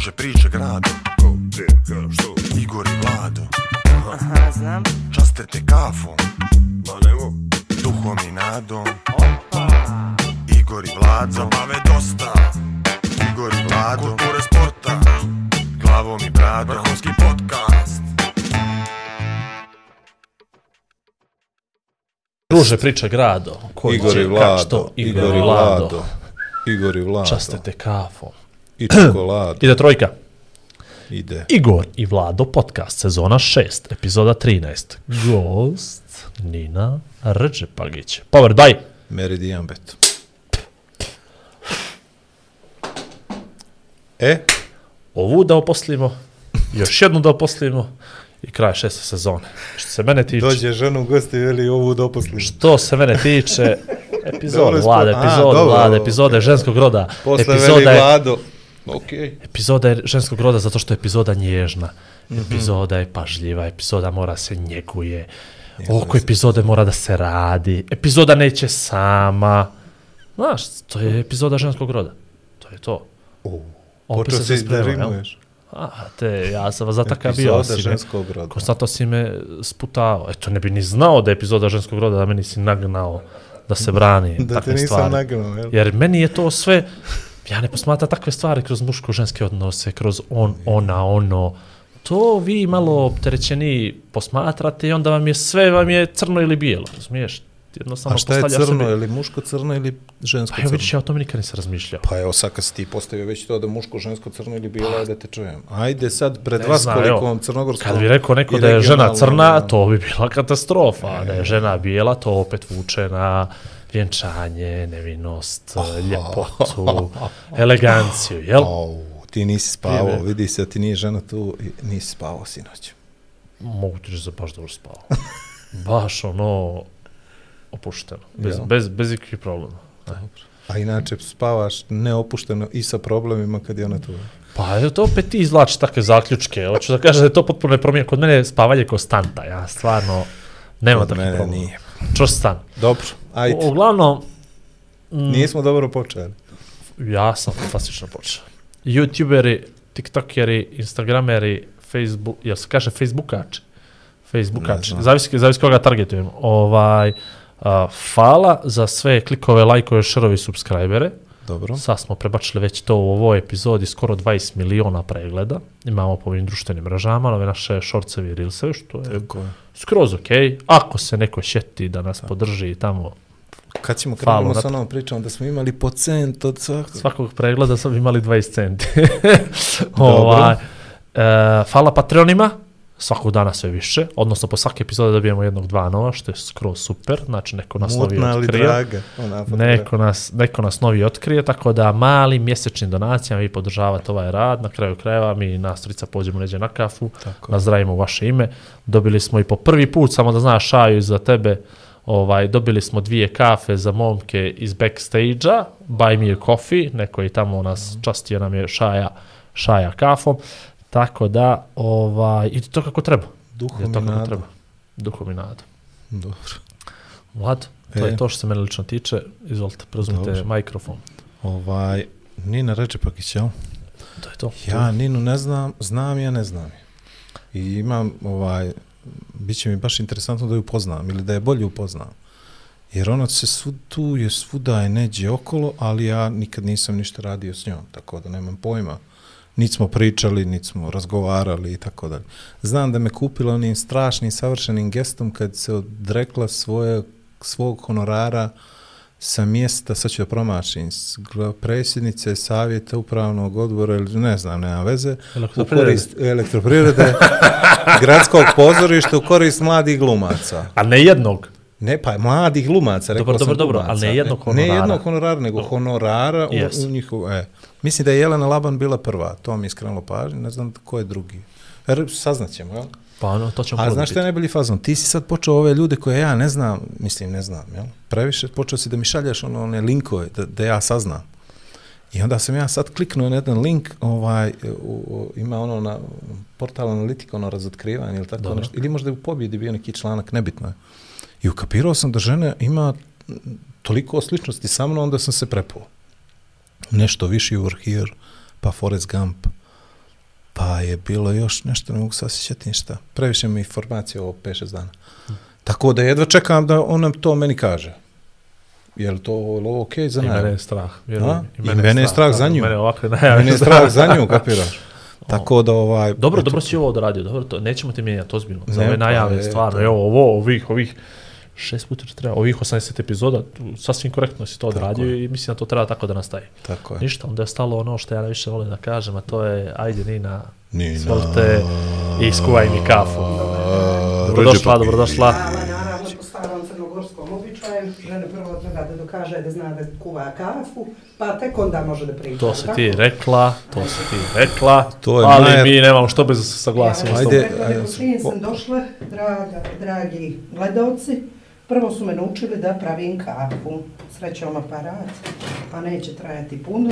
Druže priče grado Ko, gdje, ka, što? Igor i Vlado. Aha, znam. Časte te kafom. Ma nemo, Duhom i nadom. Opa. Igor i Vlado. Zabave dosta. Igor i Vlado. Kulture sporta. Glavom i bradom. Vrhunski podcast. Druže priče grado. Ko Igor i Vlado, što? Igor i Vlado, Igor i Vlado, Časte te kafom. I čokoladu, Ide trojka. ide. Igor i Vlado podcast, sezona 6, epizoda 13. Gost Nina Rđepagić. Power, daj! Meridian Bet. E, Ovu da oposlimo, još jednu da oposlimo i kraj šeste sezone. Što se mene tiče, dođe ženu u gosti, veli ovu doposlim. što se mene tiče, epizode Dobro, vlade, spo- a, epizode vlade, ženskog roda, Posle veli epizoda je, Okej. epizoda je ženskog roda zato što je epizoda nježna, epizoda je pažljiva, epizoda mora se njeguje, oko epizode mora da se radi, epizoda neće sama, znaš, to je epizoda ženskog roda, to je to. O, Počeo se si da rimuješ. A, te, ja sam vas za takav bio. Epizoda si me- ženskog roda. Konstantno si me sputao. Eto, ne bi ni znao da je epizoda ženskog roda, da meni si nagnao da se brani Da te nisam stvari. nagnao, jel? Jer meni je to sve, ja ne posmatram takve stvari kroz muško-ženske odnose, kroz on, ona, ono. To vi malo opterećeni posmatrate i onda vam je sve vam je crno ili bijelo, razumiješ? Jednostavno A šta je crno, sebi- je li muško crno ili žensko Pa evo vidiš, ja o tome nikad nisam razmišljao. Pa evo sad kad si ti postavio već to da muško, žensko, crno ili bijelo, ajde da te čujem. Ajde sad pred Ne vas znam, koliko vam crnogorskom Kad bi rekao neko da je žena crna, ono, to bi bila katastrofa. A Da je žena bijela, to opet vuče na vjenčanje, nevinost, ljepotu, eleganciju, jel? Au, ti nisi spavao, Prije- vidi se ti nije žena tu nisi spavao sinoć. Mogu ti reći da baš dobro spao. baš ono opušteno, bez, Jel? bez, bez ikakvih problema. A inače spavaš neopušteno i sa problemima kad je ona tu. Pa je to opet ti izvlači takve zaključke. Hoću da kažem da je to potpuno nepromijenjeno. Kod mene je spavanje konstanta. Ja stvarno nema Kod takvih mene problema. nije. Čvrst stan. Dobro, ajde. U- Uglavnom, mm, Nismo dobro počeli. Ja sam fantastično počeo. Youtuberi, tiktokeri, instagrameri, Facebook, jel se kaže facebookači? Facebookači, zavisi, zavisi koga targetujem. Ovaj, a, hvala za sve klikove, lajkove, šerovi, subscribere. Dobro. Sad smo prebačili već to u ovoj epizodi skoro 20 miliona pregleda. Imamo po ovim društvenim mrežama, ove naše šorcevi i reelsevi, što je Tako je. skroz ok. Ako se neko šeti da nas podrži tamo Kad ćemo krenemo na sa onom pričom da smo imali po cent od svakog. svakog pregleda sam imali 20 centi. ovaj, e, hvala Patreonima, svakog dana sve više, odnosno po svake epizode dobijemo jednog dva nova, što je skroz super, znači neko nas novi Mutna ali otkrije. draga. Ona Neko nas, neko nas novi otkrije, tako da malim mjesečnim donacijama vi podržavate ovaj rad, na kraju krajeva mi nastrica pođemo neđe na kafu, Tako nazdravimo vaše ime. Dobili smo i po prvi put, samo da znaš Šaju za tebe, ovaj, dobili smo dvije kafe za momke iz backstage-a, Buy Me a Coffee, neko je tamo nas častio nam je Šaja, Šaja kafom, tako da, ovaj, ide to kako treba. Duhom to i kako treba. Duhom i nadom. Dobro. Vlad, to E. je to što se mene lično tiče. Izvolite, preuzmite Dobro. mikrofon. Ovaj, Nina Ređepakić, jel? To je to. Ja Ninu ne znam, znam ja ne znam. I imam, ovaj, bit će mi baš interesantno da ju upoznam ili da je bolje upoznam. Jer ona se svu, tu je svuda je neđe okolo, ali ja nikad nisam ništa radio s njom, tako da nemam pojma. Niti smo pričali, niti smo razgovarali i tako dalje. Znam da me kupila onim strašnim, savršenim gestom kad se odrekla svoje, svog honorara sa mjesta, sad ću da promašim, predsjednice savjeta upravnog odbora ili ne znam, nema veze, u korist elektroprivrede, gradskog pozorišta u korist mladih glumaca. A ne jednog. Ne, pa mladih glumaca, rekao Dobro, sam dobro, dobro, glumaca. ali ne jednog Ne honorara. jednog honorara, nego honorara u, Yes. u njihovu, e. Mislim da je Jelena Laban bila prva, to mi je skrenulo pažnju, ne znam ko je drugi. Jer saznaćemo, jel? Pa ono, to ćemo A znaš šta je najbolji fazon? Ti si sad počeo ove ljude koje ja ne znam, mislim ne znam, jel? Previše počeo si da mi šaljaš ono, one linkove da, da ja saznam. I onda sam ja sad kliknuo na jedan link, ovaj, u, u, ima ono na portalu analitika, ono razotkrivanje ili tako Dobro. nešto. Ili možda je u pobjedi bio neki članak, nebitno je. I ukapirao sam da žena ima toliko sličnosti sa mnom, onda sam se prepuo. Nešto viši over here, pa Forrest Gump, Pa je bilo još nešto, ne mogu sad sjećati ništa. Previše mi informacije ovo 5-6 dana. Tako da jedva čekam da on nam to meni kaže. Je li to ovo okej za I mene je strah. A? mi. I mene je strah za da, nju. Mene ovakve najave. Meni je strah za nju, kapiraš? Tako da ovaj... Dobro, eto, dobro si ovo odradio, dobro, to nećemo ti mijenjati ozbiljno. Za Ne, ove pa najave, je, stvarno, evo, ovo, ovih, ovih, šest puta što treba, ovih 80 epizoda, sasvim korektno si to odradio i mislim da to treba tako da nastaje. Tako je. Ništa, onda je stalo ono što ja najviše volim da kažem, a to je, ajde Nina, Nina. izvolite i skuvaj mi kafu. Dobrodošla, Ređe dobrodošla. Mama, naravno, po starom crnogorskom običaju, žene prvo treba da dokaže da zna da kuva kafu, pa tek onda može da priča. To si tako? ti rekla, to si ti rekla, To je ali naj- mi nemamo što bez da se saglasimo. Ja, s Ajde, tobom. Ajde, ajde, čim po- sam došla, draga, dragi gledalci, prvo su me naučili da pravim kafu. Srećom aparat, pa neće trajati puno.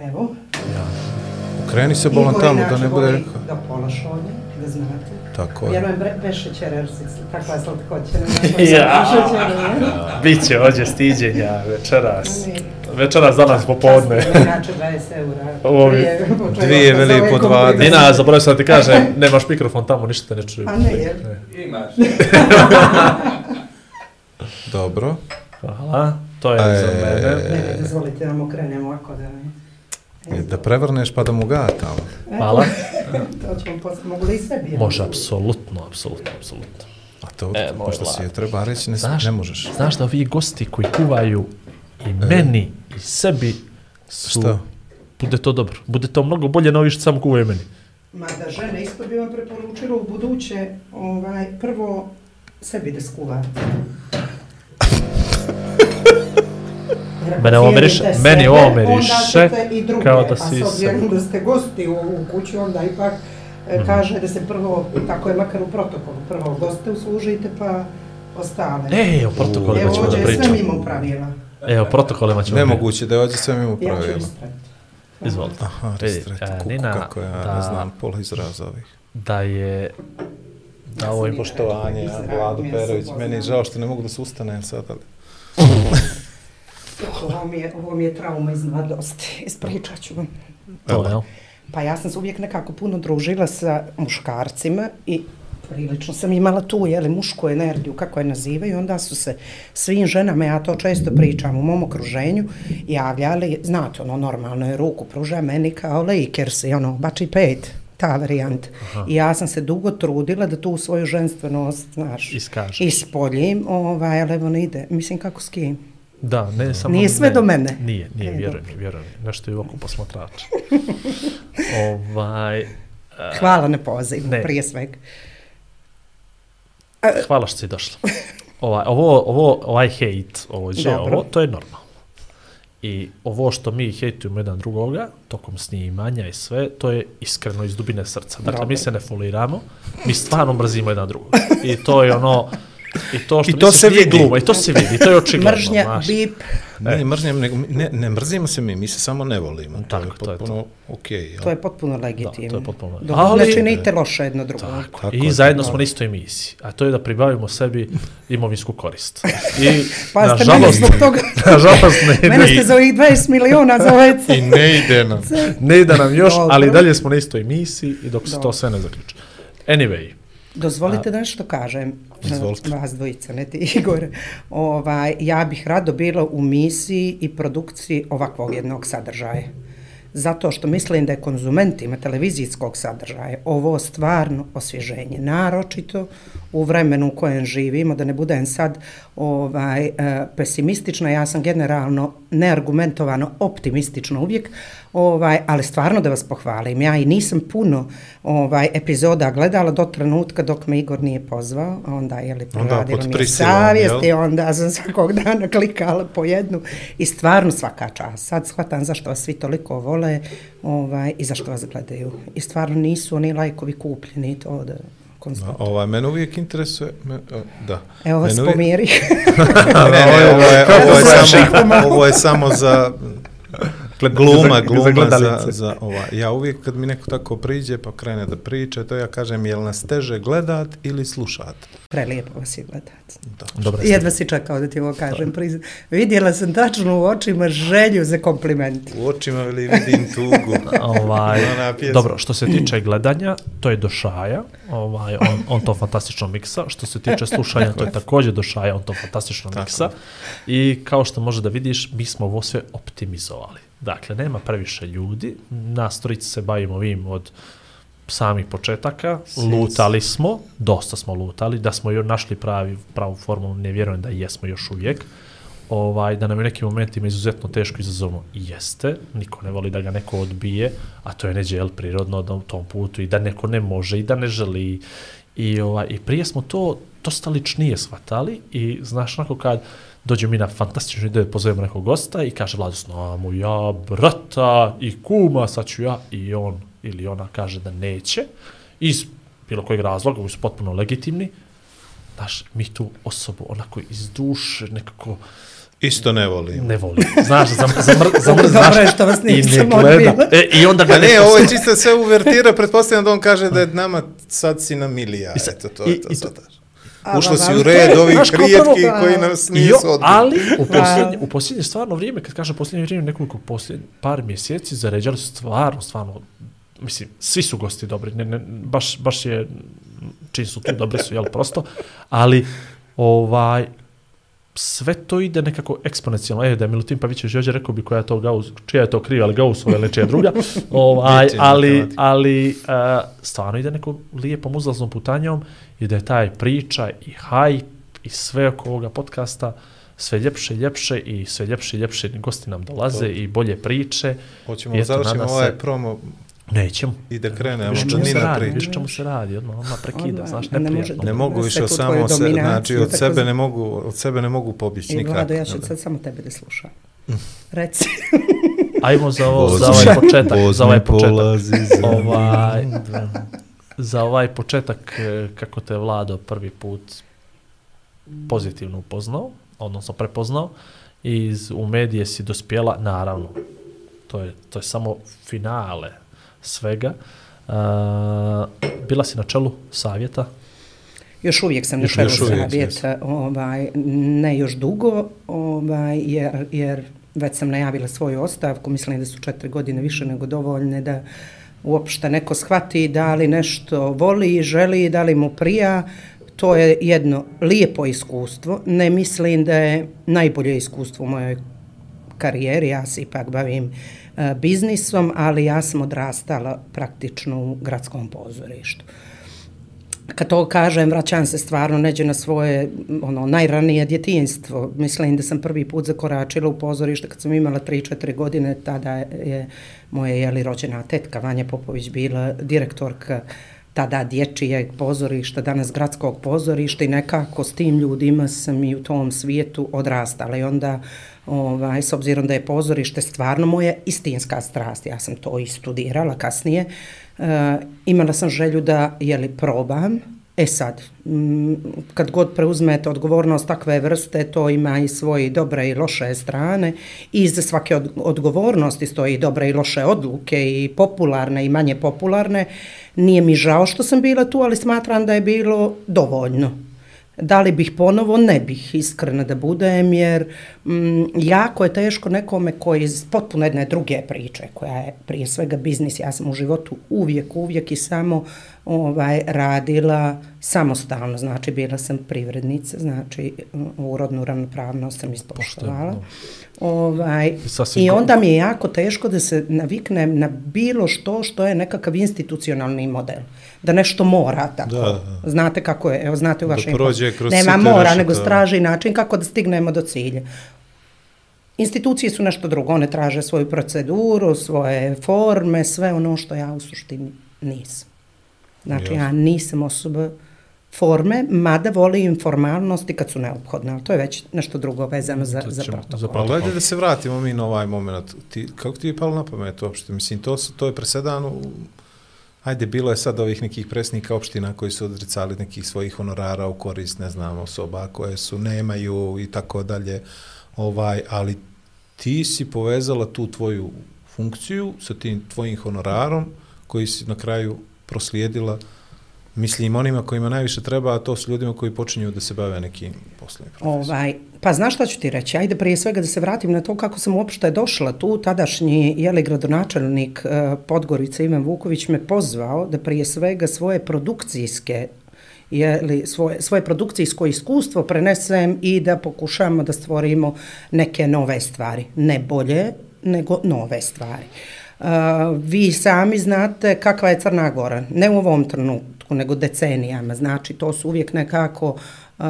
Evo. Okreni se Igor bolan tamo da ne bude rekao. Da pola šolje, da znate. Tako je. Vjerujem bre- bez šećera, jer si takva slatkoća. Ne Ja. šećera, ne? Biće ođe stiđenja večeras. Večeras danas popodne. Časno, Inače 20 eura. Početka Dvije veli po komplikacije. 20. Nina, zaboravio sam da ti kažem, nemaš mikrofon tamo, ništa te ne čuju. A ne, jel? Dobro. Hvala, to je E, za mene. Ne, dozvolite da mu krenemo ovako da ne. E, Da prevrneš pa da mu ga tamo. Eto, Hvala. to ćemo posle, mogu li i sebi? Može, apsolutno, apsolutno, apsolutno. A to, E, pošto si je treba reći, ne, Znaš, ne možeš. Znaš da ovi gosti koji kuvaju i meni i sebi su... Šta? Bude to dobro. Bude to mnogo bolje na ovi što samo kuvaju meni. Ma da žene isto bi vam preporučila u buduće, ovaj, prvo sebi da skuvate. Mene ovo meni druge, kao da a si s obzirom sebi. da ste gosti u, u kuću, onda ipak e, Mhm. kaže da se prvo, tako je makar u protokolu, prvo goste uslužite pa ostale. E, o protokolima Evo, ćemo da ovdje je sve pričamo. mimo pravila. E, o protokolima ćemo Nemoguće da je ovdje sve mimo Ja ću pravila. istrati. Izvolite. Aha, e, kuku, Nina, kako ja da- ne znam pola izraza ovih. Da je... Da ovo je Poštovanje, je Perović, meni je žao što ne mogu da se ustanem sad, ali... Ovo mi je, ovo mi je trauma iz mladosti. Ispričat ću vam. to, jel? Pa ja sam se uvijek nekako puno družila sa muškarcima i prilično sam imala tu, jeli, mušku energiju, kako je nazivaju, onda su se svim ženama, ja to često pričam u mom okruženju, javljali, znate, ono, normalno je ruku pruža meni kao Lakers i ono, bači pet, ta varijanta. I ja sam se dugo trudila da tu svoju ženstvenost, znaš, Iskažeš. ispoljim, ovaj, ali evo ne ide, mislim kako s kim. Da, ne samo... Nije sve ne, do mene. Nije, nije, E, vjerujem vjerujem. Nešto je u oku posmatrača. ovaj... Hvala na pozivu, ne. prije svega. Hvala što si došla. Ovaj, ovo, ovo, ovaj hejt, ovo, Dobro. ovo, to je normalno. I ovo što mi hejtujemo jedan drugoga, tokom snimanja i sve, to je iskreno iz dubine srca. Dakle, Dobro. mi se ne foliramo, mi stvarno mrzimo jedan drugog. I to je ono, i to što I to misliš se vidi. gluma, i to se vidi, i to je očigledno, Mržnja, znaš. bip, Ne, mržnjem, nego, ne, ne mrzimo se mi, mi se samo ne volimo. To Tako, je to je to. potpuno okej. jel? To je potpuno legitimno. Da, to je potpuno Dok Ali- ne činite loše jedno drugo. Tako, Tako I je, zajedno tako smo na istoj misiji, a to je da pribavimo sebi imovinsku korist. I, Pa ste mene nažalost, zbog toga, nažalost, ne, mene ne, ste za ovih 20 miliona zovete. I ne ide nam. ne ide nam još, Dobro. ali dalje smo na istoj misiji i dok se to Dobro. sve ne zaključi. Anyway, Dozvolite da nešto kažem. Izvolite. Vas dvojica, ne ti Igor. Ovaj, ja bih rado bila u misiji i produkciji ovakvog jednog sadržaja. Zato što mislim da je konzumentima televizijskog sadržaja ovo stvarno osvježenje. Naročito u vremenu u kojem živimo, da ne budem sad ovaj, e, pesimistična, ja sam generalno neargumentovano optimistična uvijek, ovaj, ali stvarno da vas pohvalim. Ja i nisam puno ovaj, epizoda gledala do trenutka dok me Igor nije pozvao, a onda je li proradila mi je savjest i onda sam svakog dana klikala po jednu i stvarno svaka čast. Sad shvatam zašto vas svi toliko vole ovaj, i zašto vas gledaju. I stvarno nisu oni lajkovi kupljeni to Da, konstantno. ovaj, mene uvijek interesuje, me, o, da. Evo vas Mene uvijek- pomiri. Ne, ne, ovo je, ovo je, samo, ovo je samo za gluma, za gluma za, gledalice. za ova. Ja uvijek kad mi neko tako priđe pa krene da priča, to ja kažem jel nas teže gledat ili slušat? Prelijepo vas je gledati. Dobro, Jedva si čekao da ti ovo kažem. Priz... Vidjela sam tačno u očima želju za kompliment. U očima li vidim tugu. Ovaj, dobro, što se tiče gledanja, to je do Šaja, ovaj, on, on to fantastično miksa. Što se tiče slušanja, to je također do Šaja, on to fantastično miksa. I kao što može da vidiš, mi smo ovo sve optimizovali. Dakle, nema previše ljudi, nas trojica se bavimo ovim od samih početaka, lutali smo, dosta smo lutali, da smo još našli pravi, pravu formulu, ne vjerujem da jesmo još uvijek, ovaj, da nam je u nekim momentima izuzetno teško izazovno jeste, niko ne voli da ga neko odbije, a to je neđe jel, prirodno da u tom putu i da neko ne može i da ne želi. I, ovaj, i prije smo to dosta ličnije shvatali i znaš onako kad dođe mi na fantastičnu ideju, pozovemo nekog gosta i kaže Vlado, znamo ja brata i kuma, sad ću ja i on ili ona kaže da neće iz bilo kojeg razloga, koji su potpuno legitimni, znaš, mi tu osobu onako iz duše nekako Isto ne volim. ne voli. Znaš, zam, zamr, zamr, Dobro znaš, je što vas i ne nisam gleda. odbila. E, I onda ga Pa ne, neko ovo je čisto sve uvertira, pretpostavljam da on kaže da je nama sad si na milija. I sad- Eto, to i- to i to- sad. Ušlo si u red ovih prvo- koji nas jo, odbili. ali u posljednje, u posljednje stvarno vrijeme, kad kažem posljednje vrijeme, nekoliko posljednje, par mjeseci, zaređali su stvarno, stvarno, mislim, svi su gosti dobri, ne, ne, baš, baš je, čim su tu dobri su, jel, prosto, ali, ovaj, sve to ide nekako eksponencijalno. E, da je Milutin Pavićević Jođe rekao bi koja je to Gauss, čija je to kriva, ali Gaussova ili čija druga. ovaj, ali, ali uh, stvarno ide nekom lijepom uzlaznom putanjom i da je taj priča i hype i sve oko ovoga podcasta sve ljepše i ljepše i sve ljepše i ljepše gosti nam dolaze i bolje priče. Hoćemo I da završimo ovaj se- promo Nećemo. i da krenemo Viš čemu se radi, viš čemu se radi, odmah, odmah prekida, Odmah, znaš, ne može neprijatno. Ne mogu više od samo se, znači od sebe ne mogu, od sebe ne mogu pobjeći I nikako. Vlado, ja ću sad samo tebe da slušam. Reci. Ajmo za, ovo, za ovaj početak, za ovaj početak. polazi za- ovaj, za ovaj početak e, kako te Vlado prvi put pozitivno upoznao, odnosno prepoznao, iz, u medije si dospjela, naravno, to je, to je samo finale svega. Uh, bila si na čelu savjeta, Još uvijek sam na Još- čelu još uvijek, savjeta, ovaj, ne još dugo, ovaj, jer, jer već sam najavila svoju ostavku, mislim da su četiri godine više nego dovoljne da uopšte neko shvati da li nešto voli i želi, da li mu prija, to je jedno lijepo iskustvo. Ne mislim da je najbolje iskustvo u mojoj karijeri, ja se ipak bavim e, biznisom, ali ja sam odrastala praktično u gradskom pozorištu. Kad to kažem, vraćam se stvarno neđe na svoje ono, najranije djetinstvo. Mislim da sam prvi put zakoračila u pozorište kad sam imala 3-4 godine, tada je moja jeli, rođena tetka Vanja Popović bila direktorka tada dječijeg pozorišta, danas gradskog pozorišta i nekako s tim ljudima sam i u tom svijetu odrastala i onda ovaj, s obzirom da je pozorište stvarno moja istinska strast, ja sam to i studirala kasnije, e, imala sam želju da jeli, probam, E sad, m, kad god preuzmete odgovornost takve vrste, to ima i svoje dobre i loše strane i iza svake od, odgovornosti stoji i dobre i loše odluke i popularne i manje popularne. Nije mi žao što sam bila tu, ali smatram da je bilo dovoljno. Da li bih ponovo? Ne bih, iskreno da budem, jer mm, jako je teško nekome koji iz potpuno jedne druge priče, koja je prije svega biznis, ja sam u životu uvijek, uvijek i samo ovaj radila samostalno, znači bila sam privrednica, znači urodnu ravnopravnost sam ispoštovala. Pošteno. Ovaj, Sasvim I onda mi je jako teško da se naviknem na bilo što što je nekakav institucionalni model. Da nešto mora tako. Da, da. Znate kako je, evo znate u Da vašem prođe poslu. kroz Nema mora, nego straži način kako da stignemo do cilja. Institucije su nešto drugo, one traže svoju proceduru, svoje forme, sve ono što ja u suštini nisam. Znači, ja nisam osoba forme, mada volim formalnosti kad su neophodne, ali to je već nešto drugo vezano za, To za ćemo- protokol. za Ali ajde da se vratimo mi na ovaj moment. Ti, kako ti je palo na pamet uopšte? Mislim, to, su- to je presedan u... Ajde, bilo je sad ovih nekih presnika opština koji su odricali nekih svojih honorara u korist, ne znam, osoba koje su nemaju i tako dalje. Ovaj, ali ti si povezala tu tvoju funkciju sa tim tvojim honorarom koji si na kraju proslijedila mislim onima kojima najviše treba, a to su ljudima koji počinju da se bave nekim poslovnim profesijama. Ovaj, pa znaš šta ću ti reći? Ajde prije svega da se vratim na to kako sam uopšte došla tu. Tadašnji jeli, gradonačelnik uh, Podgorice Ivan Vuković me pozvao da prije svega svoje produkcijske jeli, svoje, svoje produkcijsko iskustvo prenesem i da pokušamo da stvorimo neke nove stvari. Ne bolje, nego nove stvari. Uh, vi sami znate kakva je Crna Gora. Ne u ovom trenutku, nego decenijama. Znači, to su uvijek nekako uh,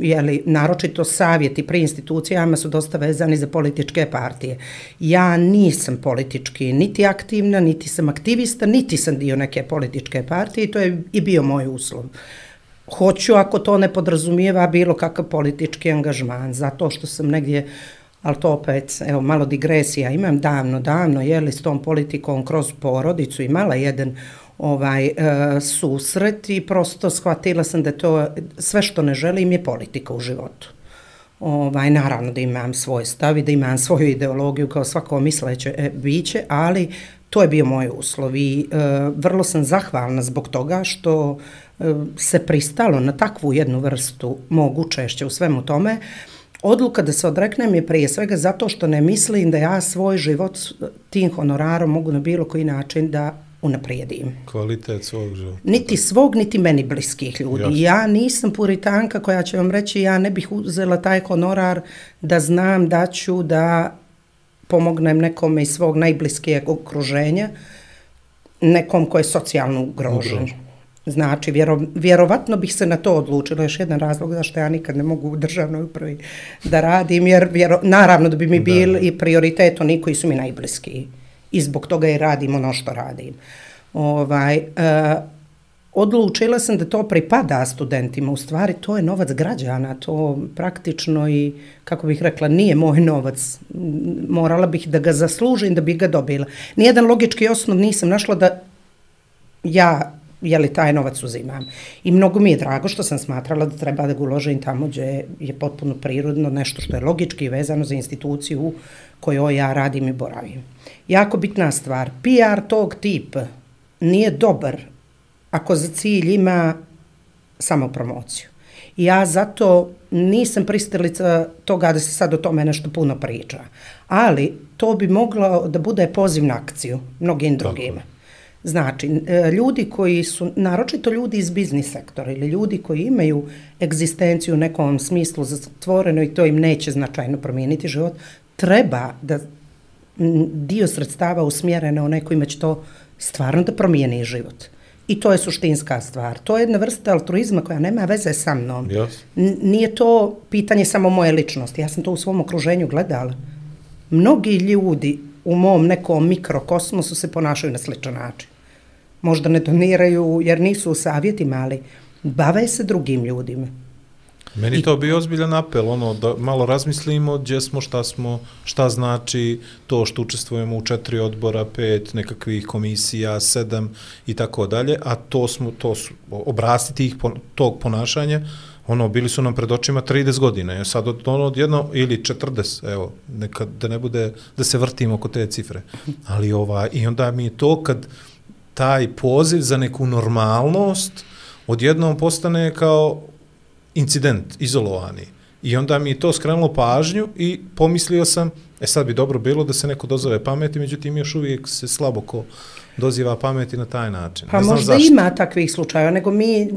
jeli, naročito savjeti pri institucijama su dosta vezani za političke partije. Ja nisam politički niti aktivna, niti sam aktivista, niti sam dio neke političke partije i to je i bio moj uslov. Hoću ako to ne podrazumijeva bilo kakav politički angažman, zato što sam negdje ali to opet, evo, malo digresija, imam davno, davno, jeli, s tom politikom kroz porodicu, imala jedan ovaj e, susret i prosto shvatila sam da to sve što ne želim je politika u životu. Ovaj, naravno da imam svoj stav i da imam svoju ideologiju kao svako misleće e, biće, ali to je bio moj uslov i e, vrlo sam zahvalna zbog toga što e, se pristalo na takvu jednu vrstu mog učešća u svemu tome. Odluka da se odreknem je prije svega zato što ne mislim da ja svoj život e, tim honorarom mogu na bilo koji način da unaprijedim. Kvalitet svog života. Niti svog, niti meni bliskih ljudi. Jasno. Ja nisam puritanka koja će vam reći ja ne bih uzela taj honorar da znam da ću da pomognem nekome iz svog najbliskijeg okruženja, nekom ko je socijalno ugrožen. Ugrožen. Znači, vjero, vjerovatno bih se na to odlučila. Još jedan razlog zašto ja nikad ne mogu u državnoj upravi da radim, jer vjero, naravno da bi mi bili i prioritet oni koji su mi najbliskiji. I zbog toga i radim ono što radim. Ovaj, e, odlučila sam da to pripada studentima. U stvari, to je novac građana. To praktično i, kako bih rekla, nije moj novac. Morala bih da ga zaslužim da bih ga dobila. Nijedan logički osnov nisam našla da ja je li taj novac uzimam. I mnogo mi je drago što sam smatrala da treba da ga uložim tamo gdje je potpuno prirodno nešto što je logički vezano za instituciju kojoj ja radim i boravim. Jako bitna stvar, PR tog tipa nije dobar ako za cilj ima samo promociju. I ja zato nisam pristalica toga da se sad o tome nešto puno priča. Ali to bi moglo da bude poziv na akciju mnogim drugima. Znači, e, ljudi koji su, naročito ljudi iz biznis sektora ili ljudi koji imaju egzistenciju u nekom smislu zatvoreno i to im neće značajno promijeniti život, treba da dio sredstava usmjere na one kojima će to stvarno da promijeni život. I to je suštinska stvar. To je jedna vrsta altruizma koja nema veze sa mnom. Yes. Nije to pitanje samo moje ličnosti. Ja sam to u svom okruženju gledala. Mnogi ljudi u mom nekom mikrokosmosu se ponašaju na sličan način. Možda ne doniraju jer nisu u savjetima, ali bave se drugim ljudima. Meni to bi ozbiljan apel, ono, da malo razmislimo gdje smo, šta smo, šta znači to što učestvujemo u četiri odbora, pet nekakvih komisija, sedam i tako dalje, a to smo, to su, obrasti tih, tog ponašanja, ono, bili su nam pred očima 30 godina, je sad od, ono, odjedno, ili 40, evo, neka, da ne bude, da se vrtimo oko te cifre, ali ova, i onda mi je to kad taj poziv za neku normalnost odjednom postane kao incident, izolovani. I onda mi je to skrenulo pažnju i pomislio sam, e sad bi dobro bilo da se neko dozove pameti, međutim još uvijek se slabo ko doziva pameti na taj način. Pa ne znam možda zašto. ima takvih slučajeva, nego mi,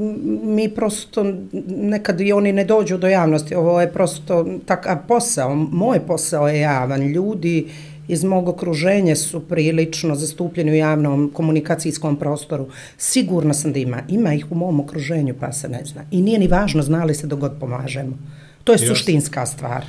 mi prosto nekad i oni ne dođu do javnosti. Ovo je prosto takav posao. Moj posao je javan. Ljudi iz mog okruženja su prilično zastupljeni u javnom komunikacijskom prostoru. Sigurna sam da ima. Ima ih u mom okruženju, pa se ne zna. I nije ni važno, znali se dok god pomažemo. To je Jasno. suštinska stvar.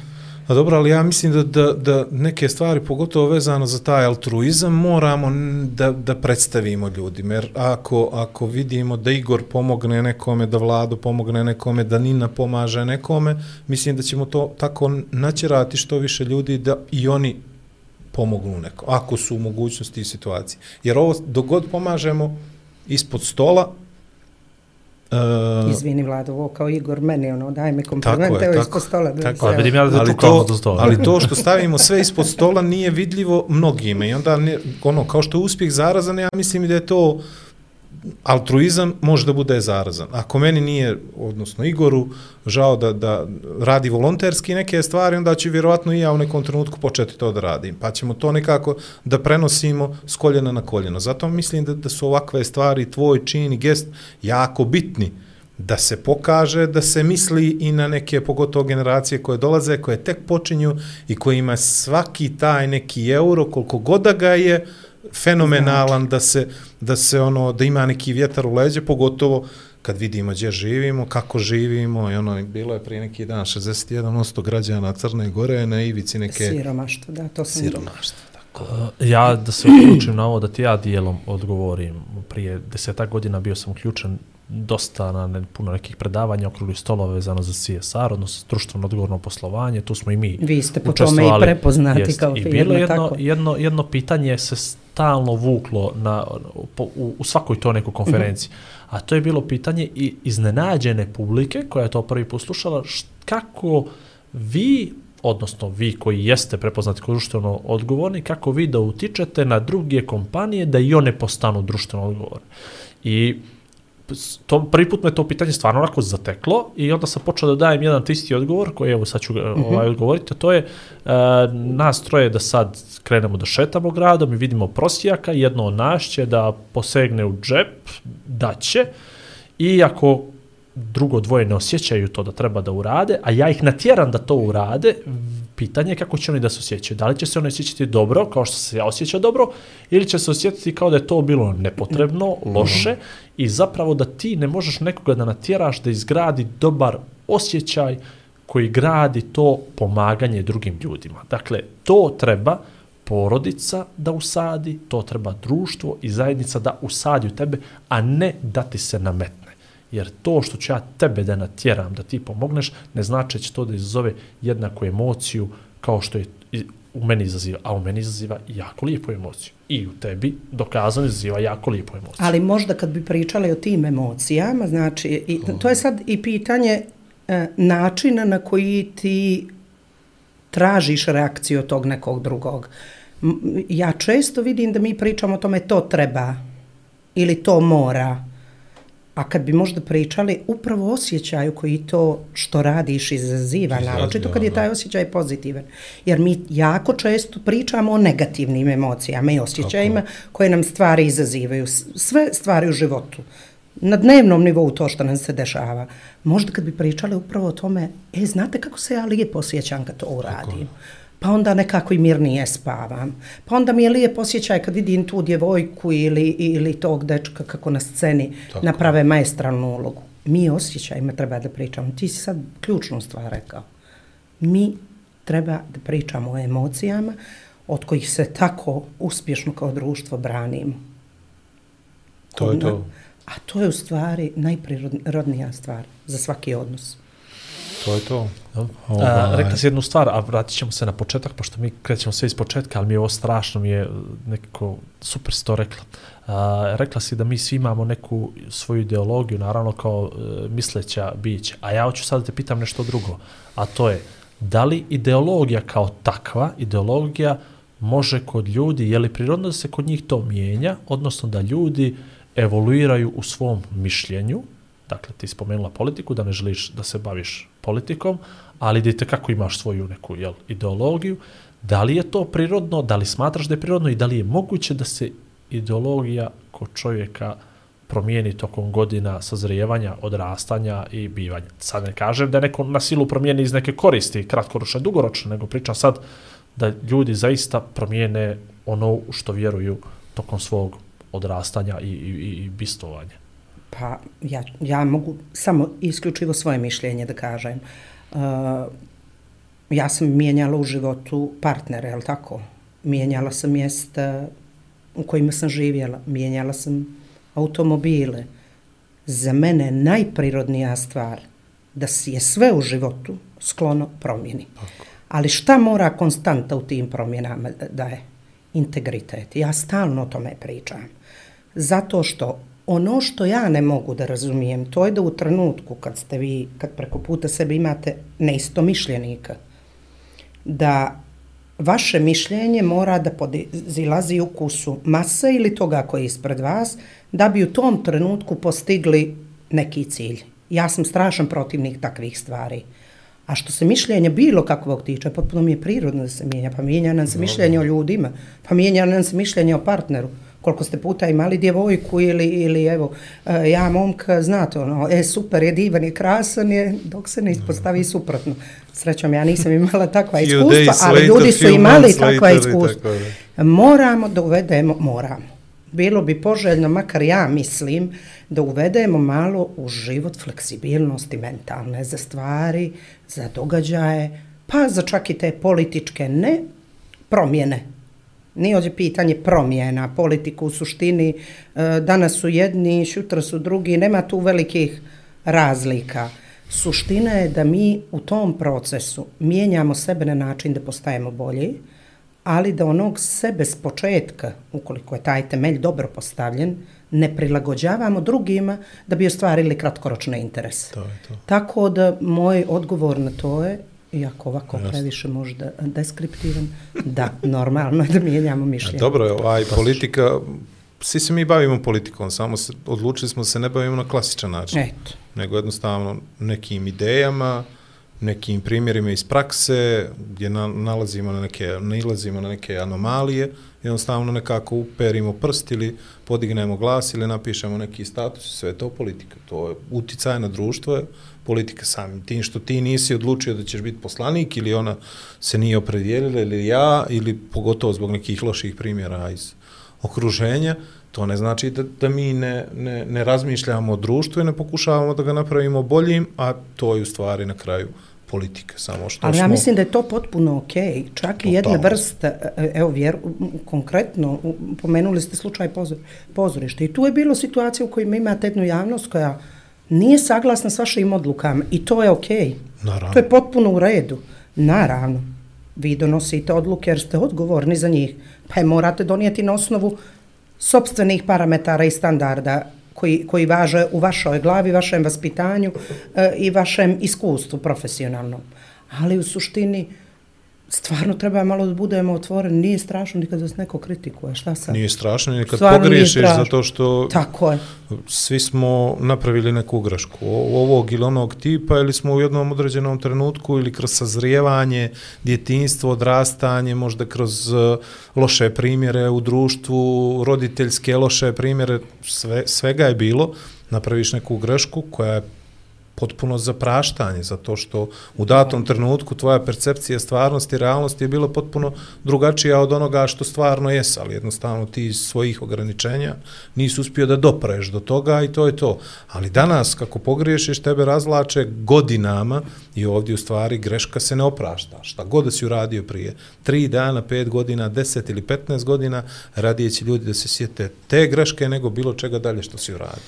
A dobro, ali ja mislim da, da, da neke stvari, pogotovo vezano za taj altruizam, moramo da, da predstavimo ljudima. Jer ako, ako vidimo da Igor pomogne nekome, da Vlado pomogne nekome, da Nina pomaže nekome, mislim da ćemo to tako naćerati što više ljudi da i oni pomognu neko, ako su u mogućnosti i situaciji. Jer ovo, dogod pomažemo ispod stola, uh, Izvini, Vlado, ovo kao Igor meni, ono, daj mi je, evo ispod stola. tako je. vidim ja da ali to, do stola. ali to što stavimo sve ispod stola nije vidljivo mnogima i onda ne, ono kao što je uspjeh zarazan ja mislim da je to altruizam može da bude zarazan. Ako meni nije, odnosno Igoru, žao da, da radi volonterski neke stvari, onda će vjerovatno i ja u nekom trenutku početi to da radim. Pa ćemo to nekako da prenosimo s koljena na koljeno. Zato mislim da, da su ovakve stvari, tvoj čin i gest, jako bitni da se pokaže, da se misli i na neke, pogotovo generacije koje dolaze, koje tek počinju i koji ima svaki taj neki euro, koliko god da ga je, fenomenalan da se, da se ono, da ima neki vjetar u leđe, pogotovo kad vidimo gdje živimo, kako živimo, i ono, bilo je prije neki dan 61% građana Crne Gore na ivici neke... Siromaštvo, da, to sam Siromaštvo, tako. Ja da se uključim na ovo, da ti ja dijelom odgovorim. Prije desetak godina bio sam uključen dosta na ne, puno nekih predavanja, okrugli stolove vezano za CSR, odnosno društveno odgovorno poslovanje, tu smo i mi Vi ste po tome i prepoznati jest. kao I firma, bilo jedno, tako? jedno, jedno pitanje se stalno vuklo na, po, u, u svakoj to nekoj konferenciji, a to je bilo pitanje i iznenađene publike koja je to prvi put slušala, št, kako vi odnosno vi koji jeste prepoznati kao društveno odgovorni, kako vi da utičete na druge kompanije da i one postanu društveno odgovorne. I to, prvi put me to pitanje stvarno onako zateklo i onda sam počeo da dajem jedan tisti odgovor koji evo sad ću -huh. ovaj, odgovoriti, to je uh, nas troje da sad krenemo da šetamo gradom i vidimo prosijaka, jedno od nas će da posegne u džep, da će, i ako drugo dvoje ne osjećaju to da treba da urade, a ja ih natjeram da to urade, pitanje je kako će oni da se osjećaju. Da li će se oni osjećati dobro, kao što se ja osjeća dobro, ili će se osjećati kao da je to bilo nepotrebno, loše, i zapravo da ti ne možeš nekoga da natjeraš da izgradi dobar osjećaj koji gradi to pomaganje drugim ljudima. Dakle, to treba porodica da usadi, to treba društvo i zajednica da usadi u tebe, a ne da ti se nametne. Jer to što ću ja tebe da natjeram, da ti pomogneš, ne znači će to da izazove jednaku emociju kao što je u meni izaziva, a u meni izaziva jako lijepu emociju. I u tebi dokazano izaziva jako lijepu emociju. Ali možda kad bi pričali o tim emocijama, znači, i, to je sad i pitanje e, načina na koji ti tražiš reakciju od tog nekog drugog. Ja često vidim da mi pričamo o tome to treba ili to mora. A kad bi možda pričali upravo o osjećaju koji to što radiš izaziva, naročito kad je taj osjećaj pozitivan. Jer mi jako često pričamo o negativnim emocijama i osjećajima koje nam stvari izazivaju. Sve stvari u životu. Na dnevnom nivou to što nam se dešava. Možda kad bi pričali upravo o tome, e, znate kako se ja lijepo osjećam kad to uradim. Pa onda nekako i mirnije spavam. Pa onda mi je lijep osjećaj kad vidim tu djevojku ili, ili tog dečka kako na sceni Tako. naprave maestralnu ulogu. Mi osjećajima treba da pričamo. Ti si sad ključnu stvar rekao. Mi treba da pričamo o emocijama od kojih se tako uspješno kao društvo branimo. To je to. A to je u stvari najprirodnija stvar za svaki odnos. To je to. A, Ovaj. rekla si jednu stvar, a vratit ćemo se na početak, pošto mi krećemo sve iz početka, ali mi je ovo strašno, mi je nekako super si to rekla. A, rekla si da mi svi imamo neku svoju ideologiju, naravno kao e, misleća bića, a ja hoću sad da te pitam nešto drugo, a to je, da li ideologija kao takva, ideologija može kod ljudi, je li prirodno da se kod njih to mijenja, odnosno da ljudi evoluiraju u svom mišljenju, dakle ti spomenula politiku, da ne želiš da se baviš politikom, ali da kako imaš svoju neku jel, ideologiju, da li je to prirodno, da li smatraš da je prirodno i da li je moguće da se ideologija kod čovjeka promijeni tokom godina sazrijevanja, odrastanja i bivanja. Sad ne kažem da neko na silu promijeni iz neke koristi, kratkoročne, dugoročne, nego pričam sad da ljudi zaista promijene ono u što vjeruju tokom svog odrastanja i, i- i bistovanja. Pa ja, ja mogu samo isključivo svoje mišljenje da kažem. Uh, ja sam mijenjala u životu partnere, je tako? Mijenjala sam mjesta u kojima sam živjela, mijenjala sam automobile. Za mene najprirodnija stvar da je sve u životu sklono promjeni. Ali šta mora konstanta u tim promjenama da je? Integritet. Ja stalno o tome pričam. Zato što ono što ja ne mogu da razumijem, to je da u trenutku kad ste vi, kad preko puta sebe imate neistomišljenika, da vaše mišljenje mora da podilazi ukusu mase ili toga koji je ispred vas, da bi u tom trenutku postigli neki cilj. Ja sam strašan protivnik takvih stvari. A što se mišljenja bilo kakvog tiče, potpuno mi je prirodno da se mijenja. Pa mijenja nam se mišljenje o ljudima, pa mijenja nam se mišljenje o partneru. Koliko ste puta imali djevojku ili, ili evo, e, ja momka, znate ono, e, super je, divan je, krasan je, dok se ne ispostavi suprotno. Srećom, ja nisam imala takva iskustva, ali ljudi su imali takva iskustva. Moramo da uvedemo, moramo. Bilo bi poželjno, makar ja mislim, da uvedemo malo u život fleksibilnosti mentalne za stvari, za događaje, pa za čak i te političke ne promjene. Nije ovdje pitanje promjena, politiku u suštini, e, danas su jedni, šutra su drugi, nema tu velikih razlika. Suština je da mi u tom procesu mijenjamo sebe na način da postajemo bolji, ali da onog sebe s početka, ukoliko je taj temelj dobro postavljen, ne prilagođavamo drugima da bi ostvarili kratkoročne interese. To je to. Tako da moj odgovor na to je, iako ovako Jasno. previše možda deskriptivan, da, normalno je da mijenjamo A mišljenje. dobro je, ovaj, politika, svi se mi bavimo politikom, samo se, odlučili smo se ne bavimo na klasičan način, Eto. nego jednostavno nekim idejama, nekim primjerima iz prakse, gdje na, nalazimo na neke, nalazimo na neke anomalije, jednostavno nekako uperimo prst ili podignemo glas ili napišemo neki status, sve to politika. To je uticaj na društvo, je politika samim tim što ti nisi odlučio da ćeš biti poslanik ili ona se nije opredijelila ili ja ili pogotovo zbog nekih loših primjera iz okruženja, to ne znači da, da mi ne, ne, ne razmišljamo o društvu i ne pokušavamo da ga napravimo boljim, a to je u stvari na kraju politika, samo što Ali ja smo... mislim da je to potpuno ok. Čak i jedna vrsta, e, evo, vjer, konkretno, pomenuli ste slučaj pozor, pozorišta. I tu je bilo situacija u kojima imate jednu javnost koja nije saglasna s vašim odlukama. I to je ok. Naravno. To je potpuno u redu. Naravno. Vi donosite odluke jer ste odgovorni za njih. Pa je morate donijeti na osnovu sobstvenih parametara i standarda koji, koji važe u vašoj glavi, vašem vaspitanju e, i vašem iskustvu profesionalnom. Ali u suštini stvarno treba malo da budemo otvoreni. Nije strašno nikad da se neko kritikuje. Šta sad? Nije strašno, ni kad Stvarno nije pogriješiš strašno. zato što Tako je. svi smo napravili neku grešku ovog ili onog tipa ili smo u jednom određenom trenutku ili kroz sazrijevanje, djetinstvo, odrastanje, možda kroz uh, loše primjere u društvu, roditeljske loše primjere, sve, svega je bilo, napraviš neku grešku koja je potpuno za praštanje, zato što u datom trenutku tvoja percepcija stvarnosti i realnosti je bila potpuno drugačija od onoga što stvarno jes, ali jednostavno ti iz svojih ograničenja nisi uspio da dopreš do toga i to je to. Ali danas, kako pogriješiš, tebe razlače godinama i ovdje u stvari greška se ne oprašta. Šta god da si uradio prije, tri dana, pet godina, deset ili petnaest godina, radije će ljudi da se sjete te greške nego bilo čega dalje što si uradio.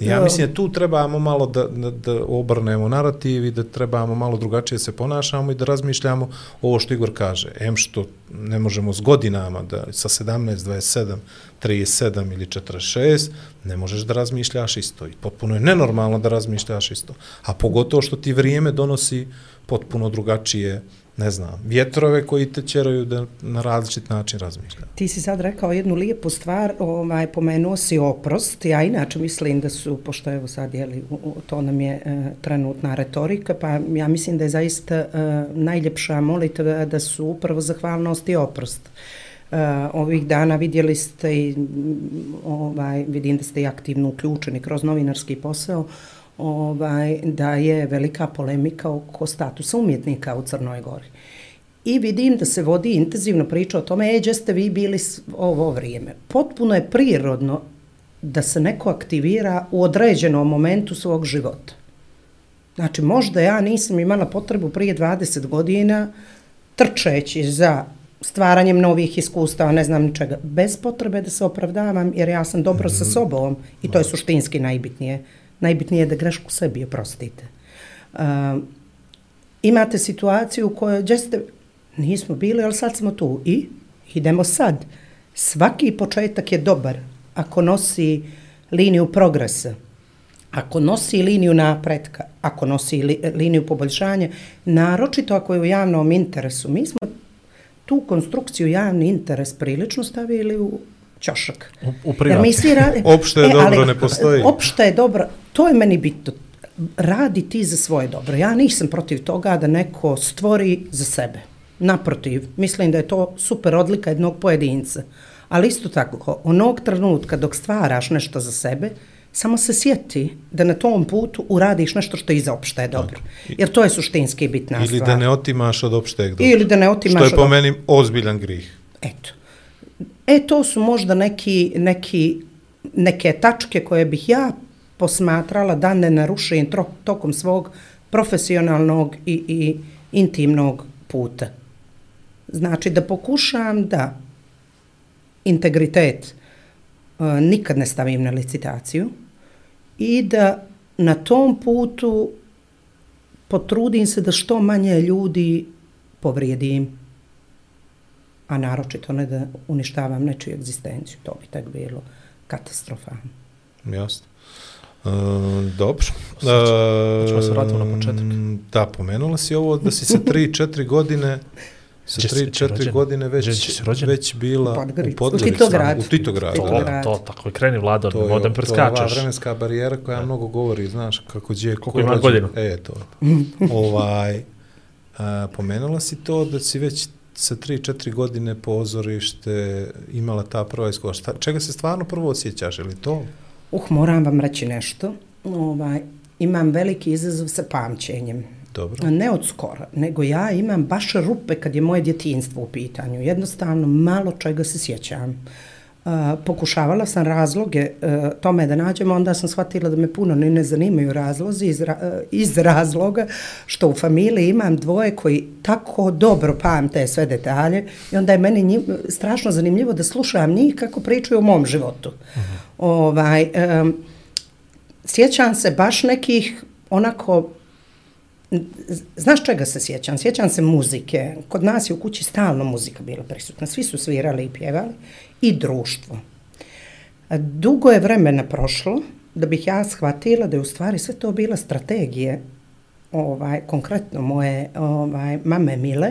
Ja mislim da tu trebamo malo da, da, da obrnemo narativ i da trebamo malo drugačije se ponašamo i da razmišljamo ovo što Igor kaže. Em što ne možemo s godinama da sa 17, 27, 37 ili 46 ne možeš da razmišljaš isto i potpuno je nenormalno da razmišljaš isto. A pogotovo što ti vrijeme donosi potpuno drugačije ne znam, vjetrove koji te čeraju da na različit način razmišlja. Ti si sad rekao jednu lijepu stvar, ovaj, pomenuo si oprost, ja inače mislim da su, pošto evo sad, jeli, to nam je e, trenutna retorika, pa ja mislim da je zaista e, najljepša molitva da su upravo zahvalnost i oprost. E, ovih dana vidjeli ste i ovaj, vidim da ste i aktivno uključeni kroz novinarski posao, ovaj, da je velika polemika oko statusa umjetnika u Crnoj Gori. I vidim da se vodi intenzivno priča o tome, e, gdje ste vi bili ovo vrijeme. Potpuno je prirodno da se neko aktivira u određenom momentu svog života. Znači, možda ja nisam imala potrebu prije 20 godina trčeći za stvaranjem novih iskustava, ne znam ničega, bez potrebe da se opravdavam, jer ja sam dobro sa sobom i to je suštinski najbitnije. Najbitnije je da grešku sebi oprostite. Uh, imate situaciju u kojoj gdje ste, nismo bili, ali sad smo tu i idemo sad. Svaki početak je dobar ako nosi liniju progresa, ako nosi liniju napretka, ako nosi li, liniju poboljšanja, naročito ako je u javnom interesu. Mi smo tu konstrukciju javni interes prilično stavili u ćošak. U, u Jer mi svi radi... Opšte je dobro ne postoji. Opšte je dobro, to je meni bitno. Radi ti za svoje dobro. Ja nisam protiv toga da neko stvori za sebe. Naprotiv, mislim da je to super odlika jednog pojedinca. Ali isto tako, onog trenutka dok stvaraš nešto za sebe, samo se sjeti da na tom putu uradiš nešto što je za opšte je dobro. Jer to je suštinski bitna Ili stvar. da ne otimaš od opšteg dobra. Ili da ne otimaš Što je po meni ozbiljan grih. Eto. E, to su možda neki, neki, neke tačke koje bih ja posmatrala da ne narušim tro, tokom svog profesionalnog i, i intimnog puta. Znači da pokušam da integritet e, nikad ne stavim na licitaciju i da na tom putu potrudim se da što manje ljudi povrijedim a naročito ne da uništavam nečiju egzistenciju. To bi tak bilo katastrofalno. Jasno. E, dobro. Hoćemo se vratiti na početak. Da, pomenula si ovo da si sa 3-4 godine sa Gdje si- gdje si 3-4 rođen? godine već, već bila U Podgorici. u Titogradu. U Titogradu, To, da. To, tako je kreni Vlado, To ne je, modem to je ova preskačeš. vremenska barijera koja mnogo govori, znaš, kako gdje... Koliko ko ima godinu. E, to. ovaj, a, pomenula si to da si već sa 3-4 godine pozorište imala ta prva iskustva. Šta- Čega se stvarno prvo osjećaš, ili to? Uh, moram vam reći nešto. Ovaj, imam veliki izazov sa pamćenjem. Dobro. Ne od skora, nego ja imam baš rupe kad je moje djetinstvo u pitanju. Jednostavno, malo čega se sjećam. Uh, pokušavala sam razloge uh, tome da nađem, onda sam shvatila da me puno ni ne zanimaju razlozi iz, ra, uh, iz razloga što u familiji imam dvoje koji tako dobro pamte sve detalje i onda je meni njim, strašno zanimljivo da slušam njih kako pričaju o mom životu. Ovaj, um, sjećam se baš nekih onako Znaš čega se sjećam? Sjećam se muzike. Kod nas je u kući stalno muzika bila prisutna. Svi su svirali i pjevali. I društvo. Dugo je vremena prošlo da bih ja shvatila da je u stvari sve to bila strategije ovaj, konkretno moje ovaj, mame Mile,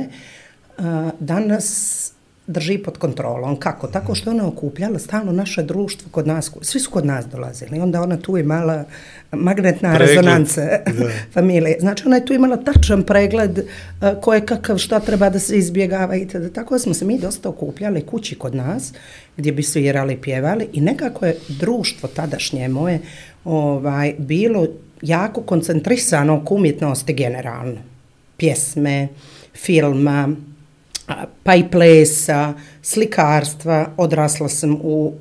danas drži pod kontrolom. Kako? Tako što ona okupljala stalno naše društvo kod nas. Svi su kod nas dolazili. Onda ona tu imala magnetna Pregled, rezonanca da. familije. Znači ona je tu imala tačan pregled a, ko je kakav, šta treba da se izbjegava i tada. Tako da smo se mi dosta okupljali kući kod nas, gdje bi svirali, pjevali i nekako je društvo tadašnje moje ovaj, bilo jako koncentrisano oko umjetnosti generalno. Pjesme, filma, pa i plesa, slikarstva. Odrasla sam u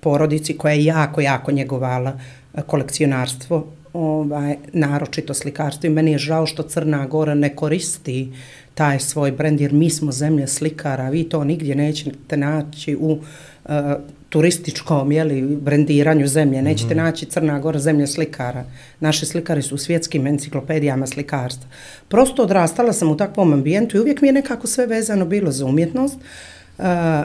porodici koja je jako, jako njegovala e, kolekcionarstvo, ovaj, naročito slikarstvo i meni je žao što Crna Gora ne koristi taj svoj brend, jer mi smo zemlja slikara, vi to nigdje nećete naći u uh, turističkom jeli, brendiranju zemlje, nećete mm -hmm. naći Crna Gora zemlja slikara. Naši slikari su u svjetskim enciklopedijama slikarstva. Prosto odrastala sam u takvom ambijentu i uvijek mi je nekako sve vezano bilo za umjetnost, Uh,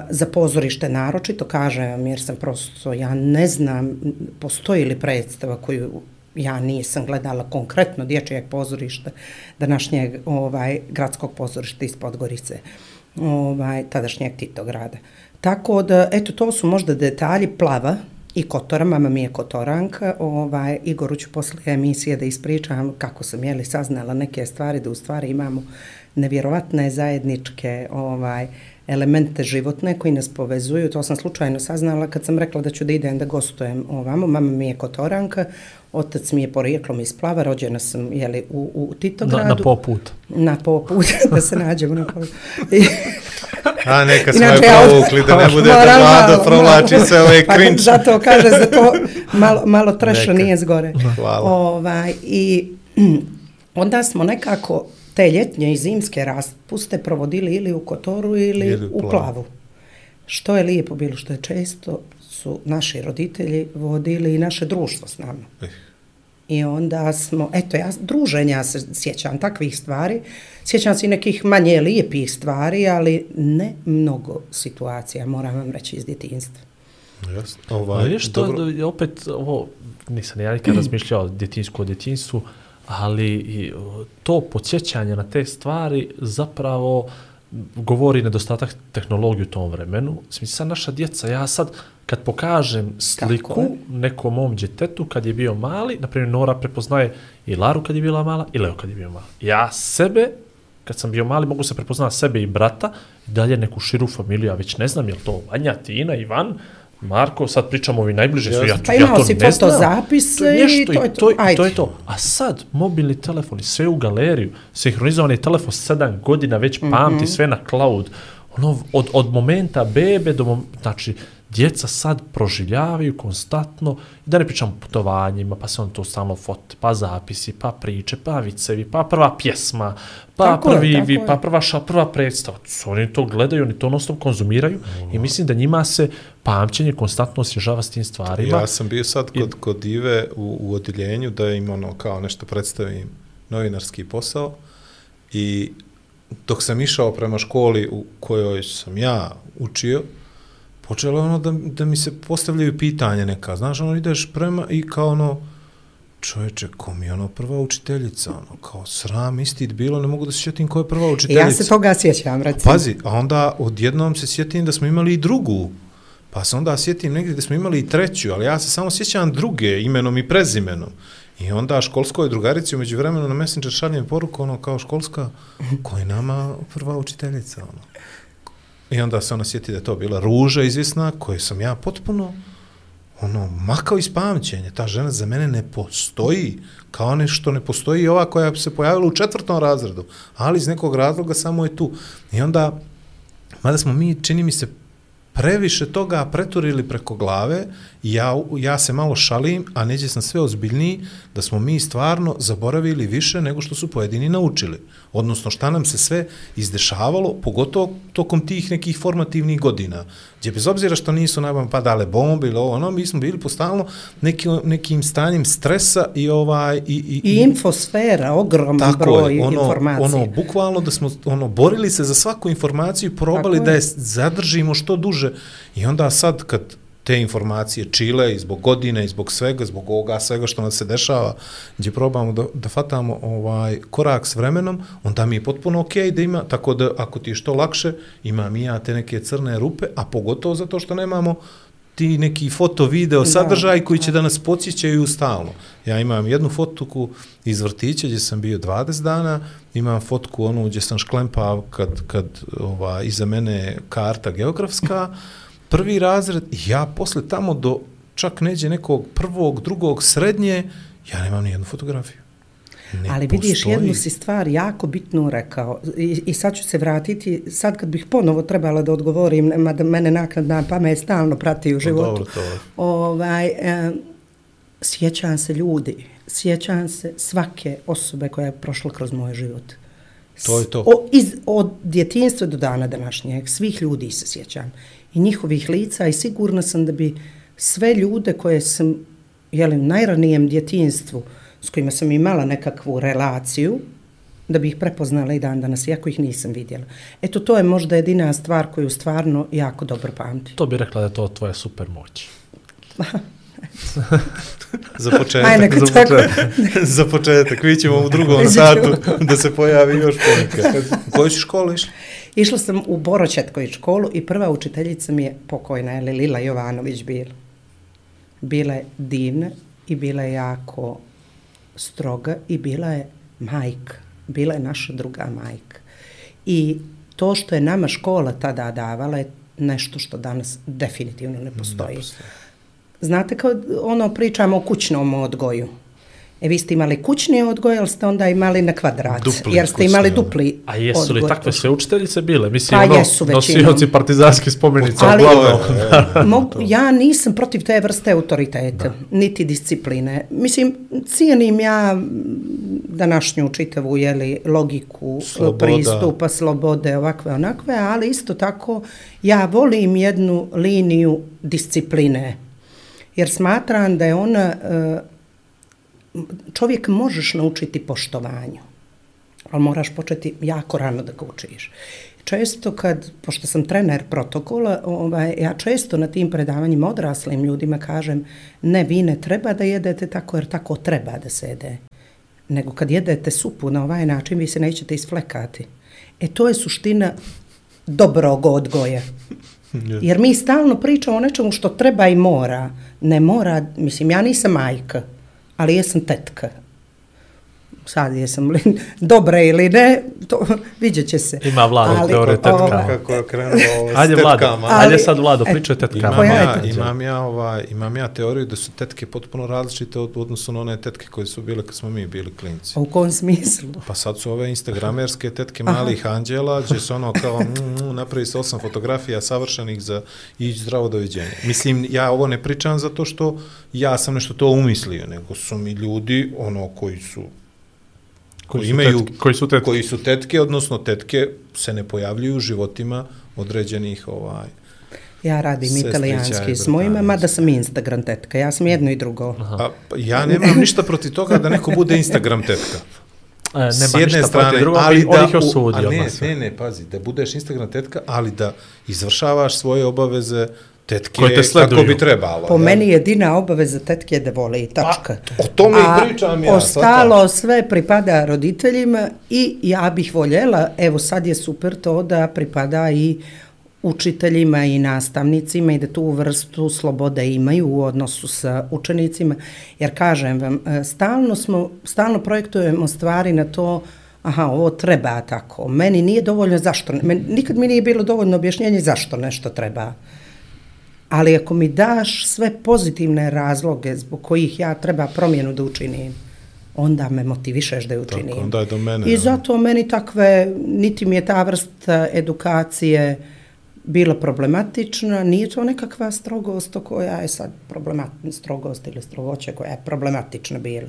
za pozorište naročito, kažem, jer sam prosto, ja ne znam, postoji li predstava koju ja nisam gledala konkretno dječjeg pozorišta današnjeg ovaj, gradskog pozorišta iz Podgorice, ovaj, tadašnjeg Titograda. Tako da, eto, to su možda detalji plava i Kotora, mama mi je Kotoranka, ovaj, Igoru ću posle emisije da ispričam kako sam jeli saznala neke stvari, da u stvari imamo nevjerovatne zajedničke ovaj, elemente životne koji nas povezuju. To sam slučajno saznala kad sam rekla da ću da idem da gostujem ovamo. Mama mi je Kotoranka, otac mi je porijeklom iz Plava, rođena sam jeli, u, u Titogradu. Na, na poput. Na poput, da se nađemo na pol. I, A neka smo je provukli, da ne bude da vlada provlači malo. se ovaj Pa cringe. Zato kaže za to malo, malo treša Neka. nije zgore. Hvala. Ovaj, I onda smo nekako te ljetnje i zimske raspuste provodili ili u Kotoru ili, Ili u u Plavu. Plavu. Što je lijepo bilo, što je često su naši roditelji vodili i naše društvo s nama. Eh. I onda smo, eto, ja druženja se sjećam takvih stvari, sjećam se i nekih manje lijepih stvari, ali ne mnogo situacija, moram vam reći, iz djetinstva. Jasno. Ovaj, Viš što, dobro. opet, ovo, nisam ja nikad razmišljao o djetinsku o djetinstvu, ali to podsjećanje na te stvari zapravo govori nedostatak tehnologije u tom vremenu. Mislim, sad naša djeca, ja sad, kad pokažem sliku nekom mom djetetu kad je bio mali, na primjer Nora prepoznaje i Laru kad je bila mala i Leo kad je bio mali. Ja sebe, kad sam bio mali, mogu se prepoznati sebe i brata, i dalje neku širu familiju, ja već ne znam je li to Vanja, Tina, Ivan, Marko, sad pričamo ovi najbliže su, ja, to, Pa ja imao to si ne znam. fotozapise To je nešto i to je to. i to, Ajde. je to. A sad, mobilni telefoni, sve u galeriju, sinhronizovani telefon sedam godina već pamti, mm -hmm. sve na cloud. Ono, od, od momenta bebe do mom, znači, djeca sad proživljavaju konstantno, i da ne pričam o putovanjima, pa se on to stalno fote, pa zapisi, pa priče, pa vicevi, pa prva pjesma, pa Tako prvi, vi, je. pa prva ša, prva predstava. Oni to gledaju, oni to nostom konzumiraju i mislim da njima se pamćenje konstantno osježava s tim stvarima. Ja sam bio sad kod, kod Ive u, u odjeljenju da im ono kao nešto predstavim novinarski posao i dok sam išao prema školi u kojoj sam ja učio, počelo je ono da, da mi se postavljaju pitanje neka, znaš, ono ideš prema i kao ono, čovječe, ko mi je ono prva učiteljica, ono, kao sram, istit bilo, ne mogu da se sjetim ko je prva učiteljica. Ja se toga sjećam, recimo. Pazi, a onda odjednom se sjetim da smo imali i drugu, pa se onda sjetim negdje da smo imali i treću, ali ja se samo sjećam druge imenom i prezimenom. I onda školskoj drugarici umeđu vremenu na Messenger šaljem poruku, ono, kao školska, koja je nama prva učiteljica, ono. I onda se ona sjeti da je to bila ruža izvisna, koju sam ja potpuno, ono, makao iz pamćenja. Ta žena za mene ne postoji, kao nešto ne postoji i ova koja se pojavila u četvrtom razredu, ali iz nekog razloga samo je tu. I onda, mada smo mi, čini mi se, previše toga preturili preko glave, ja, ja se malo šalim, a neđe sam sve ozbiljniji, da smo mi stvarno zaboravili više nego što su pojedini naučili. Odnosno, šta nam se sve izdešavalo, pogotovo tokom tih nekih formativnih godina, gdje bez obzira što nisu nam padale bombe ili ovo, ono, mi smo bili postalno neki, nekim stanjem stresa i ovaj... I, i, I infosfera, ogroman broj je, ono, informacija. Ono, bukvalno da smo ono, borili se za svaku informaciju i probali Tako da je. je zadržimo što duže. I onda sad kad te informacije čile i zbog godine i zbog svega, zbog ovoga svega što nas se dešava, gdje probamo da, da fatamo ovaj korak s vremenom, onda mi je potpuno ok da ima, tako da ako ti je što lakše, imam i ja te neke crne rupe, a pogotovo zato što nemamo ti neki foto, video, sadržaj koji će da nas podsjećaju stalno. Ja imam jednu fotku iz vrtića gdje sam bio 20 dana, imam fotku onu gdje sam šklempao kad, kad ova, iza mene karta geografska, prvi razred, ja posle tamo do čak neđe nekog prvog, drugog, srednje, ja nemam ni jednu fotografiju. Ne Ali vidiš, postoji. jednu si stvar jako bitnu rekao I, i sad ću se vratiti, sad kad bih ponovo trebala da odgovorim, mada mene naknadna pamet stalno prati u životu. dobro, to je. Ovaj, e, sjećam se ljudi, sjećam se svake osobe koja je prošla kroz moj život. To je to. O, iz, od djetinstva do dana današnjeg, svih ljudi se sjećam. I njihovih lica i sigurna sam da bi sve ljude koje sam jeli, u najranijem djetinstvu s kojima sam imala nekakvu relaciju, da bi ih prepoznala i dan danas, iako ih nisam vidjela. Eto, to je možda jedina stvar koju stvarno jako dobro pamtim. To bi rekla da je to tvoja super moć. Za početak. Aj, neka za, početak za početak. Vi ćemo u drugom satu da se pojavi još ponekad. U kojoj si školu išli? Išla sam u Boročetković školu i prva učiteljica mi je pokojna, je Lila Jovanović bila. Bila je divna i bila je jako stroga i bila je majka. Bila je naša druga majka. I to što je nama škola tada davala je nešto što danas definitivno ne postoji. Znate, kao ono pričamo o kućnom odgoju. E, vi ste imali kućni odgoj, ali ste onda imali na kvadrat. Dupli jer ste imali odgoj. dupli A jesu li odgoj. takve sve učiteljice bile? Mislim, Pa ono, jesu većinom. nosioci partizanskih spomenica, Ali- uglavnom. Mog, ja nisam protiv te vrste autoriteta, niti discipline. Mislim, cijenim ja današnju čitavu jeli, logiku Sloboda. pristupa, slobode, ovakve, onakve, ali isto tako ja volim jednu liniju discipline. Jer smatram da je ona, e, čovjek možeš naučiti poštovanju, ali moraš početi jako rano da ga učiš. Često kad, pošto sam trener protokola, ovaj, ja često na tim predavanjima odraslim ljudima kažem ne, vi ne treba da jedete tako jer tako treba da se jede. Nego kad jedete supu na ovaj način, vi se nećete isflekati. E to je suština dobrog odgoja. Jer mi stalno pričamo o nečemu što treba i mora. Ne mora, mislim, ja nisam majka, ali jesam tetka. Sad jesam li dobra ili ne, to vidjet će se. Ima Vlado Ali, teoriju tetkama. ovaj, Kako je krenulo ovo s Ajde, tetkama. Ali- ajde sad, Vlado, e, pričaj tetkama. Imam ja, imam ja, ovaj, imam ja teoriju da su tetke potpuno različite od odnosu na one tetke koje su bile kad smo mi bili klinci. U kom smislu? Pa sad su ove instagramerske tetke malih anđela, gdje su ono kao mm, mm, napravi se osam fotografija savršenih za ići zdravo doviđenje. Mislim, ja ovo ne pričam zato što ja sam nešto to umislio, nego su mi ljudi ono koji su Koji su imaju, tetke? Koji su tetke? koji su tetke, odnosno tetke se ne pojavljuju u životima određenih ovaj, Ja radim Sestrića italijanski s mojima, mada sam Instagram tetka. Ja sam jedno i drugo. A, pa ja nemam ništa protiv toga da neko bude Instagram tetka. E, nema S jedne ništa strane, protiv drugog, ali ali da... ih osudio. a ne, ne, ne, pazi, da budeš Instagram tetka, ali da izvršavaš svoje obaveze tetke Koje te kako sleduju. bi trebalo. Po jel? meni jedina obaveza tetke je da voli i tačka. o tome i A pričam ja, Ostalo sve pripada roditeljima i ja bih voljela, evo sad je super to da pripada i učiteljima i nastavnicima i da tu vrstu slobode imaju u odnosu sa učenicima, jer kažem vam, e, stalno, smo, stalno projektujemo stvari na to aha, ovo treba tako. Meni nije dovoljno zašto, meni, nikad mi nije bilo dovoljno objašnjenje zašto nešto treba. Ali ako mi daš sve pozitivne razloge zbog kojih ja treba promjenu da učinim, onda me motivišeš da je učinim. Tako, onda je do mene, I ja. zato meni takve, niti mi je ta vrsta edukacije bila problematična, nije to nekakva strogost o koja je sad problematična, strogost ili strogoće koja je problematična bila.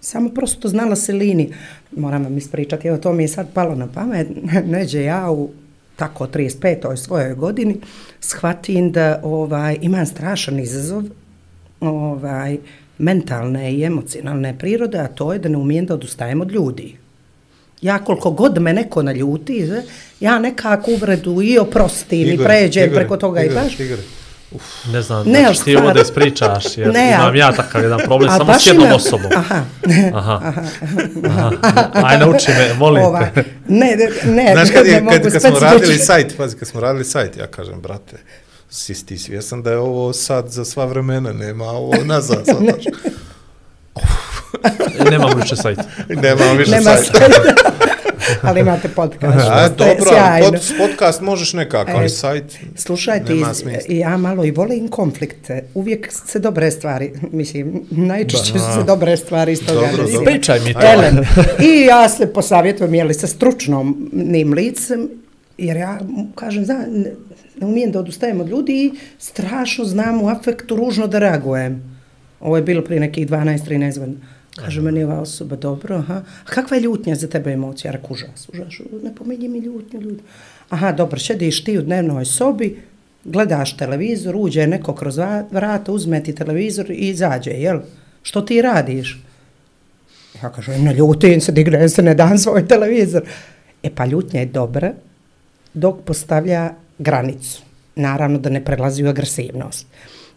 Samo prosto znala se lini. Moram vam ispričati, evo to mi je sad palo na pamet, neđe ja u tako 35. svojoj godini shvatim da ovaj, imam strašan izazov ovaj, mentalne i emocionalne prirode, a to je da ne umijem da odustajem od ljudi. Ja koliko god me neko naljuti, ja nekako uvredu i oprostim i Igor, pređem Igor, preko toga Igor, i baš. Igor. Ne znam, Ne, znači ti ovo da ispričaš, jer Ne, imam ja takav jedan problem, Ali samo s jednom ima- osobom. Aha. Aha. Aha. Aj, nauči me, molim Ovaj, te. ne, ne, ne, Znaš kad, ne je, mogu kad, kad smo radili sajt, pazi, kad smo radili sajt, ja kažem, brate, si ti svjesan da je ovo sad za sva vremena, nema ovo nazad, sad, znaš. Nemam više sajt. Nemamo više Nema sajta. sajta. ali imate podcast. A, dobro, sjajno. pod, podcast možeš nekako, ali E, sajt Slušajte, nema iz, smisla. ja malo i volim konflikte. Uvijek se dobre stvari, mislim, najčešće su se dobre stvari iz toga. Dobro, dobro. Pričaj mi to. Elem, i ja se posavjetujem, jeli, sa stručnom nim licem, jer ja kažem, zna, ne, ne umijem da odustajem od ljudi i strašno znam u afektu ružno da reagujem. Ovo je bilo prije nekih 12-13 godina. Kaže meni ova osoba, dobro, aha. A kakva je ljutnja za tebe emocija? Ja reku, užas, užas, ne pominji mi ljutnju, ljutnju. Aha, dobro, šediš ti u dnevnoj sobi, gledaš televizor, uđe neko kroz vrata, uzme ti televizor i izađe, jel? Što ti radiš? Ja kažem, ne ljutim se, dignem se, ne dan svoj televizor. E pa ljutnja je dobra dok postavlja granicu. Naravno da ne prelazi u agresivnost.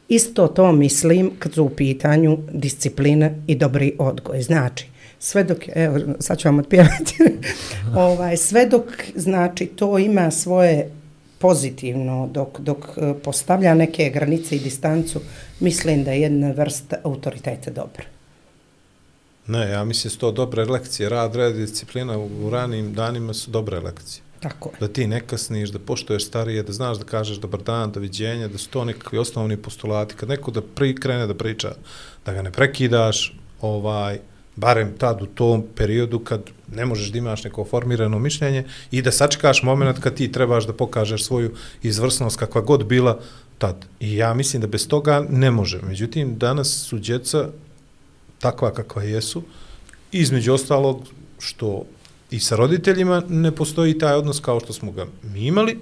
Isto to mislim kad su u pitanju disciplina i dobri odgoj. Znači, sve dok, evo, sad ću vam otpjevati, ovaj, sve dok, znači, to ima svoje pozitivno, dok, dok eh, postavlja neke granice i distancu, mislim da je jedna vrsta autoriteta dobra. Ne, ja mislim su to dobre lekcije. Rad, red, disciplina u, u ranim danima su dobre lekcije. Tako je. Da ti ne kasniš, da poštuješ starije, da znaš da kažeš dobar dan, doviđenja, da su to nekakvi osnovni postulati. Kad neko da pri, krene da priča, da ga ne prekidaš, ovaj, barem tad u tom periodu kad ne možeš da imaš neko formirano mišljenje i da sačekaš moment kad ti trebaš da pokažeš svoju izvrsnost kakva god bila tad. I ja mislim da bez toga ne može. Međutim, danas su djeca takva kakva jesu, između ostalog što i sa roditeljima ne postoji taj odnos kao što smo ga mi imali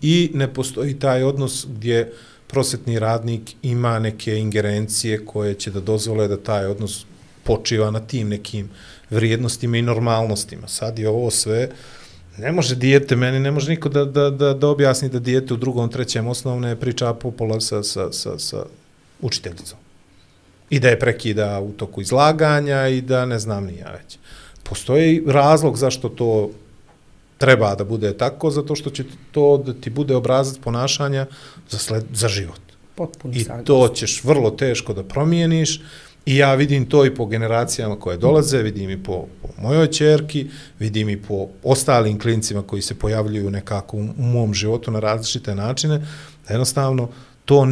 i ne postoji taj odnos gdje prosvetni radnik ima neke ingerencije koje će da dozvole da taj odnos počiva na tim nekim vrijednostima i normalnostima. Sad je ovo sve, ne može dijete, meni ne može niko da, da, da, da objasni da dijete u drugom, trećem osnovne priča popola sa, sa, sa, sa učiteljicom i da je prekida u toku izlaganja i da ne znam ni ja već. Postoji razlog zašto to treba da bude tako, zato što će to da ti bude obrazac ponašanja za, sled, za život. Potpuno I saglasna. to ćeš vrlo teško da promijeniš i ja vidim to i po generacijama koje dolaze, vidim i po, po mojoj čerki, vidim i po ostalim klincima koji se pojavljuju nekako u, u mom životu na različite načine, da jednostavno to,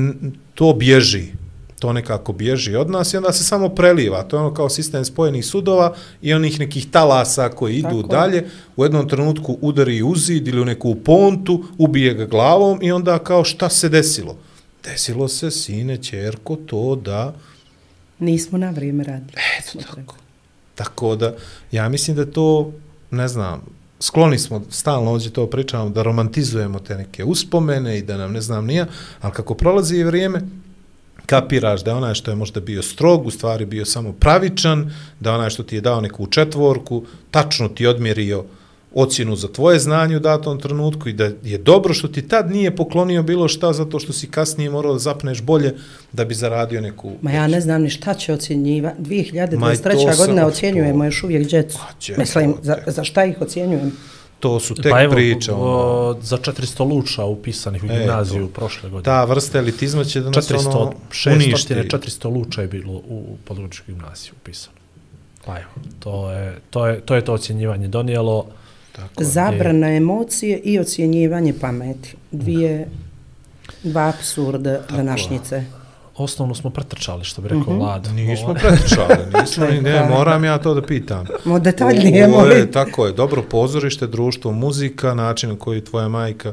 to bježi to nekako bježi od nas i onda se samo preliva. To je ono kao sistem spojenih sudova i onih nekih talasa koji idu Tako je. dalje. U jednom trenutku udari u zid ili u neku pontu, ubije ga glavom i onda kao šta se desilo? Desilo se, sine, čerko, to da... Nismo na vrijeme radili. Eto tako. Tako da, ja mislim da to, ne znam, skloni smo, stalno ovdje to pričamo, da romantizujemo te neke uspomene i da nam ne znam nija, ali kako prolazi vrijeme, kapiraš da je onaj što je možda bio strog, u stvari bio samo pravičan, da onaj što ti je dao neku četvorku, tačno ti odmjerio ocjenu za tvoje znanje u datom trenutku i da je dobro što ti tad nije poklonio bilo šta zato što si kasnije morao da zapneš bolje da bi zaradio neku... Ma ja ne znam ni šta će ocjenjiva. Ma i 2023. to sam- godina ocjenjujemo još uvijek djecu. Mislim, za, za šta ih ocjenjujem? To su tek Pa evo, priče. ono. o, za 400 luča upisanih u E, gimnaziju to. prošle godine. Ta vrsta elitizma će da nas 400, ono 600, uništi. 400 luča je bilo u području gimnaziju upisano. Pa evo, to je to, je, to, je to ocjenjivanje donijelo. Tako. Zabrana emocije i ocjenjivanje pameti. Dvije, dva absurda današnjice. Osnovno smo pretrčali, što bi rekao Mhm. Vlad. Nismo Ovaj, pretrčali, nismo, ni- ne, moram ja to da pitam. Mo detaljnije, molim. je, tako je, dobro pozorište, društvo, muzika, način na koji tvoja majka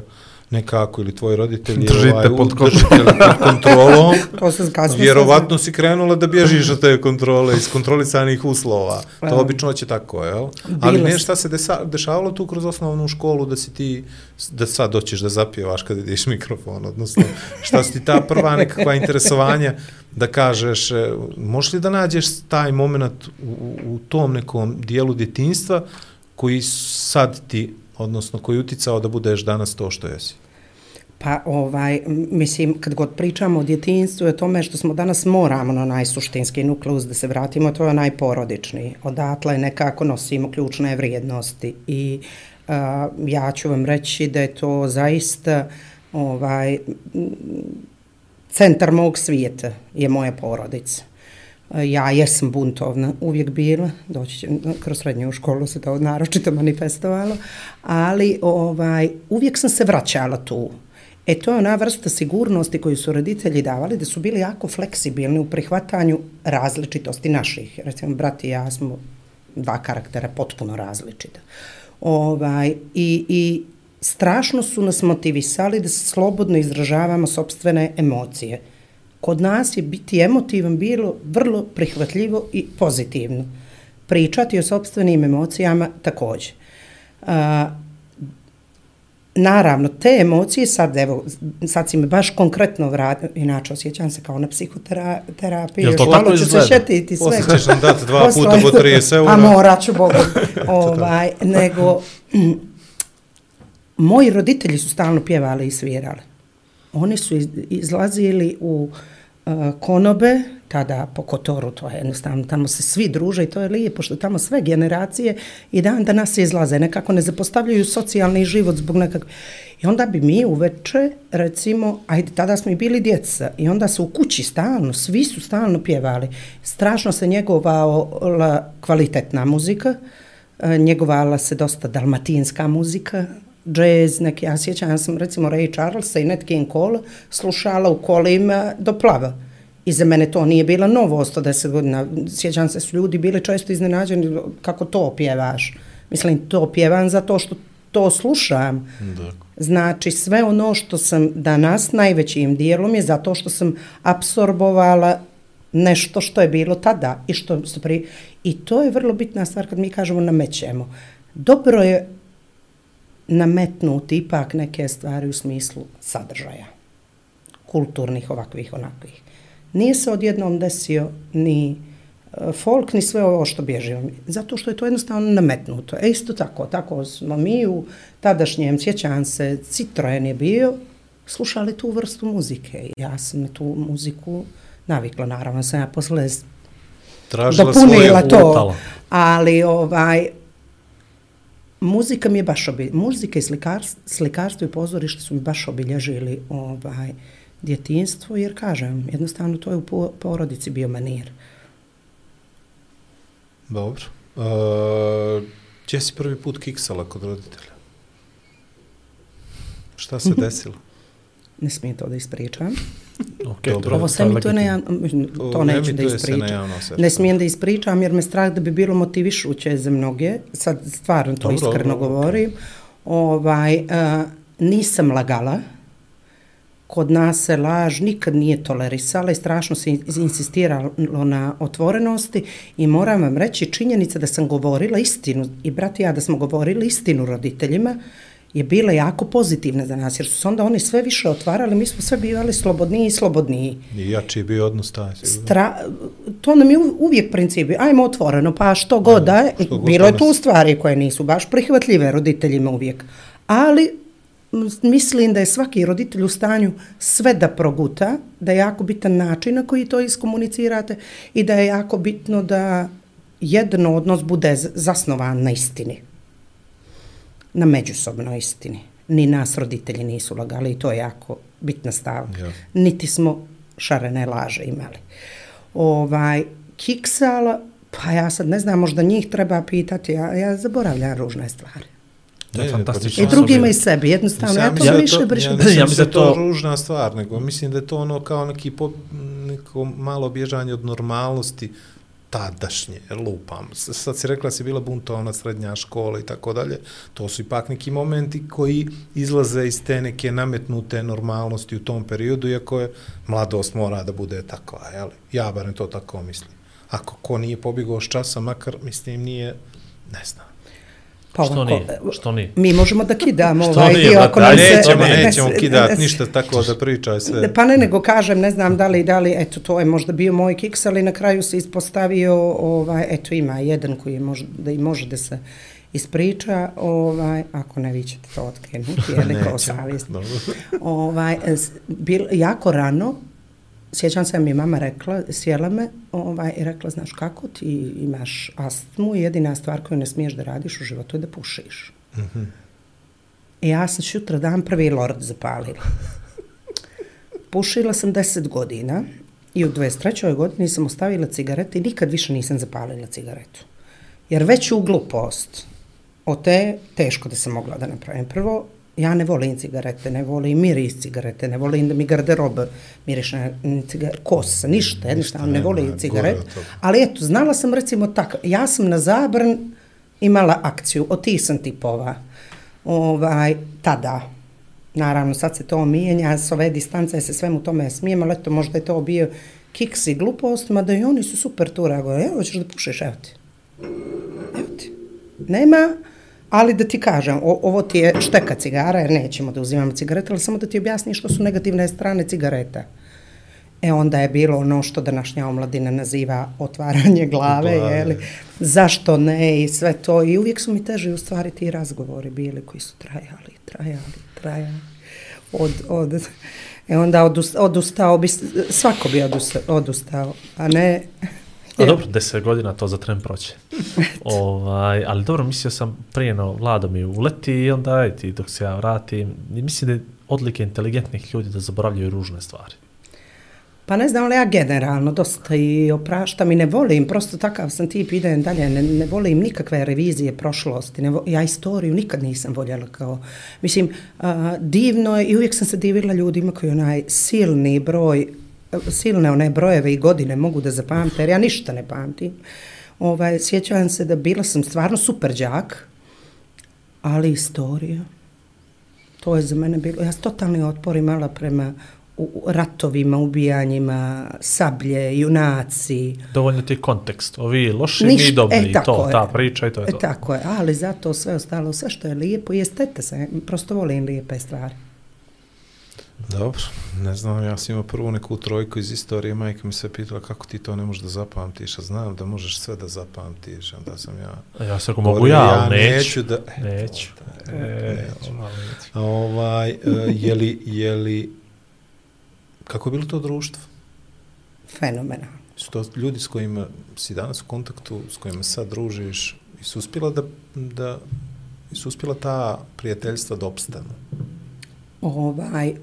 nekako ili tvoji roditelji Držite ovaj, pod u- držite pod kontrolom. To se kasnije Vjerovatno si krenula da bježiš od te kontrole iz kontrolisanih uslova. To Um, obično će tako, jel? Ali ne šta se desa, dešavalo tu kroz osnovnu školu da si ti, da sad doćeš da zapjevaš kad ideš mikrofon, odnosno šta su ti ta prva nekakva interesovanja da kažeš, e, možeš li da nađeš taj moment u, u- u tom nekom dijelu djetinstva koji sad ti, odnosno koji uticao da budeš danas to što jesi? Pa ovaj, mislim, kad god pričamo o djetinstvu i o tome što smo danas moramo na najsuštinski nukleus da se vratimo, to je onaj porodični. Odatle nekako nosimo ključne vrijednosti i a, ja ću vam reći da je to zaista ovaj, centar mog svijeta je moja porodica. E, ja jesam buntovna, uvijek bila, doći će, kroz srednju školu se to naročito manifestovalo, ali ovaj, uvijek sam se vraćala tu. E to je ona vrsta sigurnosti koju su roditelji davali, da su bili jako fleksibilni u prihvatanju različitosti naših. Recimo, brat i ja smo dva karaktera potpuno različita. Ovaj, i, I strašno su nas motivisali da slobodno izražavamo sobstvene emocije. Kod nas je biti emotivan bilo vrlo prihvatljivo i pozitivno. Pričati o sobstvenim emocijama također. A, naravno, te emocije sad, evo, sad si me baš konkretno vratio, inače osjećam se kao na psihoterapiji, Jel to još tako malo ću se izgleda? šetiti sve. Poslije ćeš nam dati dva puta po 30 eura. A morat ću, Bogu. ovaj, nego, moji roditelji su stalno pjevali i svirali. Oni su izlazili u uh, konobe, tada po Kotoru, to je jednostavno, tamo se svi druže i to je lijepo što tamo sve generacije i dan danas izlaze, nekako ne zapostavljaju socijalni život zbog nekak... I onda bi mi uveče, recimo, ajde, tada smo i bili djeca, i onda su u kući stalno, svi su stalno pjevali. Strašno se njegovala kvalitetna muzika, e, njegovala se dosta dalmatinska muzika, džez, neki, ja sjećam, ja sam recimo Ray Charlesa i Nat King Cole slušala u kolima do plava. I za mene to nije bila novost od 10 godina. Sjećam se, su ljudi bili često iznenađeni kako to pjevaš. Mislim, to pjevam zato što to slušam. Da. Znači, sve ono što sam danas najvećim dijelom je zato što sam apsorbovala nešto što je bilo tada i što se pri... I to je vrlo bitna stvar kad mi kažemo namećemo. Dobro je nametnuti ipak neke stvari u smislu sadržaja. Kulturnih, ovakvih, onakvih. Nije se odjednom desio ni e, folk, ni sve ovo što bježi. Zato što je to jednostavno nametnuto. E isto tako, tako smo mi u tadašnjem, sjećam se, Citroen je bio, slušali tu vrstu muzike. Ja sam tu muziku navikla, naravno sam ja posle Tražila dopunila svoje to, lutalo. ali ovaj muzika mi je baš obi, muzika i slikarstvo, slikarstvo i pozorište su mi baš obilježili ovaj, djetinstvo, jer kažem, jednostavno to je u po- porodici bio manir. Dobro. Uh, gdje si prvi put kiksala kod roditelja? Šta se desilo? Ne smijem to da ispričam. Okay, Dobro. Ovo sve mi to ne, ja- to neću da ispričam. Ne smijem da ispričam jer me strah da bi bilo motivišuće za mnoge. Sad stvarno to Dobro, iskreno dobro, govorim. Ovaj, uh, nisam lagala. Kod nas se laž nikad nije tolerisala i strašno se in- insistiralo na otvorenosti i moram vam reći činjenica da sam govorila istinu i brat i ja da smo govorili istinu roditeljima je bila jako pozitivna za nas jer su se onda oni sve više otvarali, mi smo sve bivali slobodniji i slobodniji. I jači je bio odnos taj. Stra, to nam je uvijek princip, ajmo otvoreno, pa što god da bilo je tu stvari koje nisu baš prihvatljive roditeljima uvijek, ali mislim da je svaki roditelj u stanju sve da proguta, da je jako bitan način na koji to iskomunicirate i da je jako bitno da jedan odnos bude zasnovan na istini, na međusobnoj istini. Ni nas roditelji nisu lagali i to je jako bitna stavka. Ja. Niti smo šarene laže imali. Ovaj, kiksala, pa ja sad ne znam, možda njih treba pitati, ja, ja zaboravljam ružne stvari. To je Ne, ne, fantastično. I Ja drugima sam i sebi, jednostavno, ja, Mislim, to mislim da više to- brišem. Ja, Ja, mislim Ja da je to- ružna stvar, nego mislim da je to ono kao neki po, neko malo bježanje od normalnosti tadašnje, lupam. Sad si rekla si bila buntovna srednja škola i tako dalje. To su ipak neki momenti koji izlaze iz te neke nametnute normalnosti u tom periodu, iako je mladost mora da bude takva, jel? Ja barem to tako mislim. Ako ko nije pobjegao s časa, makar, mislim, nije, ne znam pa Što ovako, nije? Što nije? Mi možemo da kidamo ovaj nije, dio, ako nam ajde, se... Nećemo, ne, nećemo ne- kidat ne- ništa tako da pričaj sve. Ne, Pa ne, nego kažem, ne znam da li, da li, eto, to je možda bio moj kiks, ali na kraju se ispostavio, ovaj, eto, ima jedan koji je možda, da i može da se ispriča, ovaj, ako ne, vi ćete to otkrenuti, je li kao savjest. Ovaj, bil, jako rano, sjećam se mi mama rekla, sjela me ovaj, i rekla, znaš kako ti imaš astmu i jedina stvar koju ne smiješ da radiš u životu je da pušiš. I ja sam šutra dan prvi lord zapalila. Pušila sam 10 godina i u 23. godini sam ostavila cigarete i nikad više nisam zapalila cigaretu. Jer već u glupost od te teško da sam mogla da napravim. Prvo, ja ne volim cigarete, ne volim miris cigarete, ne volim da mi garderoba miriše na cigarete, kosa, ništa, jednostavno ne nema, volim gore cigarete. Ali eto, znala sam recimo tako, ja sam na zabran imala akciju od tih sam tipova. Ovaj, tada. Naravno, sad se to mijenja, s ove distance se svemu tome smijem, ali eto, možda je to bio kiks i glupost, mada i oni su super tu reagovali. Evo, hoćeš da pušiš, evo ti. Evo ti. Nema, ali da ti kažem, o, ovo ti je šteka cigara, jer nećemo da uzimamo cigarete, ali samo da ti objasnim što su negativne strane cigareta. E onda je bilo ono što današnja omladina naziva otvaranje glave, Glave. jeli, zašto ne i sve to. I uvijek su mi teži u stvari ti razgovori bili koji su trajali, trajali, trajali. Od, od, e onda odus- odustao bi, svako bi odustao, odustao a ne... A dobro, deset godina to za tren proće. ovaj, ali dobro, mislio sam prije no, Vlado mi uleti i onda aj ti dok se ja vratim. Mislim da je odlike inteligentnih ljudi da zaboravljaju ružne stvari. Pa ne znam, ali ja generalno dosta i opraštam i ne volim, prosto takav sam tip, idem dalje, ne, ne volim nikakve revizije prošlosti, ne vo, ja istoriju nikad nisam voljela kao, mislim, a, divno je i uvijek sam se divila ljudima koji onaj silni broj, silne one brojeve i godine mogu da zapamte, jer ja ništa ne pamtim. Ovaj, sjećam se da bila sam stvarno super đak, ali istorija, to je za mene bilo, ja totalni otpor imala prema u, ratovima, ubijanjima, sablje, junaci. Dovoljno ti je kontekst. Ovi loši, Ništa- mi dobri. e, to, je. ta priča i to je E, to. tako je, ali zato sve ostalo, sve što je lijepo i estete se, prosto volim lijepe stvari. Dobro, ne znam, ja sam imao prvu neku trojku iz istorije, majka mi se pitala kako ti to ne možeš da zapamtiš, a znam da možeš sve da zapamtiš, onda sam ja... Ja se ako mogu ja, ali neću. da... Neću. E, ali neću. A Ovaj, e, je li, je li, kako je bilo to društvo? Fenomenalno. Su to ljudi s kojima si danas u kontaktu, s kojima sad družiš, i su uspjela da, da su uspjela ta prijateljstva da opstanu? Ovaj,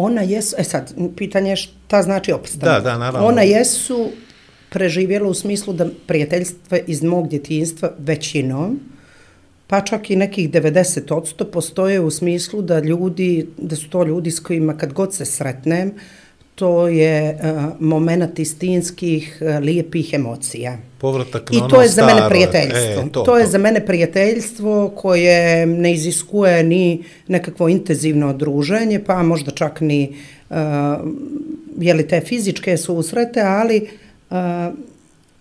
ona jesu, e sad, pitanje je šta znači opstanak. Da, da, naravno. Ona jesu preživjela u smislu da prijateljstva iz mog djetinjstva većinom, pa čak i nekih 90% postoje u smislu da ljudi, da su to ljudi s kojima kad god se sretnem, to je uh, moment istinskih uh, lijepih emocija. Povratak na I ono to je za mene prijateljstvo. E, to, to je za mene prijateljstvo koje ne iziskuje ni nekakvo intenzivno druženje, pa možda čak ni uh, jeli te fizičke susrete, ali uh,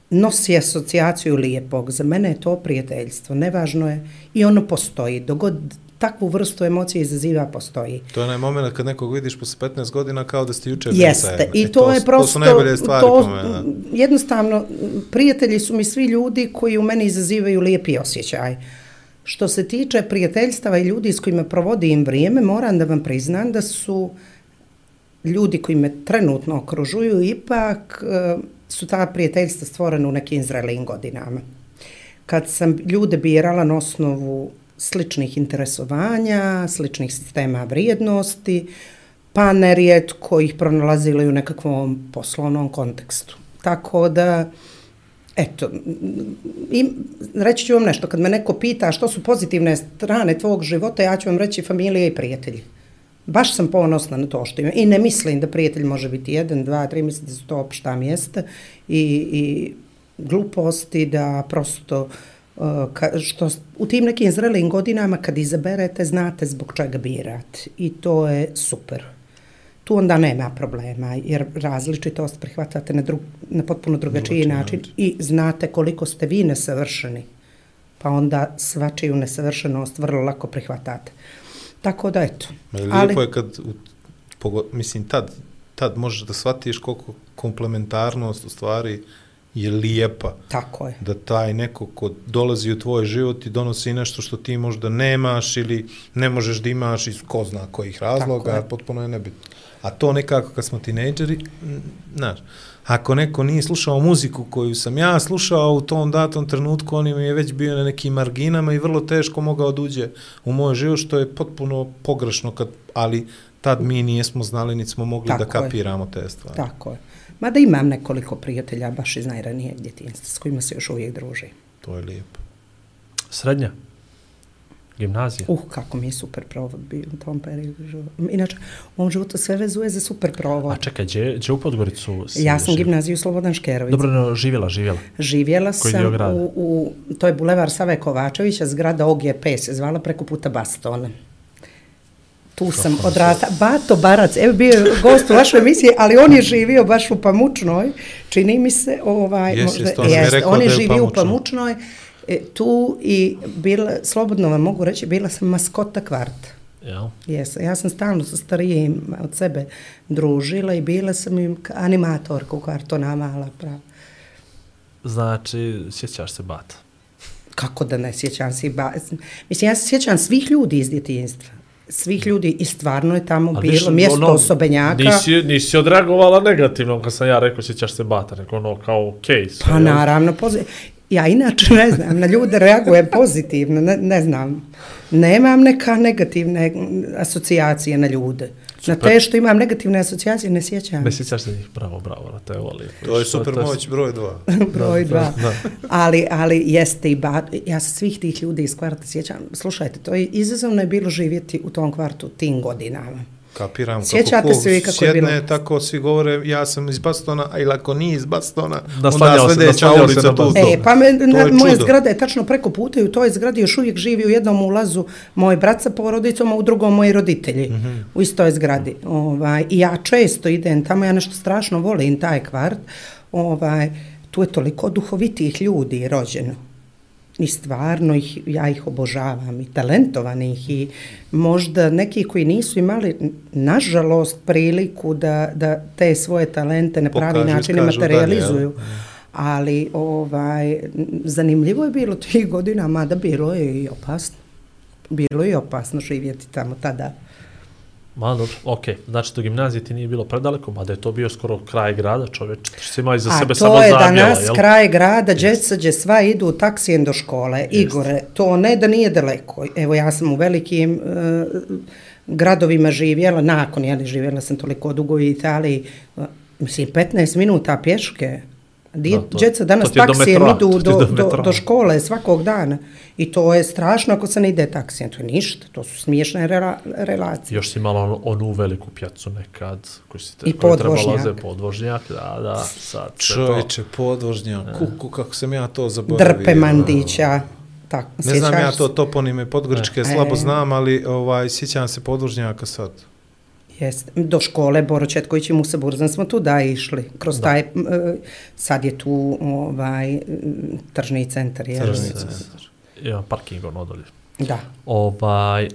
nosi asocijaciju lijepog. Za mene je to prijateljstvo. Nevažno je i ono postoji. Dogod takvu vrstu emocije izaziva postoji. To je onaj moment kad nekog vidiš posle 15 godina kao da ste juče Jeste, i E, to, je su- prosto, To su najbolje stvari to, po mene. da. jednostavno, prijatelji su mi svi ljudi koji u meni izazivaju lijepi osjećaj. Što se tiče prijateljstava i ljudi s kojima provodim vrijeme, moram da vam priznam da su ljudi koji me trenutno okružuju, ipak e, su ta prijateljstva stvorena u nekim zrelijim godinama. Kad sam ljude birala na osnovu sličnih interesovanja, sličnih sistema vrijednosti, pa nerijetko ih pronalazili u nekakvom poslovnom kontekstu. Tako da, eto, i reći ću vam nešto, kad me neko pita što su pozitivne strane tvog života, ja ću vam reći familija i prijatelji. Baš sam ponosna na to što imam. I ne mislim da prijatelj može biti jedan, dva, tri, mislim da su to opšta mjesta i, i gluposti da prosto uh, što s- u tim nekim zrelim godinama kad izaberete znate zbog čega birate i to je super. Tu onda nema problema jer različitost prihvatate na, drug, na potpuno drugačiji način i znate koliko ste vi nesavršeni pa onda svačiju nesavršenost vrlo lako prihvatate. Tako da eto. Ma lijepo je kad, u, pogo, mislim, tad, tad možeš da shvatiš koliko komplementarnost u stvari je lijepa. Tako je. Da taj neko ko dolazi u tvoj život i donosi nešto što ti možda nemaš ili ne možeš da imaš iz ko zna kojih razloga, je. potpuno je nebitno. A to nekako kad smo tinejdžeri, znaš, ako neko nije slušao muziku koju sam ja slušao u tom datom trenutku, on mi je već bio na nekim marginama i vrlo teško mogao da uđe u moj život, što je potpuno pogrešno, kad, ali tad mi nijesmo znali, niti smo mogli Tako da je. kapiramo te stvari. Tako je. Mada imam nekoliko prijatelja baš iz najranijeg djetinjstva s kojima se još uvijek družim. To je lijepo. Srednja? Gimnazija? Uh, kako mi je super provod bio u tom periodu. života. Inače, u ovom životu sve vezuje za super provod. A čekaj, gdje, gdje u Podgoricu si Ja sam živ- gimnaziju Slobodan Škerović. Dobro, no, živjela, živjela. Živjela Koji sam u, u, to je bulevar Save Kovačevića, zgrada OGP se zvala preko puta Bastona. Tu sam odrasta. Bato Barac, evo bio je gost u vašoj emisiji, ali on je živio baš u Pamučnoj, čini mi se, ovaj, Jes, možda, jes, to nam je rekao on je živio u Pamučnoj. E, tu i bila, slobodno vam mogu reći, bila sam maskota kvarta. Jel? Jes, ja sam stalno sa starijim od sebe družila i bila sam im ka- animatorka u kvartu, ona mala prava. Znači, sjećaš se bata. Kako da ne sjećam se? i Ba... Mislim, ja se sjećam svih ljudi iz djetinjstva. Svih ljudi i stvarno je tamo A bilo mjesto ono, osobenjaka. Nisi, nisi odreagovala negativno kad sam ja rekao sjećaš se bata, nego ono kao case. Pa naravno, pozi... ja inače ne znam, na ljude reagujem pozitivno, ne, ne znam. Nemam neka negativne asocijacije na ljude. Na te što imam negativne asocijacije ne sjećam. Ne sjećaš se njih, bravo, bravo, na te lijepo. To je super to moć broj dva. broj Da, dva. da. Ali, ali jeste i ba, ja se svih tih ljudi iz kvarta sjećam. Slušajte, to je izazovno je bilo živjeti u tom kvartu tim godinama. Kapiram Sjećate kako se vi kako je sjedne, bilo? tako svi govore ja sam iz Bastona, a ili ako nije iz Bastona, Naslanjao onda sljedeća ulica na tu. E, pa me, To na, je moja čudo. zgrada je tačno preko puta i u toj zgradi još uvijek živi u jednom ulazu moj brat sa porodicom, a u drugom moji roditelji mm -hmm. u istoj zgradi. Ovaj, I ja često idem tamo, ja nešto strašno volim taj kvart. Ovaj, tu je toliko duhovitih ljudi rođeno. I stvarno ih, ja ih obožavam i talentovanih i možda neki koji nisu imali, nažalost, priliku da, da te svoje talente na pravi Pokažu, način dalje, materializuju. Ali ovaj, zanimljivo je bilo tih godina, mada bilo je i opasno. Bilo je opasno živjeti tamo tada. Ma dobro, okej. Znači do gimnazije ti nije bilo predaleko, mada je to bio skoro kraj grada, čovječ. Što si imao iza A sebe to samo je zabjela, danas jel? kraj grada, djeca gdje sva idu taksijem do škole. Igore, to ne da nije daleko. Evo ja sam u velikim e, gradovima živjela, nakon, jeli, živjela sam toliko dugo u Italiji, e, mislim, 15 minuta pješke. Di, Da, to- djeca danas to taksijem idu to do, do do, škole svakog dana. I to je strašno ako se ne ide taksijem. To je ništa, to su smiješne rela, relacije. Još si imala onu, onu veliku pjacu nekad, koji si te, I koju treba podvožnjak. podvožnjak, da, da, sad sve to. Čovječe, podvožnja, kuku, kako sam ja to zaboravio. Drpe mandića. Tako, Ne znam ja se? to toponime podgoričke, E. slabo znam, ali ovaj, sjećam se podvožnjaka sad. Jeste. Do škole Boro Četković i Musa Burzan smo tu da išli. Kroz taj, e, sad je tu ovaj, tržni centar. Je. Tržni Ima parking ono dolje. Da. Ovaj, uh,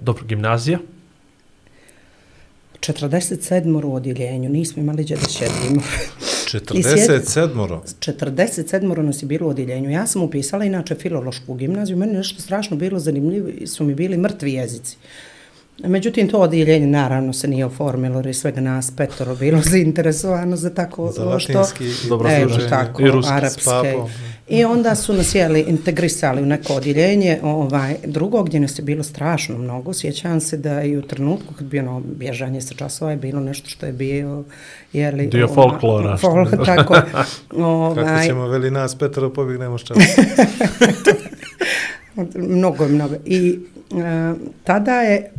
dobro, gimnazija, 47 u odjeljenju, nismo imali gdje da šedimo. 47-oro. 47 nas je bilo u odjeljenju. Ja sam upisala inače filološku gimnaziju, meni nešto strašno bilo zanimljivo, su mi bili mrtvi jezici. Međutim, to odjeljenje naravno se nije oformilo, jer je svega nas petoro bilo zainteresovano za tako Za što. latinski i Dobro Evo, druženje. tako, I ruski s arapske. papom. I onda su nas jeli integrisali u neko odjeljenje, ovaj, drugo gdje nas je bilo strašno mnogo. Sjećam se da i u trenutku kad bi ono bježanje sa časova je bilo nešto što je bio jeli, Dio ovaj, folklora, što Fol, tako. Kako ovaj, ćemo veli nas, Petro, pobjegnemo s čas. mnogo, mnogo. I e, tada je,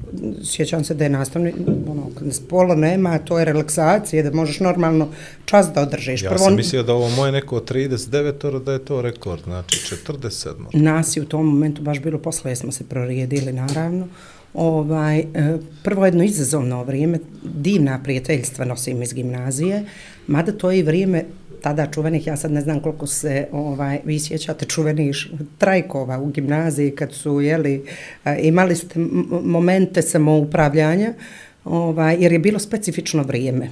sjećam se da je nastavni, ono, kad spola nema, to je relaksacija, da možeš normalno čas da održiš. Ja sam mislio da ovo moje neko 39-oro, da je to rekord, znači 47 nas je u tom momentu baš bilo posle, smo se prorijedili naravno. Ovaj, e, prvo jedno izazovno vrijeme, divna prijateljstva nosim iz gimnazije, mada to je i vrijeme tada čuvenih, ja sad ne znam koliko se ovaj, vi sjećate čuvenih trajkova u gimnaziji kad su jeli, imali ste momente samoupravljanja, ovaj, jer je bilo specifično vrijeme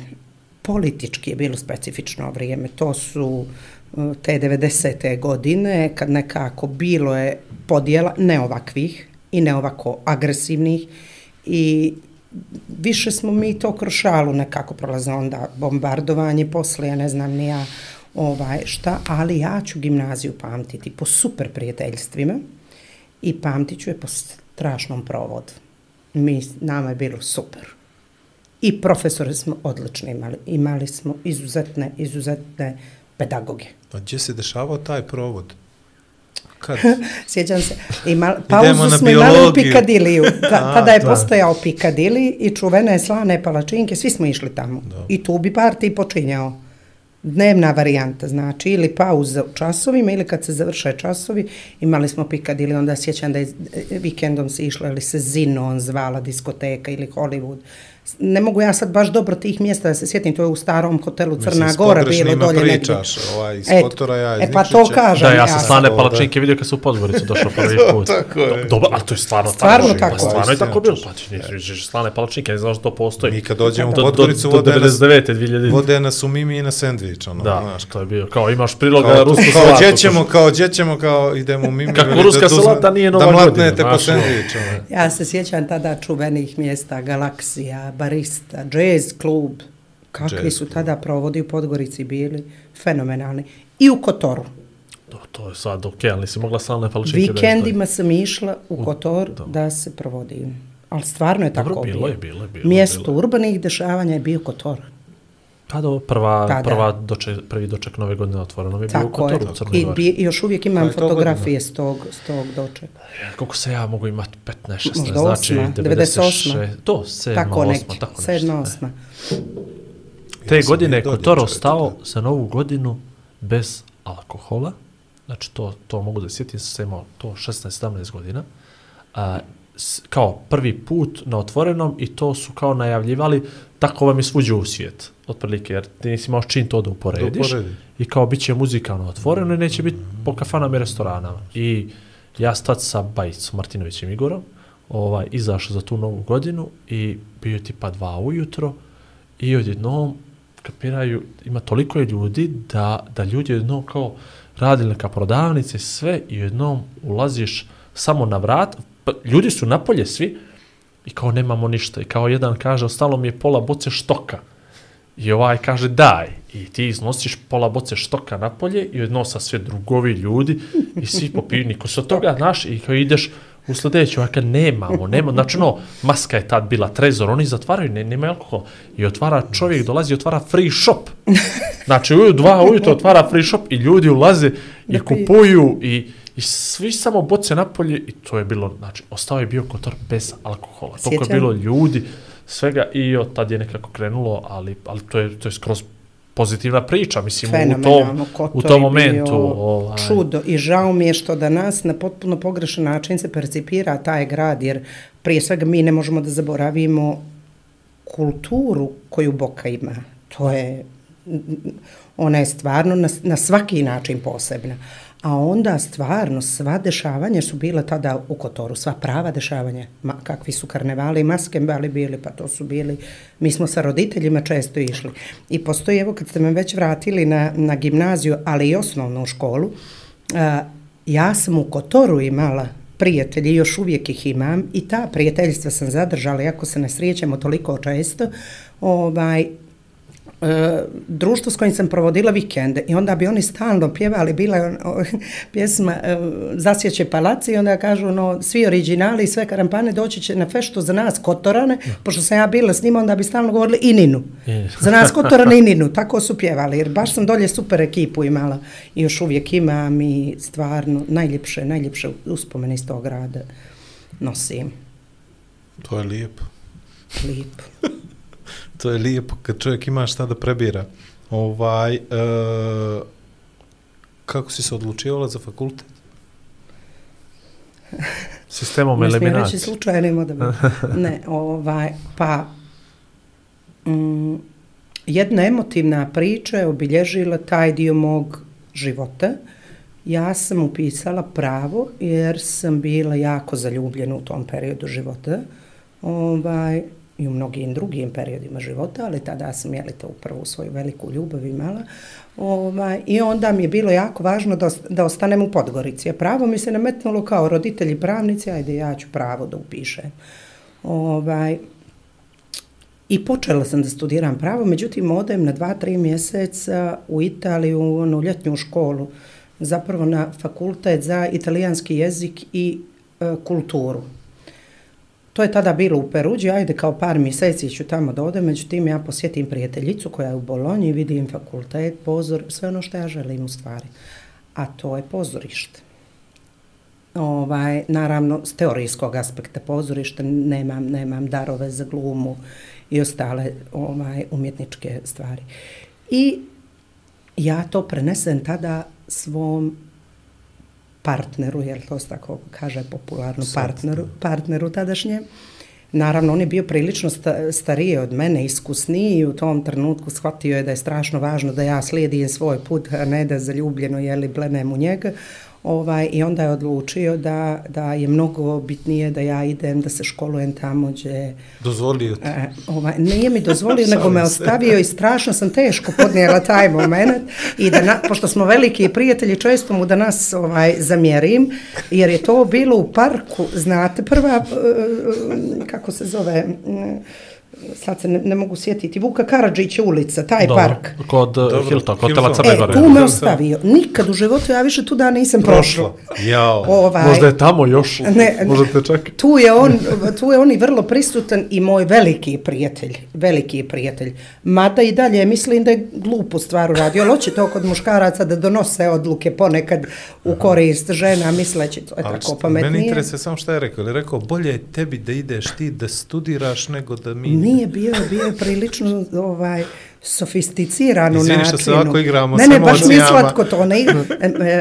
politički je bilo specifično vrijeme. To su e, te 90. godine kad nekako bilo je podjela ne ovakvih i ne ovako agresivnih i više smo mi to kroz šalu nekako prolaze onda bombardovanje posle, ja ne znam ni ja ovaj, šta, ali ja ću gimnaziju pamtiti po super prijateljstvima i pamtit ću je po strašnom provodu. Mi, nama je bilo super. I profesore smo odlični imali. Imali smo izuzetne, izuzetne pedagoge. A gdje se dešavao taj provod? Kad? Sjećam se, Idemo pauzu smo imali u biologiju. Pikadiliju. Ta, A, tada je da. postojao Pikadili i čuvene slane palačinke, svi smo išli tamo. I tu bi parti počinjao. Dnevna varijanta, znači ili pauza u časovima ili kad se završaju časovi, imali smo Pikadili, onda sjećam da je e, vikendom se išlo ili se Zinon zvala diskoteka ili Hollywood. Ne mogu ja sad baš dobro tih mjesta da se sjetim, to je u starom hotelu Crna Mislim, s Gora bilo dolje negdje. pričaš, ovaj iz Kotora, ja iz e, pa to kažem. Da, ja sam slane palačinke vidio kad sam u Podgoricu došao prvi put. Tako je. Dobro, ali to je stvarno Stvarno tako. tako. Pa stvarno je tako bilo. Pa ti nisi slane palačinke, ne znaš da to postoji. Mi kad dođemo u Podgoricu, vode nas, 99. 2000. vode nas u Mimi i na sendvič, ono, Da, znaš. to je bio. Kao imaš priloga Kao, rusku kao, salatu. gdje ćemo, kao, gdje ćemo, kao, idemo u Mimi. Kako ruska da salata nije Nova Da godina, mlatnete po ono. sendvič, ono. Ja se sjećam tada čuvenih mjesta, Galaksija, Barista, Jazz klub. Kakvi Jazz su tada provodi u Podgorici bili fenomenalni. I u Kotoru. To, to je sad okej, ali nisi mogla salne palačinke da Vikendima sam išla u Kotor da se provodi. Ali stvarno je Dobro, tako bilo bilo. je, bilo je, bilo je, Mjesto bilo urbanih dešavanja je bio Kotor. Pa do, prva, Pa da. prva doček, prvi doček nove godine otvoreno je bio u je. Kotoru u Crnoj I Gori. bi, još uvijek imam je to fotografije s tog, s tog dočeka. Koliko se ja mogu imati 15, 16, Možda znači osma, 96, 98. to, 7, Tako 8, neki, tako nešto. sedma, e. osma. Te Ja godine je Kotor ostao za novu godinu bez alkohola. Znači, to, to mogu da sjetim, sam imao to 16-17 godina. A, s, kao prvi put na otvorenom i to su kao najavljivali, tako vam je svuđe u svijet, otprilike, jer ti nisi imao s čim to da uporediš. Da uporedi. I kao bit će muzika na otvoreno i neće biti po kafanama i restoranama. I ja stad sa Bajicom, Martinovićem Igorom, ovaj, izašao za tu novu godinu i bio tipa dva ujutro i odjednom kapiraju, ima toliko je ljudi da, da ljudi odjednom kao radili neka prodavnice, sve i odjednom ulaziš samo na vrat, pa ljudi su napolje svi I kao nemamo ništa. I kao jedan kaže, ostalo mi je pola boce štoka. I ovaj kaže, daj. I ti iznosiš pola boce štoka napolje i odnosa sve drugovi ljudi i svi popiju. Niko se od toga, znaš, i kao ideš u sljedeću, a kad nemamo, nema, znači no, maska je tad bila trezor, oni zatvaraju, ne, nema alkohol. I otvara, čovjek dolazi i otvara free shop. Znači, u dva ujutro otvara free shop i ljudi ulaze i kupuju i, i svi samo boce napolje i to je bilo, znači, ostao je bio kotor bez alkohola. Toliko je Sjećam. bilo ljudi, svega i od tad je nekako krenulo, ali, ali to je, to je skroz pozitivna priča, mislim, u tom, Kotor u tom momentu. Ovaj, Čudo i žao mi je što danas na potpuno pogrešan način se percipira taj grad, jer prije svega mi ne možemo da zaboravimo kulturu koju Boka ima. To je, ona je stvarno na, na svaki način posebna. A onda stvarno sva dešavanja su bila tada u Kotoru, sva prava dešavanja. Ma, kakvi su karnevali i maskembali bili, pa to su bili, mi smo sa roditeljima često išli. I postoji, evo kad ste me već vratili na, na gimnaziju, ali i osnovnu školu, a, ja sam u Kotoru imala prijatelji, još uvijek ih imam i ta prijateljstva sam zadržala, jako se ne srijećemo toliko često, ovaj, e, društvo s kojim sam provodila vikende i onda bi oni stalno pjevali, bila je pjesma e, Zasjeće palaci i onda kažu no, svi originali i sve karampane doći će na feštu za nas Kotorane, pošto sam ja bila s njima, onda bi stalno govorili i Ninu. Je. Za nas Kotorane i Ninu, tako su pjevali, jer baš sam dolje super ekipu imala i još uvijek imam i stvarno najljepše, najljepše uspomene iz tog grada nosim. To je lijepo. Lijepo. To je lijepo kad čovjek ima šta da prebira. Ovaj, e, kako si se odlučivala za fakultet? sistemom Ne smijem reći eliminacije. slučajnim odabir. Ne, ovaj, pa mm, jedna emotivna priča je obilježila taj dio mog života. Ja sam upisala pravo jer sam bila jako zaljubljena u tom periodu života. Ovaj, i u mnogim drugim periodima života, ali tada sam jeli to upravo svoju veliku ljubav imala. Ovaj, I onda mi je bilo jako važno da, da ostanem u Podgorici. A pravo mi se nametnulo kao roditelji pravnici, ajde ja ću pravo da upišem. Ovaj, I počela sam da studiram pravo, međutim odem na dva, tri mjeseca u Italiju, u onu ljetnju školu, zapravo na fakultet za italijanski jezik i e, kulturu. To je tada bilo u Peruđi, ajde kao par mjeseci ću tamo da odem, međutim ja posjetim prijateljicu koja je u Bolonji, vidim fakultet, pozor, sve ono što ja želim u stvari. A to je pozorište. Ovaj, naravno, s teorijskog aspekta pozorišta nemam, nemam darove za glumu i ostale ovaj, umjetničke stvari. I ja to prenesem tada svom partneru, jer to se tako kaže popularno, partneru, partneru tadašnje. Naravno, on je bio prilično sta, stariji od mene, iskusniji i u tom trenutku shvatio je da je strašno važno da ja slijedim svoj put, a ne da zaljubljeno jeli blenem u njega. Ovaj, I onda je odlučio da, da je mnogo bitnije da ja idem, da se školujem tamo gdje Dozvolio ti. E, ovaj, nije mi dozvolio, nego me se. ostavio i strašno sam teško podnijela taj moment i da, na, pošto smo veliki prijatelji, često mu da nas ovaj, zamjerim, jer je to bilo u parku, znate, prva, e, kako se zove, e, sad se ne, ne mogu sjetiti, Vuka Karadžića ulica, taj Dobro, park. Kod Dobro, Dobro, Hilton, kod Tela. Crne E, Gore. tu me ostavio. Nikad u životu ja više tu da nisam prošla. Jao. Ovaj, Možda je tamo još, Ne, možete čak. tu je on, tu je on i vrlo prisutan i moj veliki prijatelj, veliki prijatelj. Mada i dalje mislim da je glupu stvar uradio, ali hoće to kod muškaraca da donose odluke ponekad u korist žena, misleći to je Ali tako pametnije. Meni interesuje samo šta je rekao. Je rekao, bolje je tebi da ideš ti da studiraš nego da mi... Nije bio, bio je prilično ovaj, sofisticiran u Izvini što načinu. se ovako igramo Ne, s ne, baš mi emocijama. slatko to. Ne, e,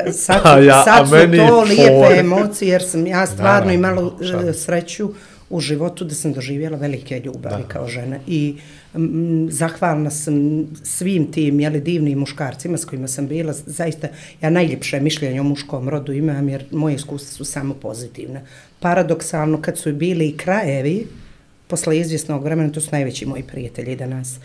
e, sad, A ja, sad a su meni to lijepe fore. emocije, jer sam ja stvarno imala e, sreću u životu da sam doživjela velike ljubavi kao žena. I mm, zahvalna sam svim tim jeli, divnim muškarcima s kojima sam bila. Zaista, ja najljepše mišljenje o muškom rodu imam, jer moje iskustva su samo pozitivne. Paradoksalno, kad su bili i krajevi, posle izvjesnog vremena, to su najveći moji prijatelji danas,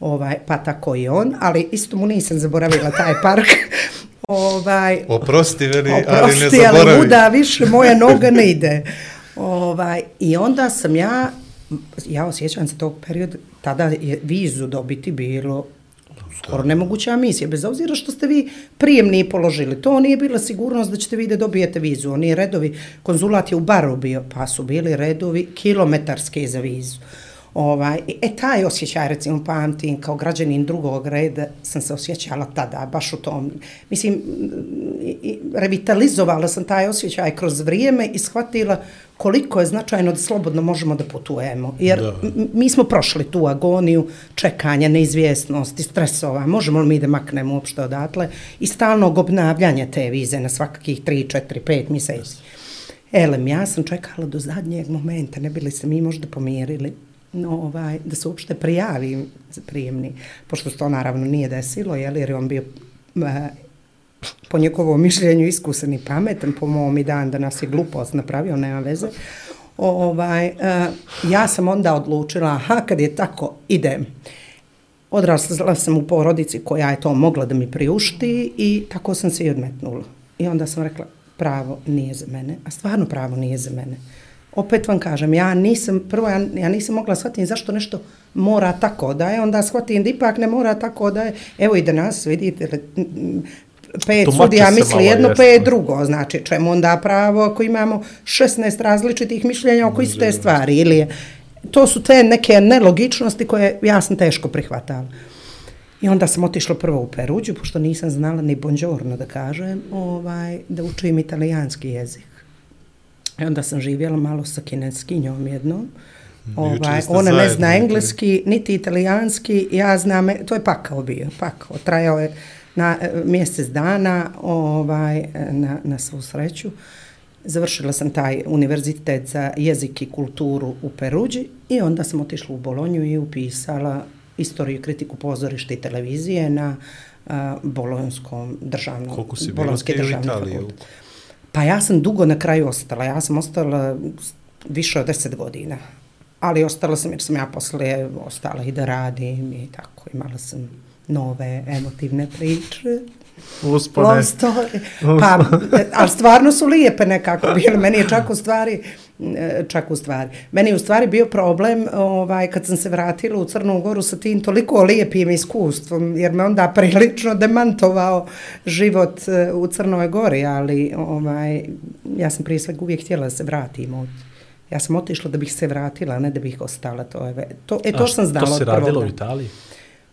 ovaj, pa tako i on, ali isto mu nisam zaboravila taj park. ovaj, Oprosti, veli, ali ne Oprosti, zaboravi. ali muda više moja noga ne ide. Ovaj, I onda sam ja ja osjećam se tog perioda, tada je vizu dobiti bilo skoro nemoguća misija, bez obzira što ste vi prijemni položili. To nije bila sigurnost da ćete vi da dobijete vizu. Oni redovi, konzulat je u baru bio, pa su bili redovi kilometarske za vizu. Ovaj, e, taj osjećaj, recimo, pamtim, kao građanin drugog reda, sam se osjećala tada, baš u tom. Mislim, revitalizovala sam taj osjećaj kroz vrijeme i shvatila koliko je značajno da slobodno možemo da putujemo. Jer Da. mi smo prošli tu agoniju čekanja, neizvjesnosti, stresova, možemo li mi da maknemo uopšte odatle i stalnog obnavljanja te vize na svakakih 3, 4, 5 mjeseci. Elem, ja sam čekala do zadnjeg momenta, ne bili se mi možda pomirili, ovaj, da se uopšte prijavim za prijemni, pošto se to naravno nije desilo, jel, jer je on bio e, po njegovom mišljenju iskusan i pametan, po mom i dan da nas je glupost napravio, nema veze. Ovaj, e, ja sam onda odlučila, aha, kad je tako, idem. Odrasla sam u porodici koja je to mogla da mi priušti i tako sam se i odmetnula. I onda sam rekla, pravo nije za mene, a stvarno pravo nije za mene. Opet vam kažem, ja nisam, prvo ja, ja nisam mogla shvatiti zašto nešto mora tako da je, onda shvatim da ipak ne mora tako da je. Evo i danas, vidite, pet Tumači sudija misli jedno, pet drugo. Znači, čemu onda pravo ako imamo 16 različitih mišljenja oko iste stvari? Ili je, to su te neke nelogičnosti koje ja sam teško prihvatala. I onda sam otišla prvo u Peruđu, pošto nisam znala ni buongiorno da kažem, ovaj, da učim italijanski jezik. I onda sam živjela malo sa kineskinjom jednom. Ovaj, ona ne zajedno, zna dakle. engleski, niti italijanski, ja znam, to je pakao bio, pakao. Trajao je na e, mjesec dana ovaj, e, na, na svu sreću. Završila sam taj univerzitet za jezik i kulturu u Peruđi i onda sam otišla u Bolonju i upisala istoriju i kritiku pozorišta i televizije na a, Bolonjskom državnom, Koliko si bila Pa ja sam dugo na kraju ostala. Ja sam ostala više od deset godina. Ali ostala sam jer sam ja posle ostala i da radim i tako. Imala sam nove emotivne priče. Uspone. Pa, e, ali stvarno su lijepe nekako bile. Meni je čak u stvari, čak u stvari, meni je u stvari bio problem ovaj, kad sam se vratila u Crnu Goru sa tim toliko lijepim iskustvom, jer me onda prilično demantovao život e, u Crnoj Gori, ali ovaj, ja sam prije svega uvijek htjela da se vratim od Ja sam otišla da bih se vratila, a ne da bih ostala. To je, to, e, to A sam znala To od si prvog radila u. Italiji?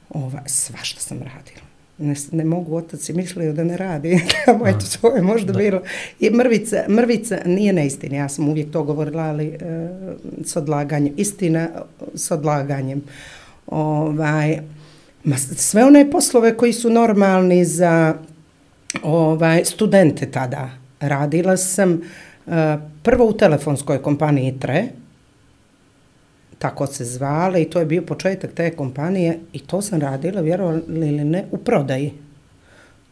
Ova, svašta sam radila. Ne, ne mogu, otac je mislio da ne radi. Tamo, eto, to je možda bilo. I mrvica, mrvica nije neistina, ja sam uvijek to govorila, ali e, s odlaganjem. Istina s odlaganjem. Ovaj, ma, sve one poslove koji su normalni za ovaj, studente tada. Radila sam e, prvo u telefonskoj kompaniji TRE, tako se zvala i to je bio početak te kompanije i to sam radila, vjerovali ili ne, u prodaji.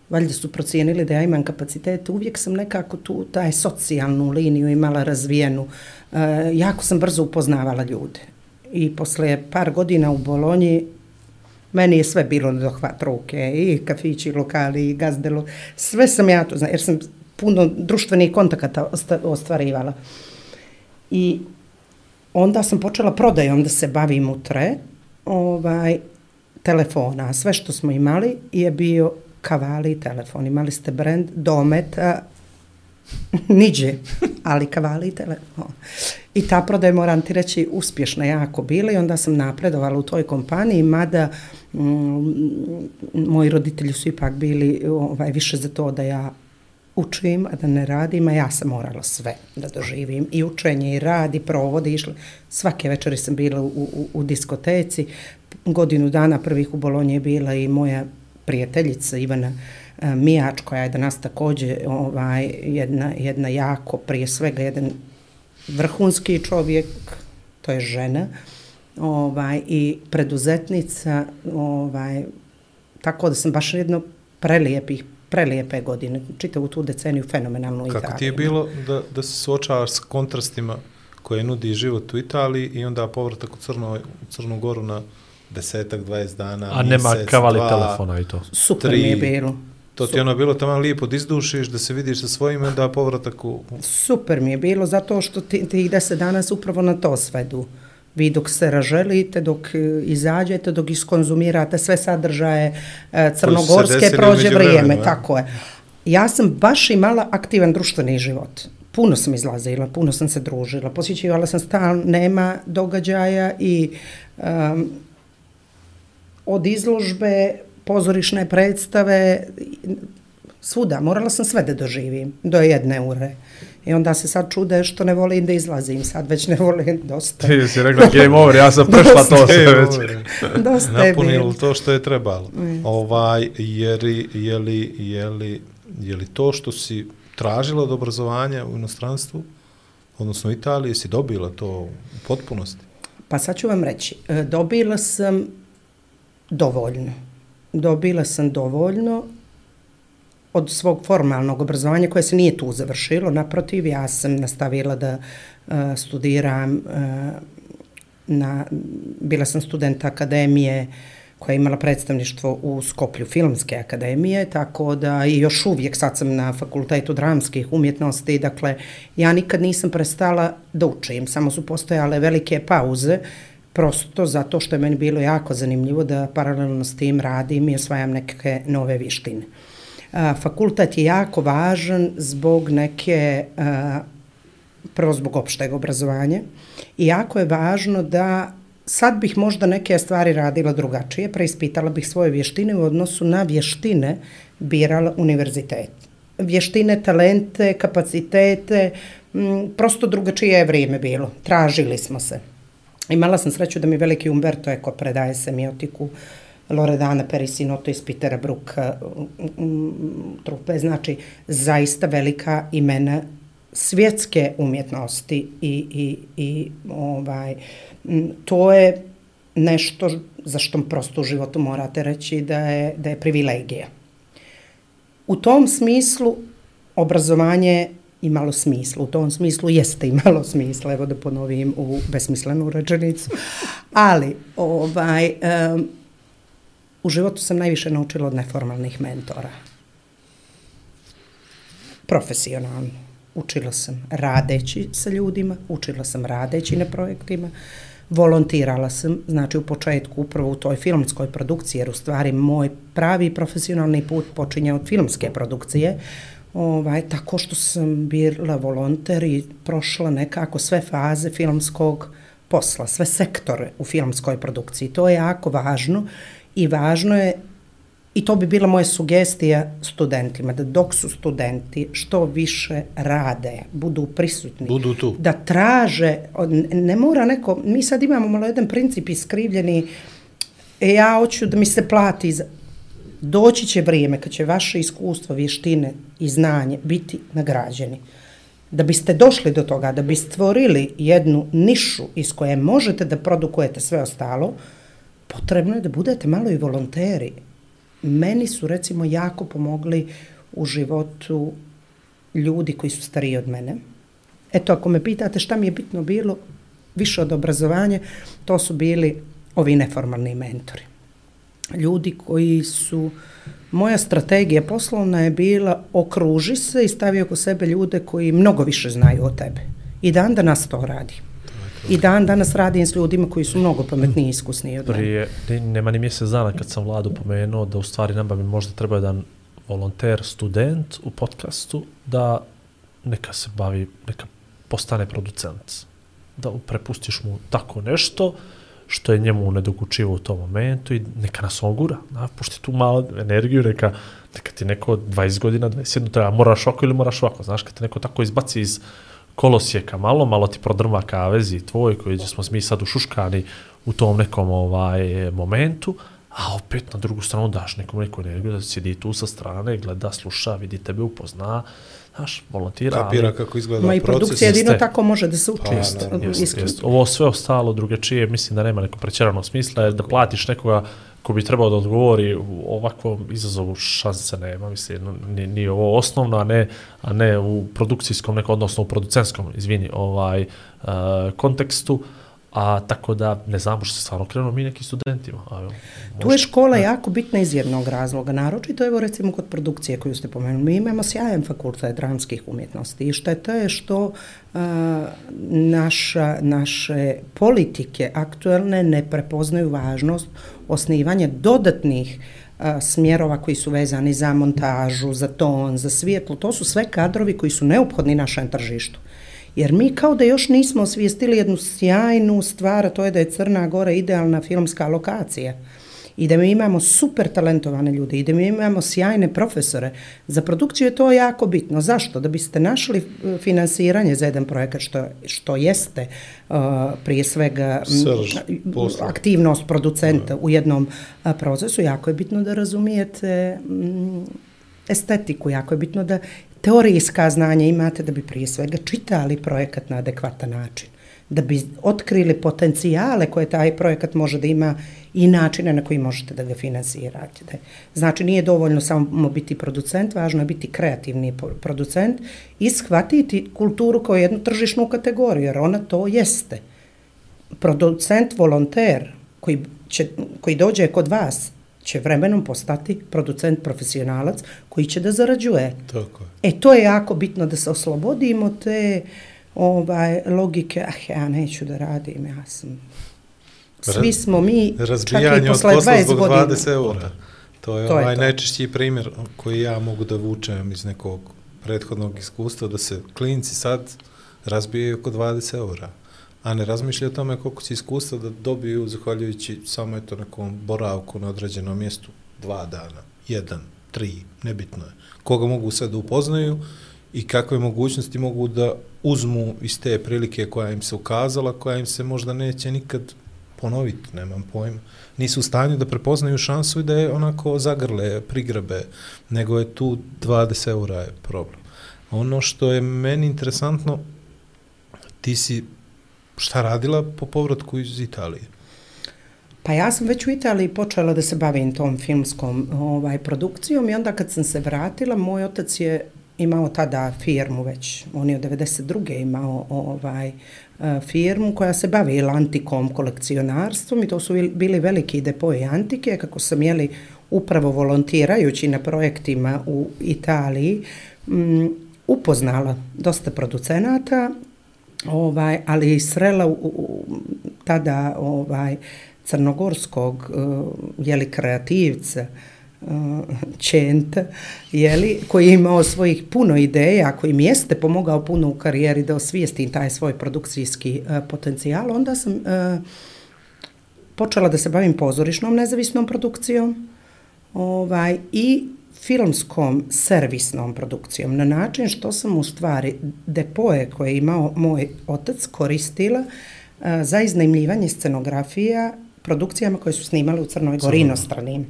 Valjda su procijenili da ja imam kapacitet, uvijek sam nekako tu taj socijalnu liniju imala razvijenu. E, jako sam brzo upoznavala ljude. I posle par godina u Bolonji meni je sve bilo na dohvat ruke, i kafići, i lokali, i gazdelo, sve sam ja to znala, jer sam puno društvenih kontakata ostvarivala. I onda sam počela prodajom da se bavim u tre, ovaj, telefona. Sve što smo imali je bio kavali telefon. Imali ste brend dometa, niđe, ali kavali telefon. I ta prodaja, moram ti reći, uspješna jako bila i onda sam napredovala u toj kompaniji, mada mm, moji roditelji su ipak bili ovaj, više za to da ja učim, a da ne radim, a ja sam morala sve da doživim. I učenje, i rad, i provode, išle. Svake večeri sam bila u, u, u diskoteci. Godinu dana prvih u Bolonji je bila i moja prijateljica Ivana eh, Mijač, koja je danas također ovaj, jedna, jedna jako, prije svega, jedan vrhunski čovjek, to je žena, ovaj, i preduzetnica, ovaj, tako da sam baš jedno prelijepih prelijepe godine, čitavu tu deceniju fenomenalnu Kako Italiju. ti je bilo da, da se suočavaš s kontrastima koje nudi život u Italiji i onda povratak u, Crno, u Crnu Goru na desetak, 20 dana, A nema mjesec, kavali dva, telefona i to. Super tri. mi je bilo. To ti je ono bilo tamo lijepo da izdušiš, da se vidiš sa svojim onda povratak u... Super mi je bilo zato što ti, tih deset dana se upravo na to svedu. Vi dok se raželite, dok e, izađete, dok iskonzumirate sve sadržaje e, crnogorske, prođe vrijeme, a? tako je. Ja sam baš imala aktivan društveni život. Puno sam izlazila, puno sam se družila, posjećivala sam stan, nema događaja i um, od izložbe, pozorišne predstave, svuda, morala sam sve da doživim, do jedne ure. I onda se sad čude što ne volim da izlazim, sad već ne volim dosta. Ti si rekla game over, ja sam prešla to sve već. Dosta je Napunilo to što je trebalo. Ovaj, je, li, je, li, je, li, je li to što si tražila od obrazovanja u inostranstvu, odnosno u Italiji, si dobila to u potpunosti? Pa sad ću vam reći, e, dobila sam dovoljno. Dobila sam dovoljno od svog formalnog obrazovanja koje se nije tu završilo. Naprotiv, ja sam nastavila da uh, studiram uh, na, bila sam student akademije koja je imala predstavništvo u Skoplju filmske akademije, tako da i još uvijek sad sam na fakultetu dramskih umjetnosti, dakle ja nikad nisam prestala da učim, samo su postojale velike pauze, prosto zato što je meni bilo jako zanimljivo da paralelno s tim radim i osvajam neke nove vištine. Fakultet je jako važan zbog neke, prvo zbog opšteg obrazovanja i jako je važno da sad bih možda neke stvari radila drugačije, preispitala bih svoje vještine u odnosu na vještine birala univerzitet. Vještine, talente, kapacitete, m, prosto drugačije je vrijeme bilo. Tražili smo se. Imala sam sreću da mi veliki Umberto Eko predaje semiotiku, Loredana Perisinoto iz Pitera Brook eh, mm, mm, trupe, znači zaista velika imena svjetske umjetnosti i, i, i ovaj, mm, to je nešto za što prosto u životu morate reći da je, da je privilegija. U tom smislu obrazovanje imalo smisla. U tom smislu jeste imalo smisla, evo da ponovim u besmislenu rečenicu. Ali, ovaj, um, u životu sam najviše naučila od neformalnih mentora. Profesionalno. Učila sam radeći sa ljudima, učila sam radeći na projektima, volontirala sam, znači u početku upravo u toj filmskoj produkciji, jer u stvari moj pravi profesionalni put počinje od filmske produkcije, ovaj, tako što sam bila volonter i prošla nekako sve faze filmskog posla, sve sektore u filmskoj produkciji. To je jako važno i važno je I to bi bila moja sugestija studentima, da dok su studenti što više rade, budu prisutni. Budu tu. Da traže, ne mora neko, mi sad imamo malo jedan princip iskrivljeni, e, ja hoću da mi se plati za... Doći će vrijeme kad će vaše iskustvo, vještine i znanje biti nagrađeni. Da biste došli do toga, da bi stvorili jednu nišu iz koje možete da produkujete sve ostalo, potrebno je da budete malo i volonteri meni su recimo jako pomogli u životu ljudi koji su stariji od mene. Eto, ako me pitate šta mi je bitno bilo više od obrazovanja, to su bili ovi neformalni mentori. Ljudi koji su, moja strategija poslovna je bila okruži se i stavi oko sebe ljude koji mnogo više znaju o tebe. I dan danas to radim. I dan danas radim s ljudima koji su mnogo pametniji i iskusniji od mene. Prije, ne- nema ni mjesec dana kad sam vladu pomenuo da u stvari nama bi možda treba jedan volonter, student u podcastu da neka se bavi, neka postane producent. Da prepustiš mu tako nešto što je njemu nedokučivo u tom momentu i neka nas ogura, na, Da, pušti tu malo energiju, neka, neka ti neko 20 godina, 21 treba, moraš ovako ili moraš ovako. Znaš, kad te neko tako izbaci iz kolosijeka malo, malo ti prodrma kavez i tvoj koji smo mi sad ušuškani u tom nekom ovaj momentu, a opet na drugu stranu daš nekom neku energiju da sjedi tu sa strane, gleda, sluša, vidi tebe, upozna, znaš, volontira. Kapira ali- kako izgleda Ma i proces. produkcija jedino jeste. tako može da se uči. Pa, Jest, naravno. Jest, iskreno. jest. Ovo sve ostalo drugačije, mislim da nema neko prećeranog smisla, jer da platiš nekoga ko bi trebao da odgovori u ovakvom izazovu šanse nema, mislim, ni, ni ovo osnovno, a ne, a ne u produkcijskom, neko, odnosno u producentskom, izvini, ovaj, uh, kontekstu, A tako da ne znamo što se stvarno krenuo mi neki studentima. A, evo, Tu je škola jako bitna iz jednog razloga, naročito evo recimo kod produkcije koju ste pomenuli. Mi imamo sjajan fakultet dramskih umjetnosti i šteta je što a, naša, naše politike aktuelne ne prepoznaju važnost osnivanje dodatnih a, smjerova koji su vezani za montažu, za ton, za svijetlo. To su sve kadrovi koji su neophodni našem tržištu. Jer mi kao da još nismo osvijestili jednu sjajnu stvar, a to je da je Crna Gora idealna filmska lokacija. I da mi imamo super talentovane ljude i da mi imamo sjajne profesore. Za produkciju je to jako bitno. Zašto? Da biste našli e, finansiranje za jedan projekat što, što jeste uh, prije svega Srž aktivnost producenta u jednom a, procesu, jako je bitno da razumijete mm, estetiku, jako je bitno da teorijska znanja imate da bi prije svega čitali projekat na adekvatan način, da bi otkrili potencijale koje taj projekat može da ima i načine na koji možete da ga finansirate. Znači, nije dovoljno samo biti producent, važno je biti kreativni producent i shvatiti kulturu kao jednu tržišnu kategoriju, jer ona to jeste producent volonter koji, će, koji dođe kod vas će vremenom postati producent profesionalac koji će da zarađuje. Tako je. E, to je jako bitno da se oslobodimo te ovaj, logike, ah, ja neću da radim, ja sam... Svi smo mi, čak i Razbijanje od posle posla 20 zbog godina. 20 eura. To je To je ovaj to. najčešći primjer koji ja mogu da vučem iz nekog prethodnog iskustva, da se klinci sad razbijaju oko 20 eura, a ne razmišljaju o tome koliko će iskustva da dobiju zahvaljujući samo eto nekom boravku na određenom mjestu dva dana, jedan, tri, nebitno je. Koga mogu sad da upoznaju i kakve mogućnosti mogu da uzmu iz te prilike koja im se ukazala, koja im se možda neće nikad ponoviti, nemam pojma. Nisu u stanju da prepoznaju šansu i da je onako zagrle, prigrabe, nego je tu 20 eura je problem. Ono što je meni interesantno, ti si šta radila po povratku iz Italije? Pa ja sam već u Italiji počela da se bavim tom filmskom ovaj, produkcijom i onda kad sam se vratila, moj otac je imao tada firmu već, on je od 92. imao ovaj, E, firmu koja se bavi antikom kolekcionarstvom i to su bili veliki depoji antike, kako sam jeli upravo volontirajući na projektima u Italiji, m, upoznala dosta producenata, ovaj, ali i srela u, u, tada ovaj, crnogorskog e, jeli, kreativca, uh, Čenta, jeli, koji je imao svojih puno ideja, koji mi jeste pomogao puno u karijeri da osvijestim taj svoj produkcijski uh, potencijal, onda sam uh, počela da se bavim pozorišnom nezavisnom produkcijom ovaj, i filmskom servisnom produkcijom na način što sam u stvari depoje koje je imao moj otac koristila a, za iznajmljivanje scenografija produkcijama koje su snimale u Crnoj Gori inostranim.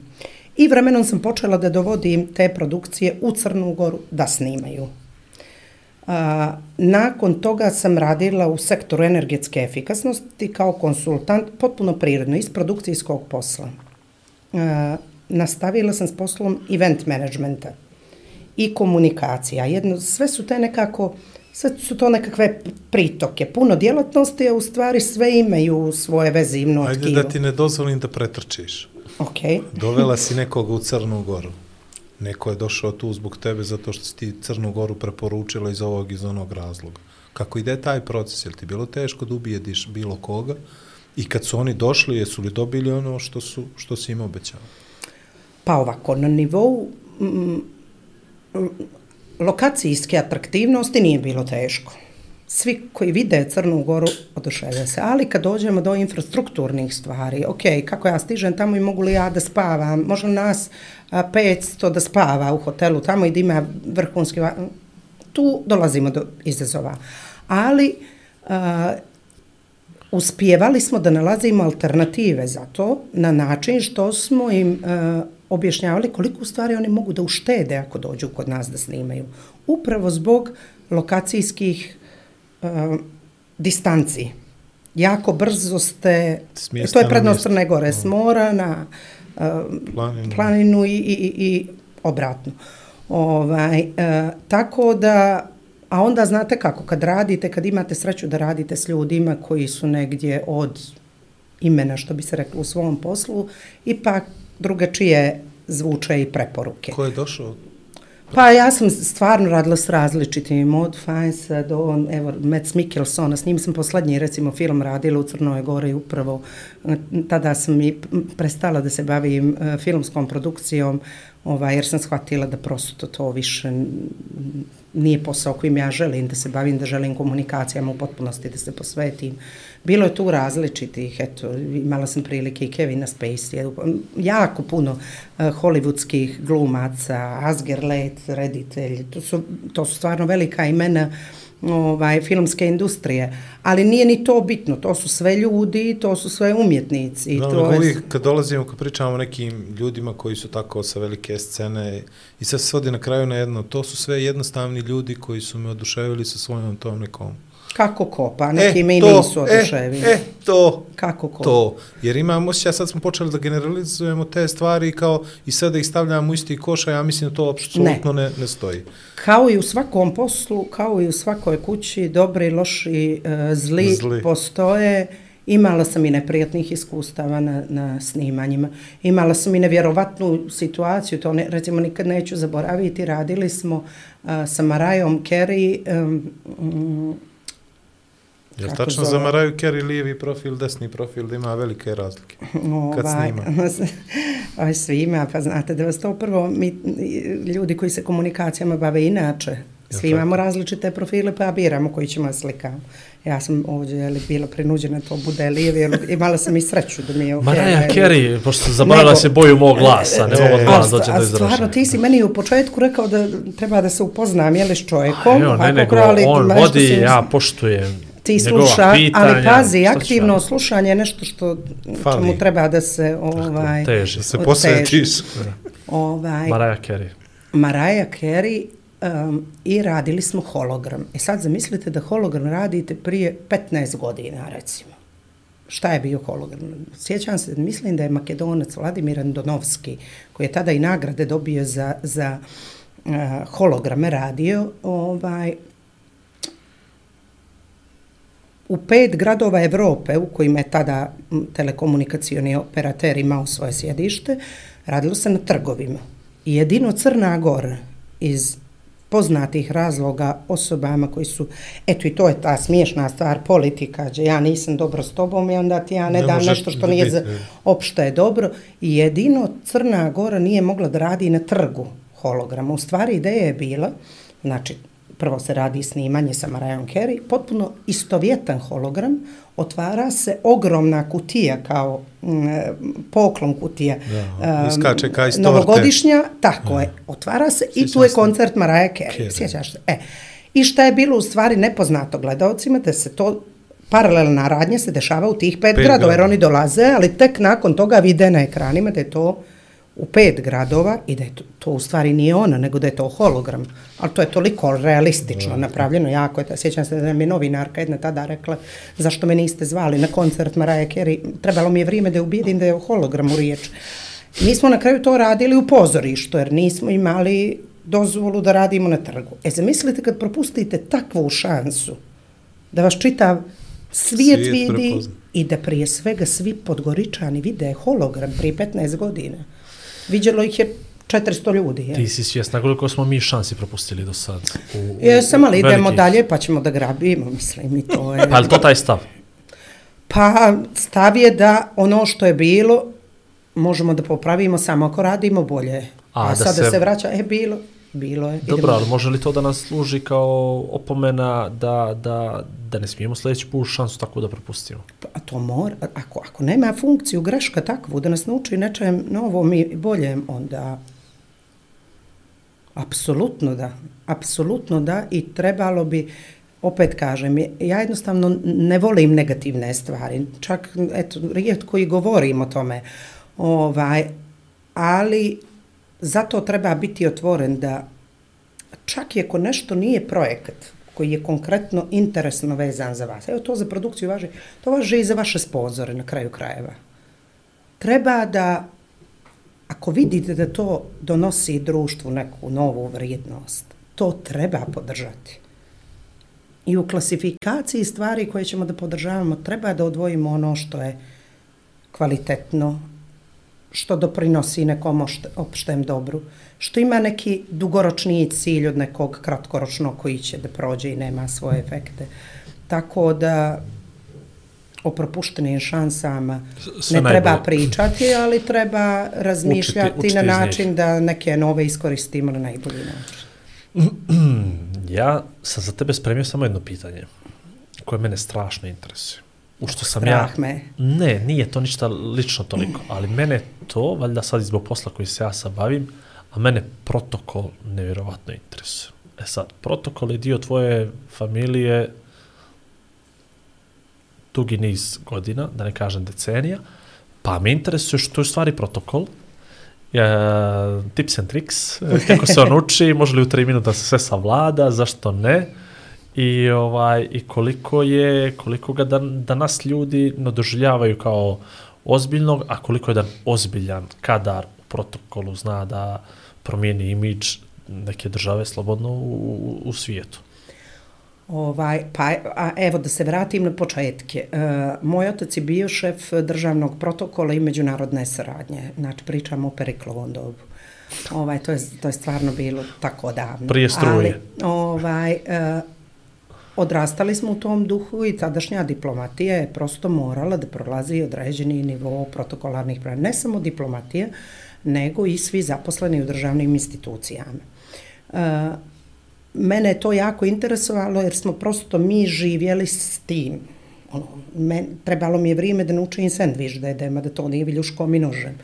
I vremenom sam počela da dovodim te produkcije u Crnu Goru da snimaju. A, nakon toga sam radila u sektoru energetske efikasnosti kao konsultant, potpuno prirodno, iz produkcijskog posla. A, nastavila sam s poslom event managementa i komunikacija. Jedno, sve su te nekako, sve su to nekakve pritoke, puno djelatnosti, a u stvari sve imaju svoje vezivno Ajde tkivo. da ti ne dozvolim da pretrčiš. Ok. Dovela si nekoga u Crnu Goru. Neko je došao tu zbog tebe zato što si ti Crnu Goru preporučila iz ovog iz onog razloga. Kako ide taj proces? Je li ti bilo teško da ubijediš bilo koga? I kad su oni došli, jesu li dobili ono što, su, što si im obećao? Pa ovako, na nivou mm, mm, lokacijske atraktivnosti nije bilo teško. Svi koji vide Crnu Goru oduševe se, ali kad dođemo do infrastrukturnih stvari, ok, kako ja stižem tamo i mogu li ja da spavam, može nas a, 500 da spava u hotelu tamo i da ima vrhunski, tu dolazimo do izazova. Ali a, uspjevali smo da nalazimo alternative za to na način što smo im a, objašnjavali koliko u stvari oni mogu da uštede ako dođu kod nas da snimaju. Upravo zbog lokacijskih uh, distanci. Jako brzo ste, Smjesta to je prednost. Crne Gore, s mora na uh, Planinu. planinu i, i, i- i obratno. Ovaj, uh, tako da A onda znate kako, kad radite, kad imate sreću da radite s ljudima koji su negdje od imena, što bi se reklo, u svom poslu, ipak drugačije zvuče i preporuke. Ko je došao? Pa ja sam stvarno radila s različitim, od Fajnsa do, evo, Mads Mikkelsona, s njim sam poslednji, recimo, film radila u Crnoj Gori upravo. E, tada sam i prestala da se bavim e, filmskom produkcijom, ovaj, jer sam shvatila da prosto to više nije posao kojim ja želim da se bavim, da želim komunikacijama u potpunosti da se posvetim. Bilo je tu različitih, eto, imala sam prilike i Kevina Spacey, um, jako puno uh, hollywoodskih glumaca, Asger Let, reditelj, to su, to su stvarno velika imena ovaj, filmske industrije, ali nije ni to bitno, to su sve ljudi, to su sve umjetnici. No, to je- uvijek kad dolazimo, kad pričamo o nekim ljudima koji su tako sa velike scene i sve se svodi na kraju na jedno, to su sve jednostavni ljudi koji su me oduševili sa svojom tom nekom. Kako ko, pa neki me i nisu e, oduševili. e, to, Kako ko? to. Jer imam osjećaj, sad smo počeli da generalizujemo te stvari kao i sad da ih stavljamo u isti koš, a ja mislim da to apsolutno ne. ne, stoji. Kao i u svakom poslu, kao i u svakoj kući, dobri, loši, e, zli, Zli. postoje. Imala sam i neprijatnih iskustava na, na snimanjima. Imala sam i nevjerovatnu situaciju, to ne, recimo nikad neću zaboraviti. Radili smo a, sa Marajom Kerry, um, Je li Kako tačno zove? za Maraju Carey lijevi profil, desni profil, da ima velike razlike? Kad snima? ovaj, svi ima, pa znate da vas to prvo, mi, ljudi koji se komunikacijama bave inače, svi imamo različite profile, pa biramo koji ćemo slikamo. Ja sam ovdje jeli, bila prinuđena to bude lijevi, jer imala sam i sreću da mi je okej. Mariah jeli. Carey, pošto zaboravila Nego- se boju mog glasa, ne mogu od A, vas dođe do a izražaja. stvarno, ti si meni u početku rekao da treba da se upoznam, jeli, s čovjekom. Evo, ne, nego on vodi, ja poštujem ti njegova sluša, pitanja. ali pazi, aktivno ja? slušanje je nešto što Fali. čemu treba da se ovaj teži. Da se posvetiš. Ovaj Mariah Carey. Mariah Carey um, i radili smo hologram. E sad zamislite da hologram radite prije 15 godina, recimo. Šta je bio hologram? Sjećam se, mislim da je makedonac Vladimir Andonovski, koji je tada i nagrade dobio za, za uh, holograme radio, ovaj, u pet gradova Evrope u kojima je tada telekomunikacioni operater imao svoje sjedište, radilo se na trgovima. I jedino Crna Gora iz poznatih razloga osobama koji su, eto i to je ta smiješna stvar, politika, že ja nisam dobro s tobom i onda ti ja ne, Ne dam nešto što nije za opšte je dobro. I jedino Crna Gora nije mogla da radi na trgu holograma. U stvari ideja je bila, znači prvo se radi snimanje sa Mariah Carey, potpuno istovjetan hologram, otvara se ogromna kutija kao mm, poklon kutija. Da, um, iskače ka iz torte. Novogodišnja, tako je, otvara se i tu Sjećam je koncert Mariah Carey. Carey. Sjećaš se? E, I šta je bilo u stvari nepoznato gledalcima, da se to paralelna radnja se dešava u tih pet, Pet gradova, jer oni dolaze, ali tek nakon toga vide na ekranima da je to u pet gradova i da je to, to u stvari nije ona, nego da je to hologram. Ali to je toliko realistično napravljeno, jako je. to. Sjećam se da mi je novinarka jedna tada rekla zašto me niste zvali na koncert Mariah Carey. Trebalo mi je vrijeme da je ubijedim da je o hologramu riječ. Mi smo na kraju to radili u pozorištu, jer nismo imali dozvolu da radimo na trgu. E, zamislite kad propustite takvu šansu da vas čitav svijet, Svijet vidi prepozna. i da prije svega svi podgoričani vide hologram prije 15 godina. Viđelo ih je 400 ljudi. Je. Ti si svjesna koliko smo mi šansi propustili do sad. U, u Jesam, ali idemo velikih. dalje pa ćemo da grabimo, mislim, i to je... Pa to taj stav? Pa stav je da ono što je bilo možemo da popravimo samo ako radimo bolje. A, A, da sada se- se... vraća, e, bilo, bilo je. Dobro, ali može li to da nas služi kao opomena da, da, da ne smijemo sljedeći put šansu tako da propustimo? Pa to mora, ako, ako nema funkciju greška takvu da nas nauči nečem novom i boljem, onda apsolutno da, apsolutno da i trebalo bi, opet kažem, ja jednostavno ne volim negativne stvari, čak eto, rijetko i govorim o tome, ovaj, ali zato treba biti otvoren da čak i ako nešto nije projekat koji je konkretno interesno vezan za vas, evo to za produkciju važi, to važi i za vaše sponzore na kraju krajeva. Treba da, ako vidite da to donosi društvu neku novu vrijednost, to treba podržati. I u klasifikaciji stvari koje ćemo da podržavamo treba da odvojimo ono što je kvalitetno, što doprinosi nekom opštem dobru, što ima neki dugoročniji cilj od nekog kratkoročnog koji će da prođe i nema svoje efekte. Tako da o propuštenim šansama sve ne treba najbolje. pričati, ali treba razmišljati na način da neke nove iskoristimo na najbolji način. Ja sam za tebe spremio samo jedno pitanje koje mene strašno interesuje. U što sam Strah ja... me. Ne, nije to ništa lično toliko, ali mene to, valjda sad i zbog posla koji se ja sad bavim, a mene protokol nevjerovatno interesuje. E sad, protokol je dio tvoje familije dugi niz godina, da ne kažem decenija, pa me interesuje što je stvari protokol, e, tips and tricks, kako se on uči, može li u tri minuta se sve savlada, zašto ne, i ovaj i koliko je koliko ga dan, danas ljudi ne doživljavaju kao ozbiljnog, a koliko je jedan ozbiljan kadar u protokolu zna da promijeni imidž neke države slobodno u, u, u svijetu. Ovaj, pa, a evo da se vratim na početke. E, moj otac je bio šef državnog protokola i međunarodne saradnje. Znači, pričamo o Periklovom dobu. Ovaj, to, je, to je stvarno bilo tako davno. Prije struje. Ali, ovaj, e, odrastali smo u tom duhu i tadašnja diplomatija je prosto morala da prolazi određeni nivo protokolarnih prava. Ne samo diplomatija, nego i svi zaposleni u državnim institucijama. E, mene je to jako interesovalo jer smo prosto mi živjeli s tim. Ono, men, trebalo mi je vrijeme da naučim sandvič da jedem, da to nije viljuškom i nožem.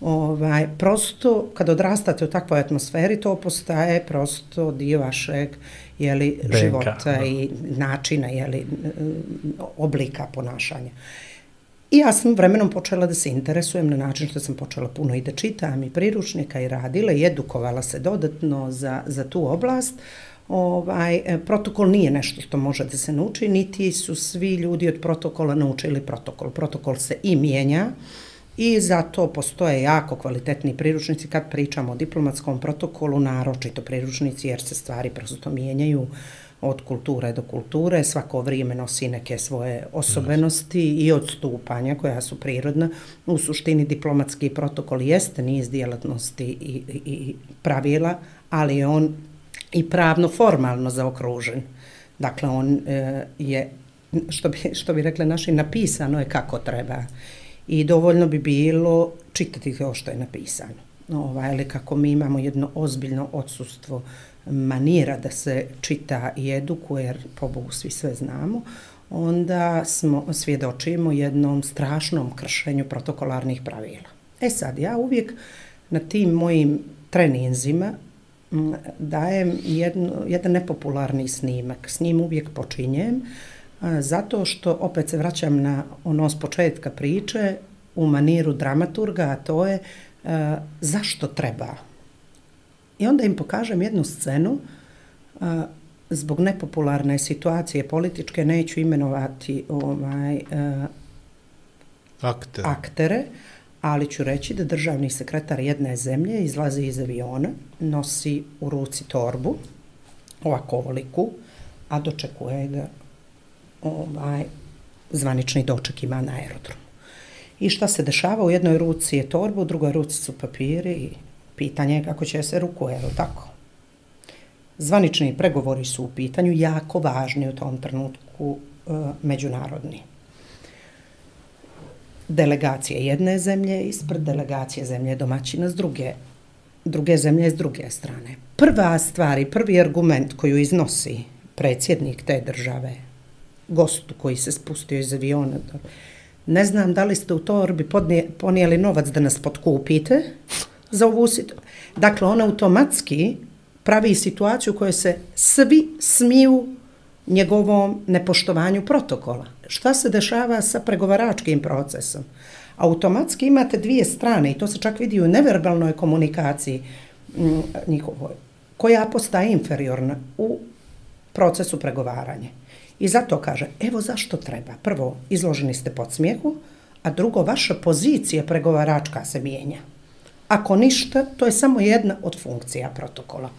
Ovaj, prosto, kad odrastate u takvoj atmosferi, to postaje prosto dio vašeg jeli, DNK, života da. i načina, jeli, oblika ponašanja. I ja sam vremenom počela da se interesujem na način što sam počela puno i da čitam i priručnika i radila i edukovala se dodatno za, za tu oblast. Ovaj, e, protokol nije nešto što može da se nauči, niti su svi ljudi od protokola naučili protokol. Protokol se i mijenja i zato postoje jako kvalitetni priručnici kad pričamo o diplomatskom protokolu, naročito priručnici jer se stvari prosto mijenjaju od kulture do kulture, svako vrijeme nosi neke svoje osobenosti i odstupanja koja su prirodna. U suštini diplomatski protokol jeste niz djelatnosti i, i, i pravila, ali je on i pravno formalno zaokružen. Dakle, on e, je, što bi, što bi rekli naši, napisano je kako treba. I dovoljno bi bilo čitati to što je napisano. Ovaj, ali kako mi imamo jedno ozbiljno odsustvo manira da se čita i edukuje, jer po Bogu svi sve znamo, onda smo svjedočimo jednom strašnom kršenju protokolarnih pravila. E sad, ja uvijek na tim mojim treninzima mm, dajem jedno, jedan nepopularni snimak. S njim uvijek počinjem, uh, zato što opet se vraćam na ono s početka priče, u maniru dramaturga, a to je zašto treba. I onda im pokažem jednu scenu, zbog nepopularne situacije političke, neću imenovati ovaj, a, Akter. aktere, ali ću reći da državni sekretar jedne zemlje izlazi iz aviona, nosi u ruci torbu, ovako ovoliku, a dočekuje ga ovaj, zvanični doček ima na aerodromu. I šta se dešava? U jednoj ruci je torba, u drugoj ruci su papiri i pitanje je kako će se rukuje, je tako? Zvanični pregovori su u pitanju, jako važni u tom trenutku e, međunarodni delegacije jedne zemlje ispred delegacije zemlje domaćina s druge, druge zemlje s druge strane. Prva stvar i prvi argument koju iznosi predsjednik te države, gostu koji se spustio iz aviona, ne znam da li ste u torbi podnije, ponijeli novac da nas potkupite za ovu situaciju. Dakle, on automatski pravi situaciju u kojoj se svi smiju njegovom nepoštovanju protokola. Šta se dešava sa pregovaračkim procesom? Automatski imate dvije strane i to se čak vidi u neverbalnoj komunikaciji mm, njihovoj, koja postaje inferiorna u procesu pregovaranja. I zato kaže, evo zašto treba. Prvo, izloženi ste pod smijehu, a drugo, vaša pozicija pregovaračka se mijenja. Ako ništa, to je samo jedna od funkcija protokola.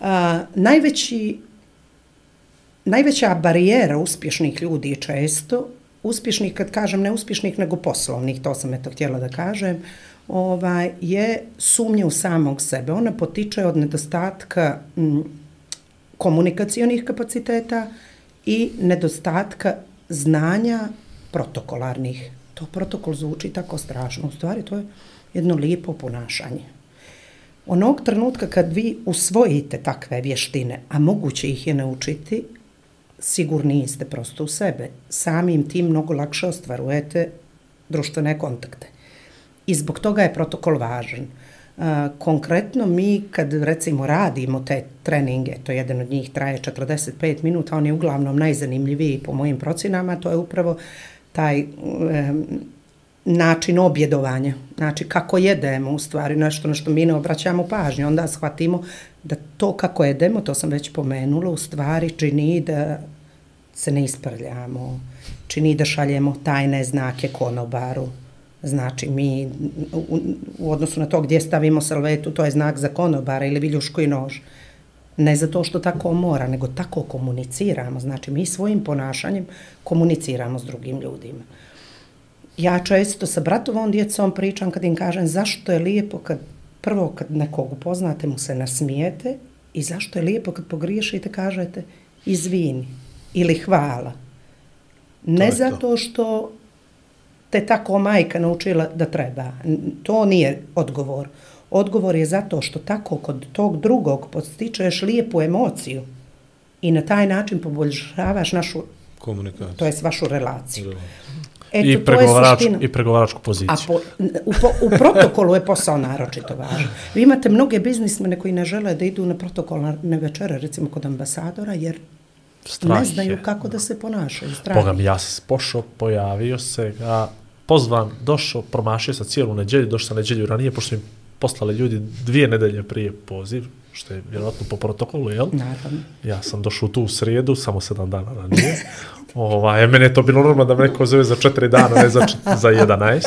A, najveći najveća barijera uspješnih ljudi je često, uspješnih kad kažem ne uspješnih nego poslovnih, to sam eto htjela da kažem, ovaj, je sumnja u samog sebe. Ona potiče od nedostatka mm, m, komunikacionih kapaciteta i nedostatka znanja protokolarnih. To protokol zvuči tako strašno. U stvari to je jedno lijepo ponašanje. Onog trenutka kad vi usvojite takve vještine, a moguće ih je naučiti, sigurni ste prosto u sebe. Samim tim mnogo lakše ostvarujete društvene kontakte. I zbog toga je protokol važan. Konkretno mi kad recimo radimo te treninge, to je jedan od njih traje 45 minuta, on je uglavnom najzanimljiviji po mojim procenama, to je upravo taj um, način objedovanja, znači kako jedemo u stvari, nešto na što mi ne obraćamo pažnju, onda shvatimo da to kako jedemo, to sam već pomenula, u stvari čini da se ne isprljamo, čini da šaljemo tajne znake konobaru, Znači, mi u, u odnosu na to gdje stavimo salvetu, to je znak za konobara ili viljuško i nož. Ne zato što tako mora, nego tako komuniciramo. Znači, mi svojim ponašanjem komuniciramo s drugim ljudima. Ja često sa bratovom djecom pričam kad im kažem zašto je lijepo kad prvo kad nekog upoznate mu se nasmijete i zašto je lijepo kad pogriješite kažete izvini ili hvala. Ne zato što te tako majka naučila da treba. To nije odgovor. Odgovor je zato što tako kod tog drugog postičeš lijepu emociju i na taj način poboljšavaš našu Komunikaciju. to je vašu relaciju. Eto, I, pregovarač, I pregovaračku poziciju. A po, u, po, u protokolu je posao naročito važan. Vi imate mnoge biznismene koji ne žele da idu na protokolne večere, recimo kod ambasadora, jer Strah ne znaju je. kako da se ponašaju. Strah Boga mi, ja se pošao, pojavio se, a pozvan, došao, promašio sa cijelu neđelju, došao sa neđelju ranije, pošto mi poslali ljudi dvije nedelje prije poziv, što je vjerojatno po protokolu, jel? Naravno. Ja sam došao tu u srijedu, samo sedam dana ranije. Ovaj, mene je to bilo normalno da me neko zove za četiri dana, ne za, za 11.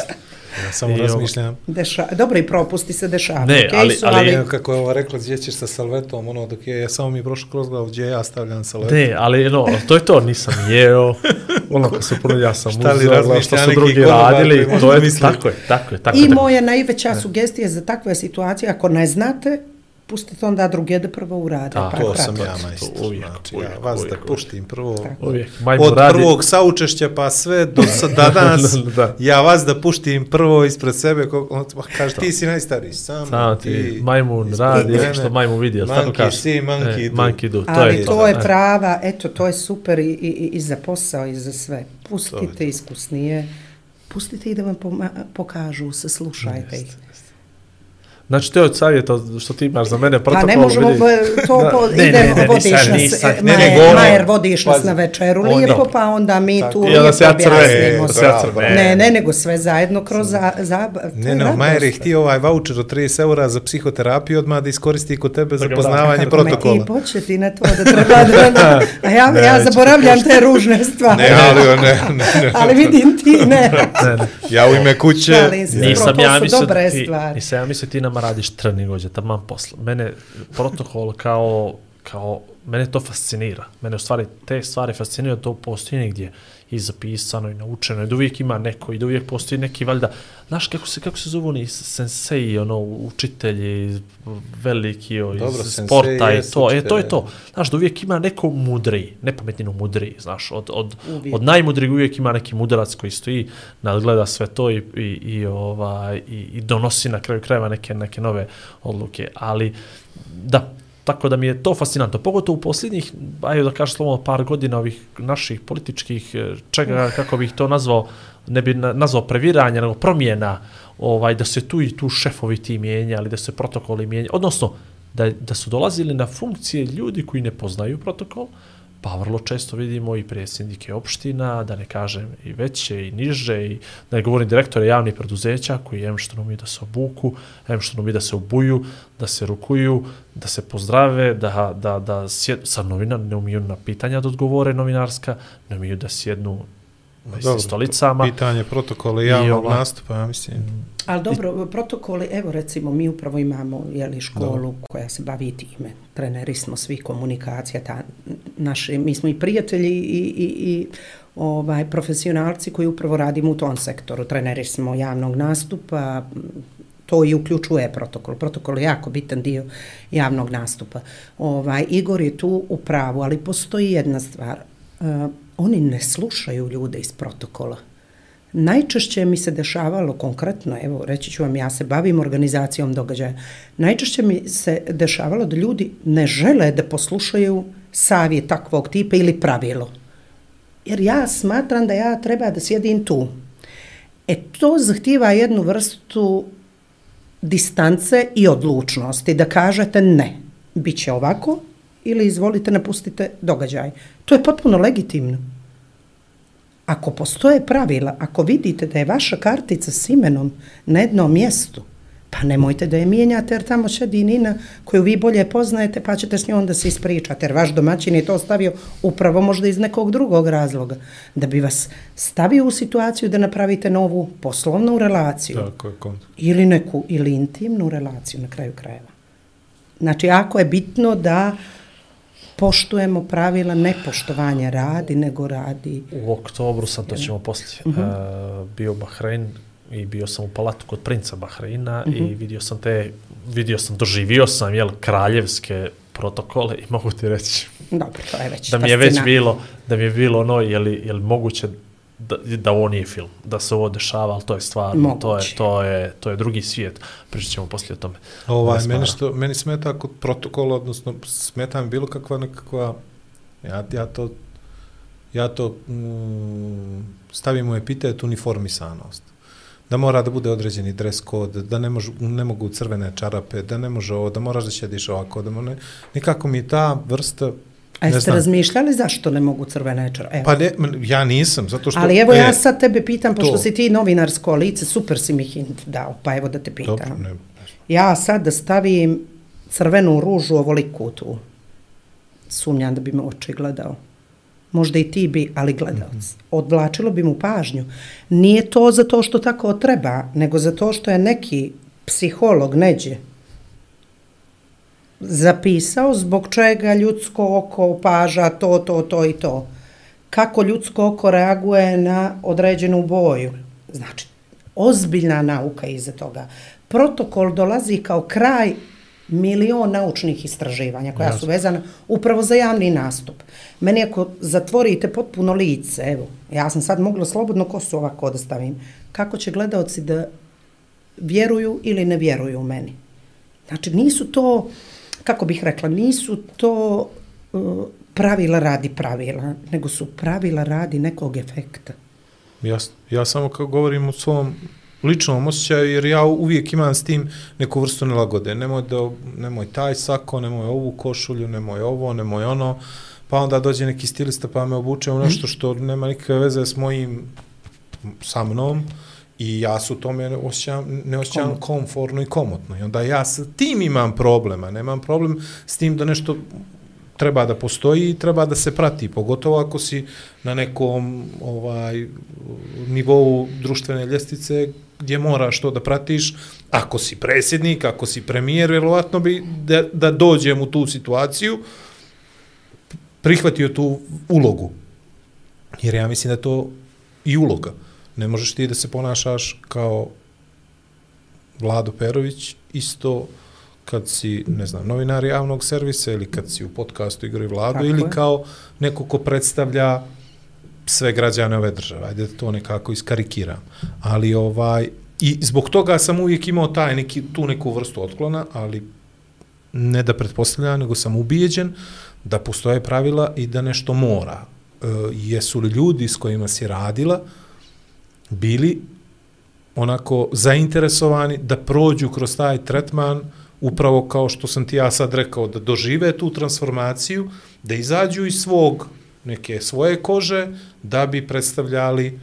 Ja samo I razmišljam. Deša, dobro i propusti se dešavaju. Ne, okay, ali, ali, ali, ali, kako je ovo rekla, gdje ćeš sa salvetom, ono, dok je, ja samo mi je prošlo kroz glavu, gdje ja stavljam salvetom. Ne, ali, no, to je to, nisam jeo, ono, kad se puno, ja sam uzela, što su drugi radili, to je, tako je, tako je, tako je. I moja najveća sugestija za takve situacije, ako ne znate, pustite onda druge da prvo urade. Da, pa to sam ja majstor. Uvijek, znači, uvijek, ja vas uvijek, da puštim prvo uvijek. od radi. prvog saučešća pa sve do sada danas, da. ja vas da puštim prvo ispred sebe, on, kaže ti si najstariji, sam, sam ti, ti majmun radi, mene, što majmun vidi, kaže. si, monkey e, do. Monkey do, to Ali je to. to je prava, eto, to je super i, i, i za posao i za sve. Pustite iskusnije, pustite i da vam pokažu, se slušajte ih. Znači, to je od savjeta što ti imaš za mene protokol. Pa ne možemo vidi... to da, po, ne, idemo, ne, ne, vodiš nisam, nas, nisam, e, ne, majer, ne, majer vodiš nas na večeru on, lijepo, pa onda mi tu I lijepo se ja objasnimo. crveni, Ne, ne, ne, nego sve zajedno kroz za, za, Ne, ne, Majer je htio ovaj voucher od 30 eura za psihoterapiju odmah da iskoristi kod tebe za poznavanje protokola. Me ti početi na to da treba da... A ja, ja zaboravljam te ružne stvari. Ne, ali ne, ne, ne. ali vidim ti, ne. Ja u ime kuće... Nisam ja mislio ti, nisam ja mislio ti nama radiš trening, ođe, tamo posla mene protokol kao, kao, mene to fascinira. Mene u stvari te stvari fascinira, to postoji negdje i zapisano i naučeno. I da uvijek ima neko i da uvijek postoji neki valjda, znaš kako se, kako se zovu oni sensei, ono, učitelji veliki o, Dobro, iz sporta i to, e, to je to. Znaš, da uvijek ima neko mudri, nepametnino mudri, znaš, od, od, od najmudrih uvijek ima neki mudrac koji stoji, nadgleda sve to i, i, i, ovaj, i, i donosi na kraju krajeva neke, neke nove odluke, ali da, Tako da mi je to fascinantno. Pogotovo u posljednjih, ajde da kažem slovo, par godina ovih naših političkih, e, čega, kako bih to nazvao, ne bi nazvao previranja, nego promjena, ovaj, da se tu i tu šefovi ti mijenjali, da se protokoli mijenjali. Odnosno, da, da su dolazili na funkcije ljudi koji ne poznaju protokol, pa vrlo često vidimo i predsjednike opština, da ne kažem i veće i niže, i da ne govorim direktore javnih preduzeća koji jem što nam da se obuku, jem što nam da se obuju, da se rukuju, da se pozdrave, da, da, da sjed, sa novina ne umiju na pitanja da odgovore novinarska, ne umiju da sjednu Dobro, stolicama. Pitanje protokola javnog ova, nastupa, ja mislim. Ali dobro, protokoli, evo recimo, mi upravo imamo jeli, školu dobro. koja se bavi time. Treneri smo svi komunikacija, ta naši, mi smo i prijatelji i, i, i ovaj, profesionalci koji upravo radimo u tom sektoru. Treneri smo javnog nastupa, to i uključuje protokol. Protokol je jako bitan dio javnog nastupa. Ovaj, Igor je tu u pravu, ali postoji jedna stvar. Uh, oni ne slušaju ljude iz protokola. Najčešće mi se dešavalo konkretno, evo reći ću vam, ja se bavim organizacijom događaja, najčešće mi se dešavalo da ljudi ne žele da poslušaju savjet takvog tipa ili pravilo. Jer ja smatram da ja treba da sjedim tu. E to zahtjeva jednu vrstu distance i odlučnosti, da kažete ne, bit će ovako ili izvolite napustite događaj. To je potpuno legitimno. Ako postoje pravila, ako vidite da je vaša kartica s imenom na jednom mjestu, pa nemojte da je mijenjate jer tamo šedi Nina koju vi bolje poznajete pa ćete s njom da se ispričate jer vaš domaćin je to stavio upravo možda iz nekog drugog razloga da bi vas stavio u situaciju da napravite novu poslovnu relaciju Tako je, kont. ili neku ili intimnu relaciju na kraju krajeva. Znači, ako je bitno da poštujemo pravila nepoštovanja radi, nego radi U oktobru sam, to ćemo poslije, uh -huh. uh, bio Bahrein i bio sam u palatu kod princa Bahreina uh -huh. i vidio sam te, vidio sam, doživio sam, jel, kraljevske protokole i mogu ti reći Dobro, to je već da mi je već bilo, da mi je bilo ono, je li, je li moguće da, da ovo nije film, da se ovo dešava, ali to je stvarno, Moguće. to je, to, je, to je drugi svijet. Pričat ćemo poslije o tome. Ovaj, meni, što, meni smeta kod protokola, odnosno smeta mi bilo kakva nekakva, ja, ja to, ja to mm, stavim u epitet uniformisanost. Da mora da bude određeni dres kod, da ne, mož, ne mogu crvene čarape, da ne može ovo, da moraš da ćediš ovako, da ne, nikako mi ta vrsta, A jeste razmišljali zašto ne mogu crvene čarape? Pa ne, ja nisam, zato što... Ali evo e, ja sad tebe pitam, pošto to. si ti novinarsko lice, super si mi hint dao, pa evo da te pitam. Dobro, ne, Ja sad da stavim crvenu ružu ovoliku tu, sumnjam da bi me oči gledao. Možda i ti bi, ali gledalac. Mm -hmm. Odvlačilo bi mu pažnju. Nije to zato što tako treba, nego zato što je neki psiholog neđe zapisao zbog čega ljudsko oko opaža to, to, to i to. Kako ljudsko oko reaguje na određenu boju. Znači, ozbiljna nauka iza toga. Protokol dolazi kao kraj milion naučnih istraživanja koja Jasne. su vezana upravo za javni nastup. Meni ako zatvorite potpuno lice, evo, ja sam sad mogla slobodno kosu ovako da stavim, kako će gledalci da vjeruju ili ne vjeruju u meni. Znači, nisu to, kako bih rekla, nisu to uh, pravila radi pravila, nego su pravila radi nekog efekta. Jasno. Ja samo kao govorim o svom ličnom osjećaju, jer ja uvijek imam s tim neku vrstu nelagode. Nemoj, da, nemoj taj sako, nemoj ovu košulju, nemoj ovo, nemoj ono. Pa onda dođe neki stilista pa me obuče u nešto što nema nikakve veze s mojim, sa mnom. I ja su tome osjećam, ne osjećam Komod. komfortno i komotno. I onda ja sa tim imam problema. Nemam problem s tim da nešto treba da postoji i treba da se prati, pogotovo ako si na nekom ovaj nivou društvene ljestvice gdje moraš to da pratiš, ako si presjednik, ako si premijer, vjerovatno bi da, da dođem u tu situaciju prihvatio tu ulogu. Jer ja mislim da to i uloga. Ne možeš ti da se ponašaš kao Vlado Perović isto kad si, ne znam, novinar javnog servisa ili kad si u podcastu Igor i Vlado Tako ili je. kao neko ko predstavlja sve građane ove države. Ajde da to nekako iskarikiram. Ali ovaj, i zbog toga sam uvijek imao taj neki, tu neku vrstu otklona, ali ne da pretpostavljam, nego sam ubijeđen da postoje pravila i da nešto mora. E, jesu li ljudi s kojima si radila bili onako zainteresovani da prođu kroz taj tretman upravo kao što sam ti ja sad rekao, da dožive tu transformaciju, da izađu iz svog neke svoje kože, da bi predstavljali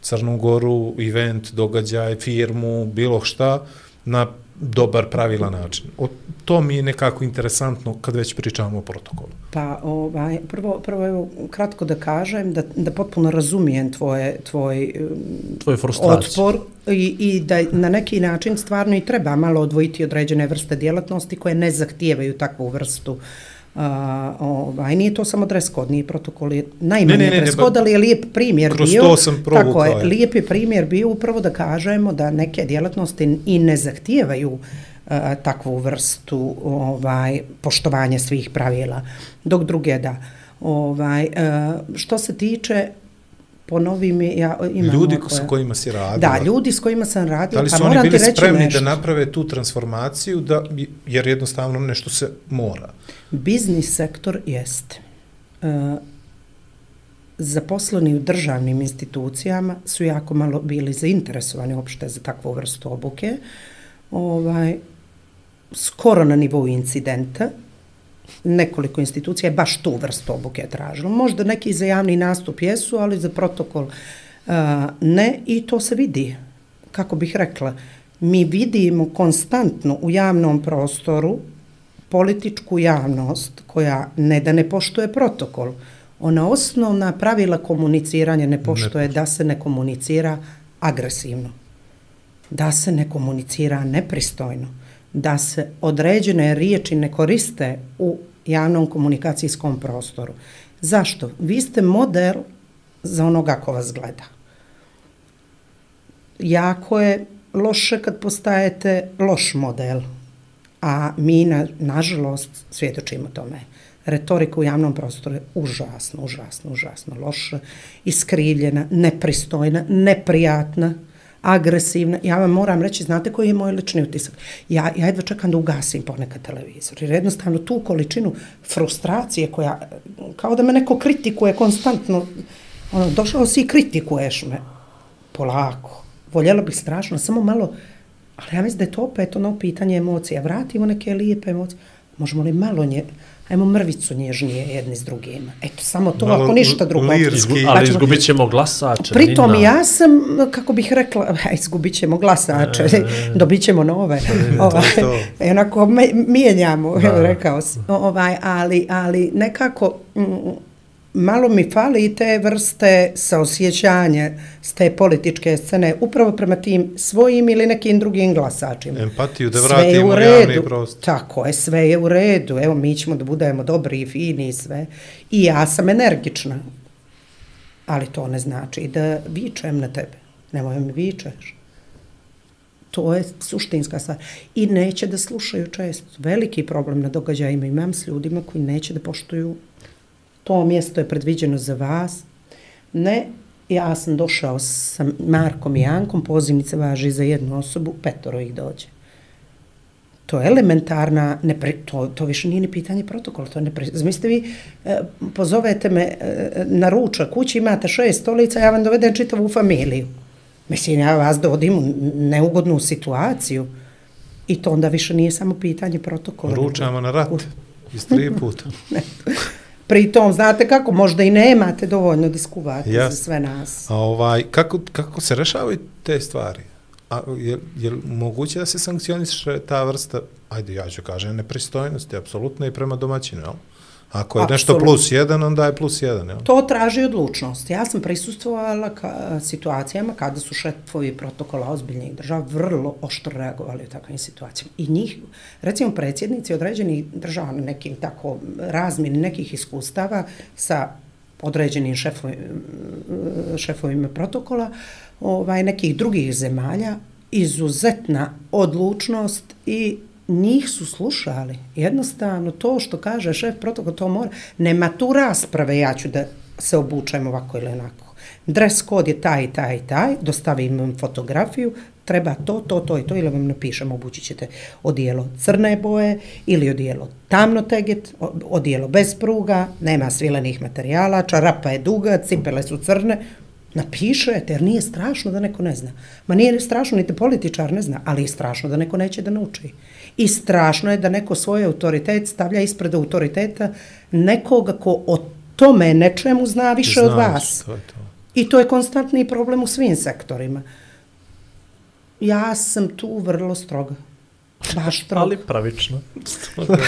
Crnu Goru, event, događaj, firmu, bilo šta, na dobar, pravilan način. O, to mi je nekako interesantno kad već pričamo o protokolu. Pa, ovaj, prvo, prvo evo, kratko da kažem, da, da potpuno razumijem tvoje, tvoj Tvoje frustraciju. otpor i, i da na neki način stvarno i treba malo odvojiti određene vrste djelatnosti koje ne zahtijevaju takvu vrstu A, ovaj, nije to samo dress code, nije protokol, je najmanje Ne, ne, ne, dress code, ali je lijep primjer kroz bio. to sam provukao, Tako je, je. lijep je primjer bio upravo da kažemo da neke djelatnosti i ne zahtijevaju a, takvu vrstu ovaj poštovanja svih pravila, dok druge da. Ovaj, a, što se tiče ponovi mi, ja imam Ljudi oko- s kojima si radila. Da, ljudi s kojima sam radila, Da li pa su oni moram ti bili spremni nešto. da naprave tu transformaciju, da, jer jednostavno nešto se mora? Biznis sektor jeste. E, zaposleni u državnim institucijama su jako malo bili zainteresovani uopšte za takvu vrstu obuke. Ovaj, skoro na nivou incidenta, nekoliko institucija je baš tu vrstu obuke tražilo. Možda neki za javni nastup jesu, ali za protokol uh, ne i to se vidi. Kako bih rekla, mi vidimo konstantno u javnom prostoru političku javnost koja ne da ne poštuje protokol, ona osnovna pravila komuniciranja ne poštuje da se ne komunicira agresivno, da se ne komunicira nepristojno, da se određene riječi ne koriste u javnom komunikacijskom prostoru. Zašto? Vi ste model za onoga ko vas gleda. Jako je loše kad postajete loš model, a mi, na, nažalost, svjedočimo tome. Retorika u javnom prostoru je užasno, užasno, užasno loša, iskrivljena, nepristojna, neprijatna, agresivna. Ja vam moram reći, znate koji je moj lični utisak? Ja, ja jedva čekam da ugasim ponekad televizor, jer jednostavno tu količinu frustracije koja, kao da me neko kritikuje konstantno, ono, došao si i kritikuješ me, polako. Voljela bih strašno, samo malo, ali ja mislim da je to opet ono pitanje emocija. Vratimo neke lijepe emocije. Možemo li malo nje, ajmo mrvicu nježnije jedni s drugima. Eto, samo to, Malo ako ništa drugo. lirski. Ali Pa ćemo- izgubit ćemo glasače. Pritom Nina. ja sam, kako bih rekla, izgubit ćemo glasače, dobit ćemo nove. ovaj, je to. I onako mijenjamo, Da. rekao si. Ovaj, ali, ali nekako mm, malo mi fali i te vrste saosjećanja s te političke scene upravo prema tim svojim ili nekim drugim glasačima. Empatiju da vratimo u javni prostor. Tako je, sve je u redu. Evo, mi ćemo da budemo dobri i fini i sve. I ja sam energična. Ali to ne znači da vičem na tebe. Nemoj mi vičeš. To je suštinska stvar. I neće da slušaju često. Veliki problem na događajima imam s ljudima koji neće da poštuju to mjesto je predviđeno za vas. Ne, ja sam došao sa Markom i Jankom, pozivnice važi za jednu osobu, petoro ih dođe. To je elementarna, ne pre, to, to više nije ni pitanje protokola, to ne pre, zamislite vi, e, pozovete me e, na ručak, kući imate šest stolica, ja vam dovedem čitavu familiju. Mislim, ja vas dovodim u neugodnu situaciju i to onda više nije samo pitanje protokola. Ručamo na rat. Iz tri puta. Pri tom, znate kako, možda i nemate dovoljno da skuvate Jasno. za sve nas. A ovaj, kako, kako se rešavaju te stvari? A, je, je moguće da se sankcioniše ta vrsta, ajde ja ću kažem, nepristojnosti, apsolutno i prema domaćinu, jel? Ako je nešto plus jedan, onda je plus jedan, jel? To traži odlučnost. Ja sam prisustvovala ka, situacijama kada su šefovi protokola ozbiljnih država vrlo oštro reagovali u takvim situacijama. I njih, recimo predsjednici određenih država na nekim tako razmjeni nekih iskustava sa određenim šefovima, šefovima protokola, ovaj, nekih drugih zemalja, izuzetna odlučnost i njih su slušali. Jednostavno, to što kaže šef protokola, to mora. Nema tu rasprave, ja ću da se obučem ovako ili onako. Dress kod je taj, taj, taj, dostavim vam fotografiju, treba to, to, to i to, ili vam napišem, obući ćete odijelo crne boje, ili odijelo tamno teget, odijelo bez pruga, nema svilenih materijala, čarapa je duga, cipele su crne, napišete, jer nije strašno da neko ne zna. Ma nije strašno, niti političar ne zna, ali je strašno da neko neće da nauči. I strašno je da neko svoj autoritet stavlja ispred autoriteta nekoga ko o tome nečemu zna više od Znaš, vas. To to. I to je konstantni problem u svim sektorima. Ja sam tu vrlo stroga. Baš stroga. Ali pravično.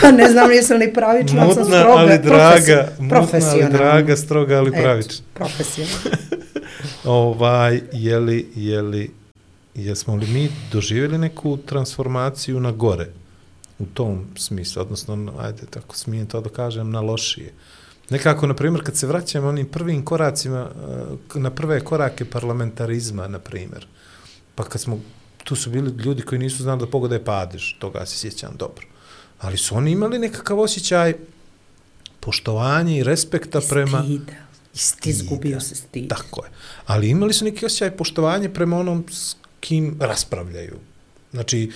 Pa ne znam jesam li pravična, ali sam stroga. ali draga, mutna, ali draga, stroga, ali Eto, pravična. Profesionalno. Ovaj, je li, je li, jesmo li mi doživjeli neku transformaciju na gore u tom smislu, odnosno, ajde, tako smijem to da kažem, na lošije. Nekako, na primjer, kad se vraćamo onim prvim koracima, eh, na prve korake parlamentarizma, na primjer, pa kad smo, tu su bili ljudi koji nisu znali da pogode padež, toga se sjećam dobro. Ali su oni imali nekakav osjećaj poštovanja i respekta prema... Stida. Stida. Izgubio se stid. Tako je. Ali imali su neki osjećaj poštovanja prema onom s kim raspravljaju. Znači,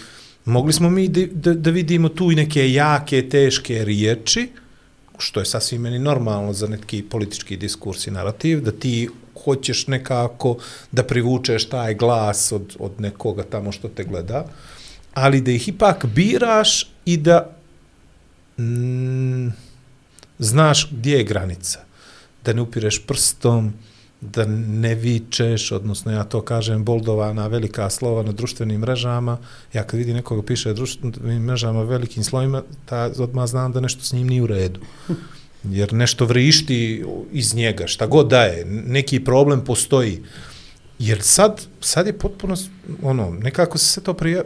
mogli smo mi da, da, da vidimo tu i neke jake, teške riječi, što je sasvim meni normalno za neki politički diskurs i narativ, da ti hoćeš nekako da privučeš taj glas od, od nekoga tamo što te gleda, ali da ih ipak biraš i da mm, znaš gdje je granica. Da ne upireš prstom, da ne vičeš, odnosno ja to kažem boldovana velika slova na društvenim mrežama, ja kad vidim nekoga piše na društvenim mrežama velikim slovima, ta odmah znam da nešto s njim nije u redu. Jer nešto vrišti iz njega, šta god da je, neki problem postoji. Jer sad, sad je potpuno, ono, nekako se sve to prija,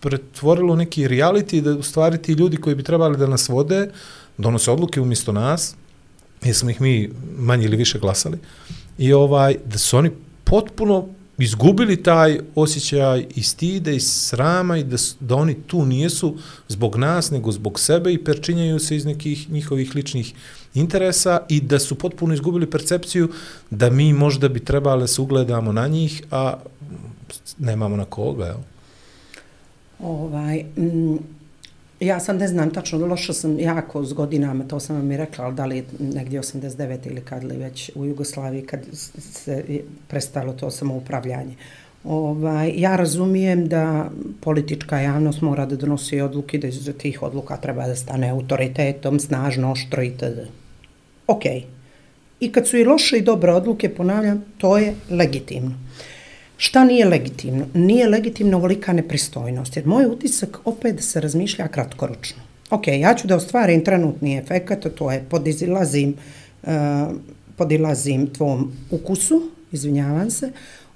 pretvorilo u neki reality, da u stvari ti ljudi koji bi trebali da nas vode, donose odluke umjesto nas, jer smo ih mi manje ili više glasali, i ovaj, da su oni potpuno izgubili taj osjećaj i stide i srama i da, da oni tu nijesu zbog nas, nego zbog sebe i perčinjaju se iz nekih njihovih ličnih interesa i da su potpuno izgubili percepciju da mi možda bi trebali se ugledamo na njih, a nemamo na koga, jel? Ovaj, mm, ja sam ne znam tačno, loša sam jako s godinama, to sam vam i rekla, ali da li negdje 89. ili kad li već u Jugoslaviji kad se prestalo to samoupravljanje. Ovaj, ja razumijem da politička javnost mora da donosi odluke, da iz tih odluka treba da stane autoritetom, snažno, oštro itd. Ok. I kad su i loše i dobre odluke, ponavljam, to je legitimno. Šta nije legitimno? Nije legitimno ovolika nepristojnost, jer moj utisak opet se razmišlja kratkoročno. Ok, ja ću da ostvarim trenutni efekt, to je podizilazim, uh, podilazim tvom ukusu, izvinjavam se,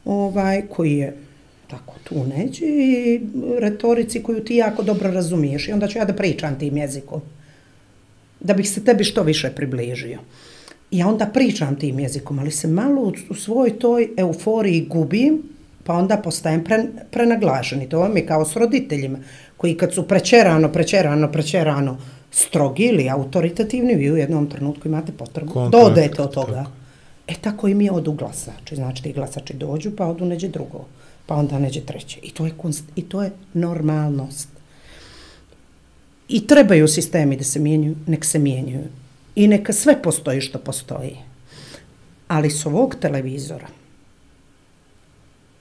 ovaj, koji je tako tu neđe i retorici koju ti jako dobro razumiješ i onda ću ja da pričam tim jezikom da bih se tebi što više približio. Ja onda pričam tim jezikom, ali se malo u, u svojoj toj euforiji gubim, pa onda postajem pre, prenaglašen. I to vam je kao s roditeljima, koji kad su prečerano, prečerano, prečerano strogi ili autoritativni, vi u jednom trenutku imate potrebu da odete od tako. toga. E tako i mi odu glasači. Znači ti glasači dođu, pa odu neđe drugo, pa onda neđe treće. I to je, konst, i to je normalnost. I trebaju sistemi da se mijenjuju, nek se mijenjuju. I neka sve postoji što postoji. Ali s ovog televizora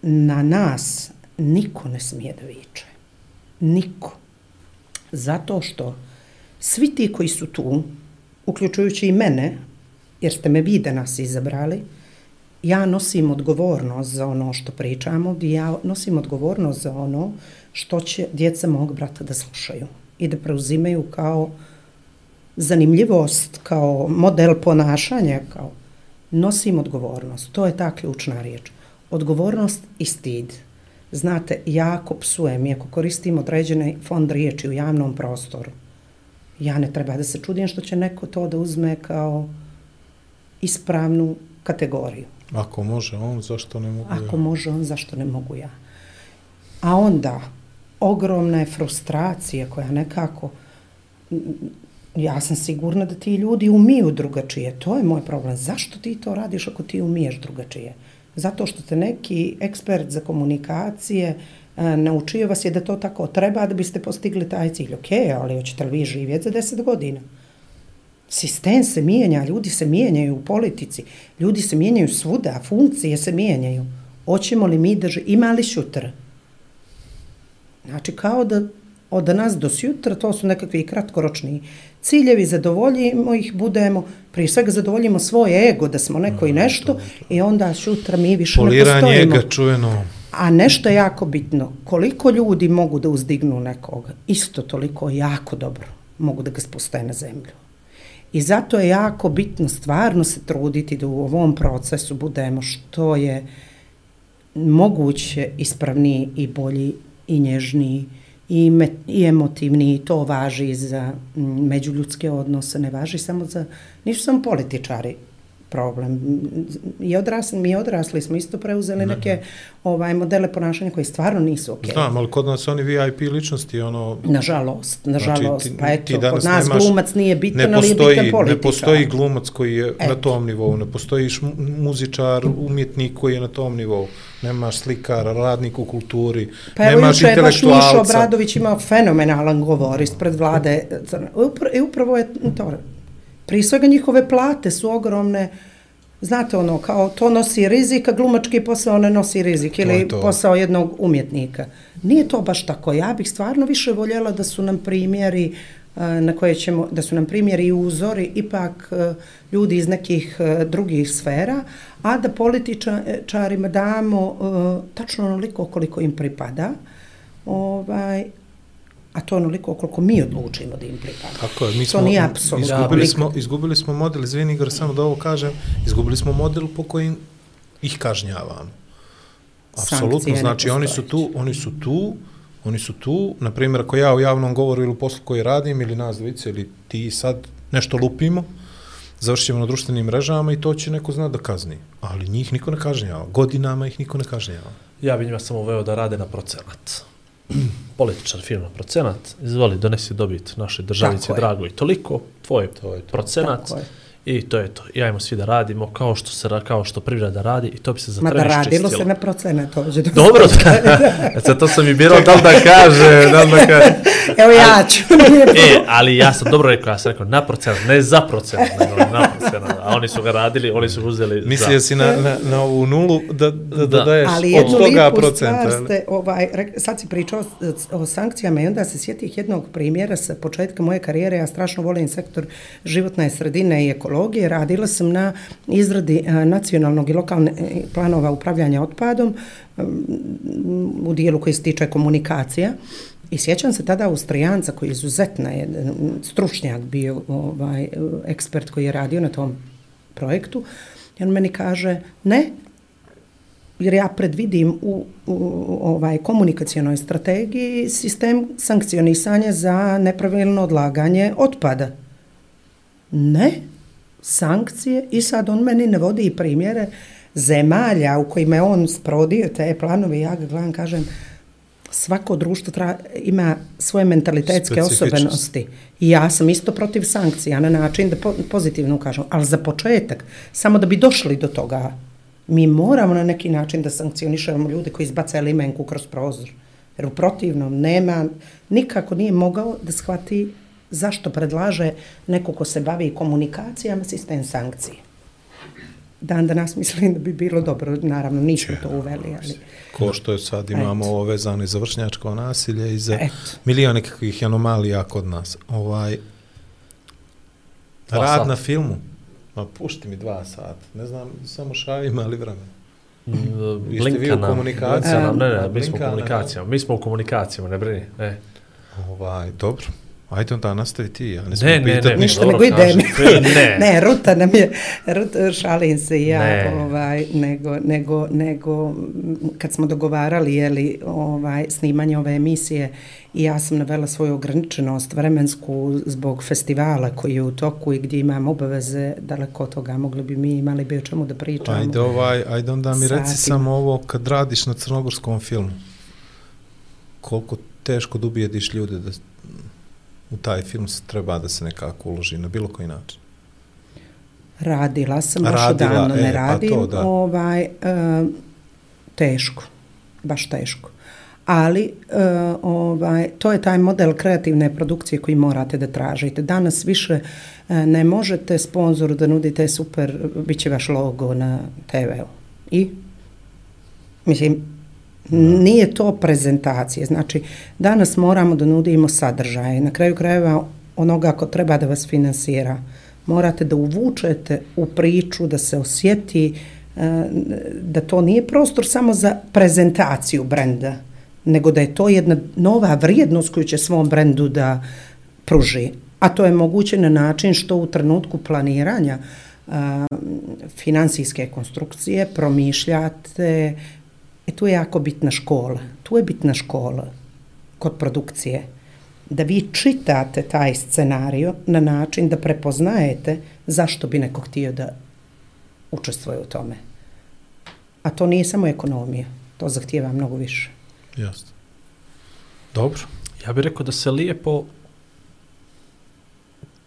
na nas niko ne smije da viče. Niko. Zato što svi ti koji su tu, uključujući i mene, jer ste me vi danas izabrali, ja nosim odgovornost za ono što pričamo, ja nosim odgovornost za ono što će djeca mog brata da slušaju i da preuzimaju kao zanimljivost, kao model ponašanja, kao nosim odgovornost. To je ta ključna riječ. Odgovornost i stid. Znate, jako psujem, iako koristim određene fond riječi u javnom prostoru. Ja ne treba da se čudim što će neko to da uzme kao ispravnu kategoriju. Ako može on, zašto ne mogu Ako ja? može on, zašto ne mogu ja? A onda, ogromna je frustracija koja nekako, ja sam sigurna da ti ljudi umiju drugačije. To je moj problem. Zašto ti to radiš ako ti umiješ drugačije? Zato što te neki ekspert za komunikacije e, naučio vas je da to tako treba da biste postigli taj cilj. Ok, ali hoćete li vi živjeti za deset godina? Sistem se mijenja, ljudi se mijenjaju u politici, ljudi se mijenjaju svuda, funkcije se mijenjaju. Hoćemo li mi da ži- ima li? Znači kao da od nas do sutra to su nekakvi kratkoročni ciljevi, zadovoljimo ih, budemo, prije svega zadovoljimo svoj ego da smo neko i nešto i onda sutra mi više ne Poliranje postojimo. ega, čuveno. A nešto je jako bitno, koliko ljudi mogu da uzdignu nekoga, isto toliko jako dobro mogu da ga spustaje na zemlju. I zato je jako bitno stvarno se truditi da u ovom procesu budemo što je moguće ispravniji i bolji i nježniji i, me, i emotivni i to važi za međuljudske odnose, ne važi samo za, nisu samo političari problem. I odrasli, mi odrasli smo isto preuzeli ne, neke ovaj modele ponašanja koji stvarno nisu okej. Okay. Znam, ali kod nas oni VIP ličnosti, ono... Nažalost, nažalost, Znači, ti- pa eto, kod nas nemaš- glumac nije bitan, ne ali je postoji, bitan političar. ne postoji glumac koji je Eto. na tom nivou, ne postoji muzičar, umjetnik koji je na tom nivou. Nemaš slikara, radnik u kulturi, Pa evo nemaš juče je baš Mišo intelektualca. Obradović imao fenomenalan govor ispred vlade. Crne- Upra- I upravo je to. Prije svega njihove plate su ogromne. Znate ono, kao to nosi rizik, a glumački posao ne nosi rizik. Ili to. posao jednog umjetnika. Nije to baš tako. Ja bih stvarno više voljela da su nam primjeri e, na koje ćemo, da su nam primjeri i uzori ipak e, ljudi iz nekih e, drugih sfera, a da političarima damo tačno onoliko koliko im pripada, ovaj, a to onoliko koliko mi odlučimo da im pripada. Tako je, mi to smo, nije apsolutno. izgubili, smo, izgubili smo model, izvini Igor, samo da ovo kažem, izgubili smo model po kojim ih kažnjavamo. Apsolutno, znači oni su tu, oni su tu, oni su tu, na primjer, ako ja u javnom govoru ili u poslu koji radim, ili nas dvojice, ili ti sad nešto lupimo, završit ćemo na društvenim mrežama i to će neko zna da kazni. Ali njih niko ne kažnjava. Godinama ih niko ne kažnjava. Ja bi njima samo veo da rade na procenat. Političar firma procenat, izvoli, donesi dobit Tako je. drago i toliko, tvoj To je to. procenat. Tako je. I to je to. I ajmo svi da radimo kao što se kao što privreda radi i to bi se za Ma da radilo iščistilo. se na procenat ovdje. do- Dobro, da. Sad to sam i birao da li da kaže, da li da kaže. Evo ja ću. E, ali ja sam dobro rekao, ja sam rekao na procenat, ne za procenat, nego na procenat. A oni su ga radili, oni su ga uzeli Mislio za... si na, na, na ovu nulu da, da, da, Da. daješ Ali od jednu toga procenta. stvar ali? ste, ovaj, rek- sad si pričao o, o sankcijama i onda se sjetih jednog primjera sa početka moje karijere. Ja strašno volim sektor životne sredine i ekologije. Radila sam na izradi e, nacionalnog i lokalne e, planova upravljanja otpadom mm, u dijelu koji se tiče komunikacija. I sjećam se tada Austrijanca koji je izuzetna, je mm, stručnjak bio, ovaj, ekspert koji je radio na tom projektu. I on meni kaže, ne, jer ja predvidim u, u ovaj komunikacionoj strategiji sistem sankcionisanja za nepravilno odlaganje otpada. Ne, sankcije i sad on meni ne vodi primjere zemalja u kojima je on sprodio te planove, ja ga gledam, kažem, svako društvo tra, ima svoje mentalitetske osobenosti. I ja sam isto protiv sankcija na način da po, pozitivno kažem, ali za početak, samo da bi došli do toga, mi moramo na neki način da sankcionišemo ljude koji izbacaju limenku kroz prozor. Jer u protivnom nema, nikako nije mogao da shvati zašto predlaže neko ko se bavi komunikacijama sistem sankcije. Dan danas mislim da bi bilo dobro, naravno nismo to uveli, ali Ko što je sad imamo Eto. ovo vezano i za vršnjačko nasilje i za Eto. milion nekakvih anomalija kod nas. Ovaj, Dva rad sata. na filmu. Ma pušti mi dva sata. Ne znam, samo šavima ali vremena. Vi ste vi u nam, ne, ne, A, mi smo u komunikacijama, mi smo u komunikacijama, ne brini, e. Ovaj, dobro. Ajde onda nastavi ti, ja ne Ne, smijem ne, pitat ne, ništa dobro, nego idem. kažem. Ne. ne, Ruta nam je, Ruta, šalim se ja, Ne. ovaj, nego, nego, nego, kad smo dogovarali, jeli, ovaj, snimanje ove emisije, i ja sam navela svoju ograničenost vremensku zbog festivala koji je u toku i gdje imam obaveze daleko od toga, mogli bi mi imali bi o čemu da pričamo. Ajde, ovaj, ajde onda mi reci Satima. samo ovo, kad radiš na crnogorskom filmu, koliko teško da ubijediš ljude da u taj film se treba da se nekako uloži na bilo koji način. Radila sam, baš Radila, odavno e, ne pa radim, to, da. ovaj, e, teško, baš teško. Ali e, ovaj, to je taj model kreativne produkcije koji morate da tražite. Danas više e, ne možete sponzoru da nudite super, bit će vaš logo na TV-u. I, mislim, nije to prezentacije. Znači, danas moramo da nudimo sadržaje. Na kraju krajeva onoga ko treba da vas finansira, morate da uvučete u priču, da se osjeti e, da to nije prostor samo za prezentaciju brenda, nego da je to jedna nova vrijednost koju će svom brendu da pruži. A to je moguće na način što u trenutku planiranja a, finansijske konstrukcije promišljate, e, tu je jako bitna škola. Tu je bitna škola. kod produkcije, da vi čitate taj scenario na način da prepoznajete zašto bi neko htio da učestvuje u tome. A to nije samo ekonomija, to zahtijeva mnogo više. Jasno. Dobro. Ja bih rekao da se lijepo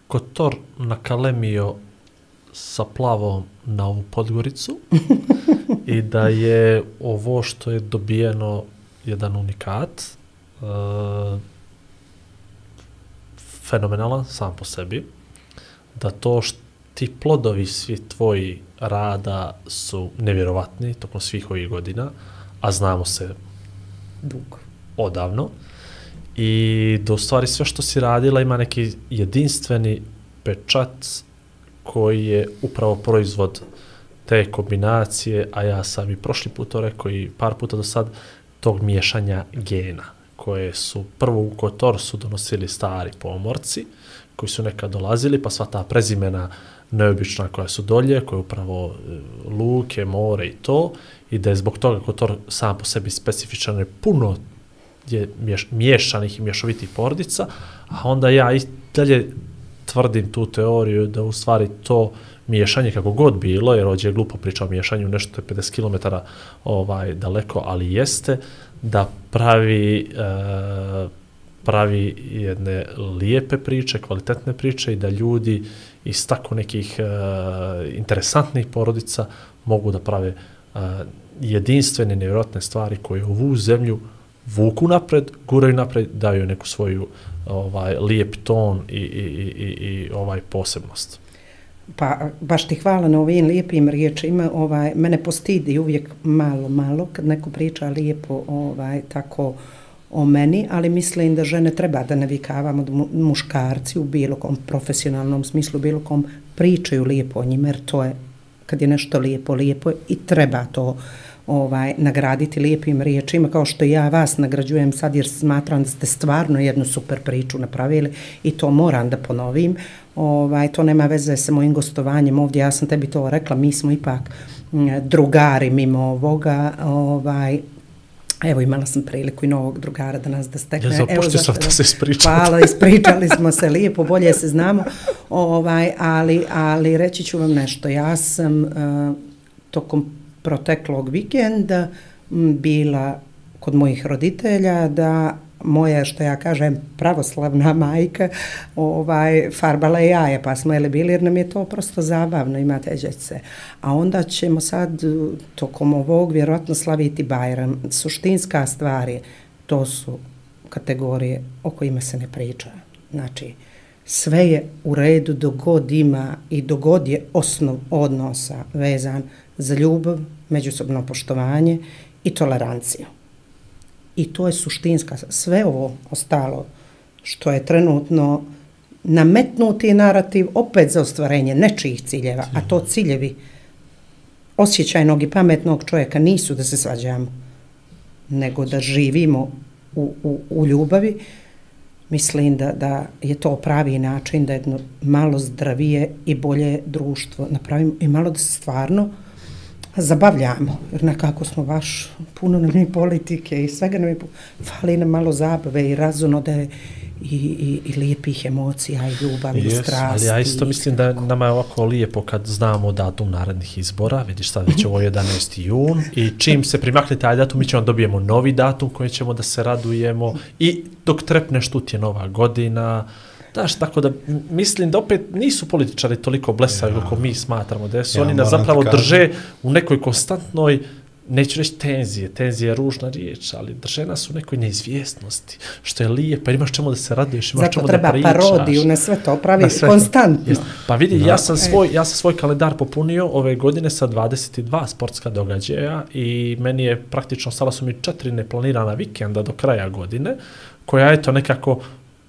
Kotor nakalemio sa plavom na ovu Podgoricu i da je ovo što je dobijeno jedan unikat uh, fenomenalan sam po sebi da to što ti plodovi svi tvoji rada su nevjerovatni tokom svih ovih godina, a znamo se Dugo. odavno i da u stvari sve što si radila ima neki jedinstveni pečat koji je upravo proizvod te kombinacije, a ja sam i prošli put to rekao i par puta do sad, tog miješanja gena koje su prvo u Kotor su donosili stari pomorci koji su nekad dolazili, pa sva ta prezimena neobična koja su dolje, koje upravo e, luke, more i to, i da je zbog toga Kotor sam po sebi specifičan, je puno je miješ, miješanih i mješovitih porodica, a onda ja i dalje tvrdim tu teoriju da u stvari to miješanje kako god bilo, jer ovdje je glupo priča o miješanju, nešto je 50 km ovaj, daleko, ali jeste da pravi e, pravi jedne lijepe priče, kvalitetne priče i da ljudi iz tako nekih e, interesantnih porodica mogu da prave e, jedinstvene, nevjerojatne stvari koje ovu zemlju vuku napred, guraju napred, daju neku svoju ovaj lijep ton i, i, i, i ovaj posebnost. Pa baš ti hvala na ovim lijepim riječima. Ovaj, mene postidi uvijek malo, malo kad neko priča lijepo ovaj, tako o meni, ali mislim da žene treba da navikavamo da mu- muškarci u bilo kom profesionalnom smislu, bilo kom pričaju lijepo o njima, jer to je kad je nešto lijepo, lijepo je i treba to ovaj nagraditi lijepim riječima kao što ja vas nagrađujem sad jer smatram da ste stvarno jednu super priču napravili i to moram da ponovim. Ovaj to nema veze sa mojim gostovanjem ovdje. Ja sam tebi to rekla, mi smo ipak mm, drugari mimo ovoga, ovaj Evo imala sam priliku i novog drugara da nas da stekne. Ja zapoštio sam da se ispričate. Hvala, ispričali smo se lijepo, bolje se znamo. Ovaj, ali, ali reći ću vam nešto. Ja sam uh, tokom proteklog vikenda m, bila kod mojih roditelja da moja, što ja kažem, pravoslavna majka ovaj, farbala jaje, pa smo jeli bili jer nam je to prosto zabavno, imate djece. A onda ćemo sad tokom ovog vjerojatno slaviti Bajram. Suštinska stvar je, to su kategorije o kojima se ne priča. Znači, sve je u redu dogod ima i dogod je osnov odnosa vezan za ljubav, međusobno poštovanje i toleranciju. I to je suštinska, sve ovo ostalo što je trenutno nametnuti narativ opet za ostvarenje nečijih ciljeva, a to ciljevi osjećajnog i pametnog čovjeka nisu da se svađamo, nego da živimo u, u, u ljubavi, mislim da, da je to pravi način da jedno malo zdravije i bolje društvo napravimo i malo da se stvarno zabavljamo, jer nekako smo baš puno nam je politike i svega nam je, fali nam malo zabave i razonode i, i, i lijepih emocija i ljubavi i Yes, strasti. Ali ja isto i mislim da nama je ovako lijepo kad znamo datum narednih izbora, vidiš sad već ovo je 11. jun i čim se primakne taj datum mi ćemo dobijemo novi datum koji ćemo da se radujemo i dok trepneš tu ti je nova godina, Znaš, tako da mislim da opet nisu političari toliko blesavi ja. kako mi smatramo da su. Ja Oni nas zapravo drže u nekoj konstantnoj neću reći tenzije, tenzija je ružna riječ, ali drže nas u nekoj neizvjesnosti, što je lijepo, jer imaš čemu da se raduješ, imaš Zato čemu treba da pričaš. parodiju na sve to pravi sve to. konstantno. Jest. Pa vidi, ja sam svoj ja sam svoj kalendar popunio ove godine sa 22 sportska događaja i meni je praktično stala su mi četiri neplanirana vikenda do kraja godine, koja eto nekako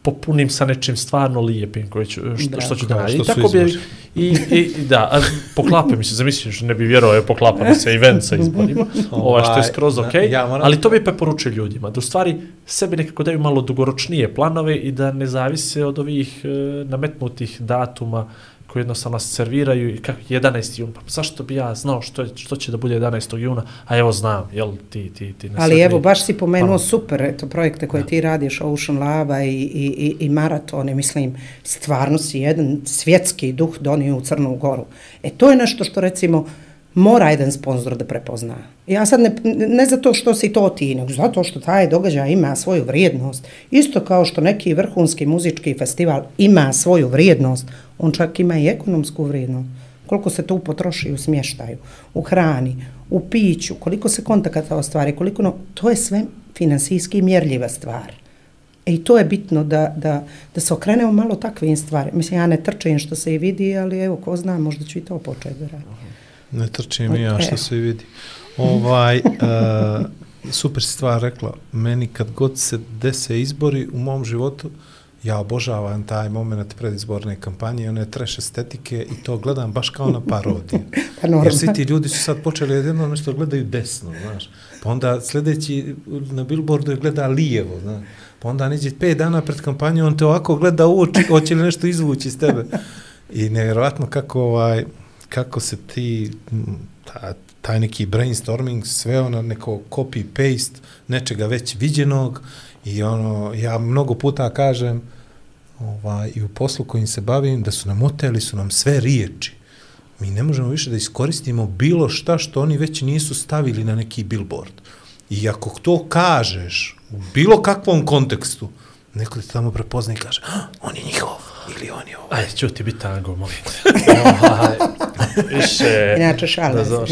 popunim sa nečim stvarno lijepim koje ću, što, što ću da što I tako bi izbori. I, i, i da, a poklape mi se, zamisliš, ne bi vjerovao, je poklapa mi se event sa izborima, ovaj, što je skroz Ovaj, ok, ja moram- ali to bi preporučio ljudima, da u stvari sebi nekako daju malo dugoročnije planove i da ne zavise od ovih e, nametnutih datuma koji jednostavno nas serviraju i kako 11. jun, pa zašto bi ja znao što, što će da bude 11. juna, a evo znam, jel ti, ti, ti ne Ali evo, baš si pomenuo Pa. super eto, projekte koje ti radiš, Ocean Lava i, i, i, i maratone, mislim, stvarno si jedan svjetski duh donio u Crnu Goru. E to je nešto što recimo mora jedan sponsor da prepozna. Ja sad ne, ne zato što si to ti, nego zato što taj događaj ima svoju vrijednost. Isto kao što neki vrhunski muzički festival ima svoju vrijednost, on čak ima i ekonomsku vrijednost. Koliko se tu potroši u smještaju, u hrani, u piću, koliko se kontakata ostvari, koliko no, to je sve finansijski mjerljiva stvar. E i to je bitno da, da, da se okrenemo malo takvim stvari. Mislim, ja ne trčim što se i vidi, ali evo, ko zna, možda ću i to početi da radim. Ne trčim i ja što se vidi. Ovaj, uh, super stvar rekla. Meni kad god se dese izbori u mom životu, ja obožavam taj moment predizborne kampanje, one trash estetike i to gledam baš kao na parodiju. Pa. Jer svi ti ljudi su sad počeli jedno nešto gledaju desno, znaš. Pa onda sljedeći na billboardu je gleda lijevo, znaš. Pa onda neđe pet dana pred kampanjom, on te ovako gleda u oči, hoće li nešto izvući iz tebe. I nevjerojatno kako, ovaj, kako se ti, ta, taj neki brainstorming, sve ono neko copy-paste nečega već viđenog i ono, ja mnogo puta kažem ovaj, i u poslu kojim se bavim, da su nam oteli, su nam sve riječi. Mi ne možemo više da iskoristimo bilo šta što oni već nisu stavili na neki billboard. I ako to kažeš u bilo kakvom kontekstu, neko te tamo prepozna i kaže, "Ah, on je njihov ili on je ovaj. Aj, čuti biti tango, molim te. Više... Inače, šale. Da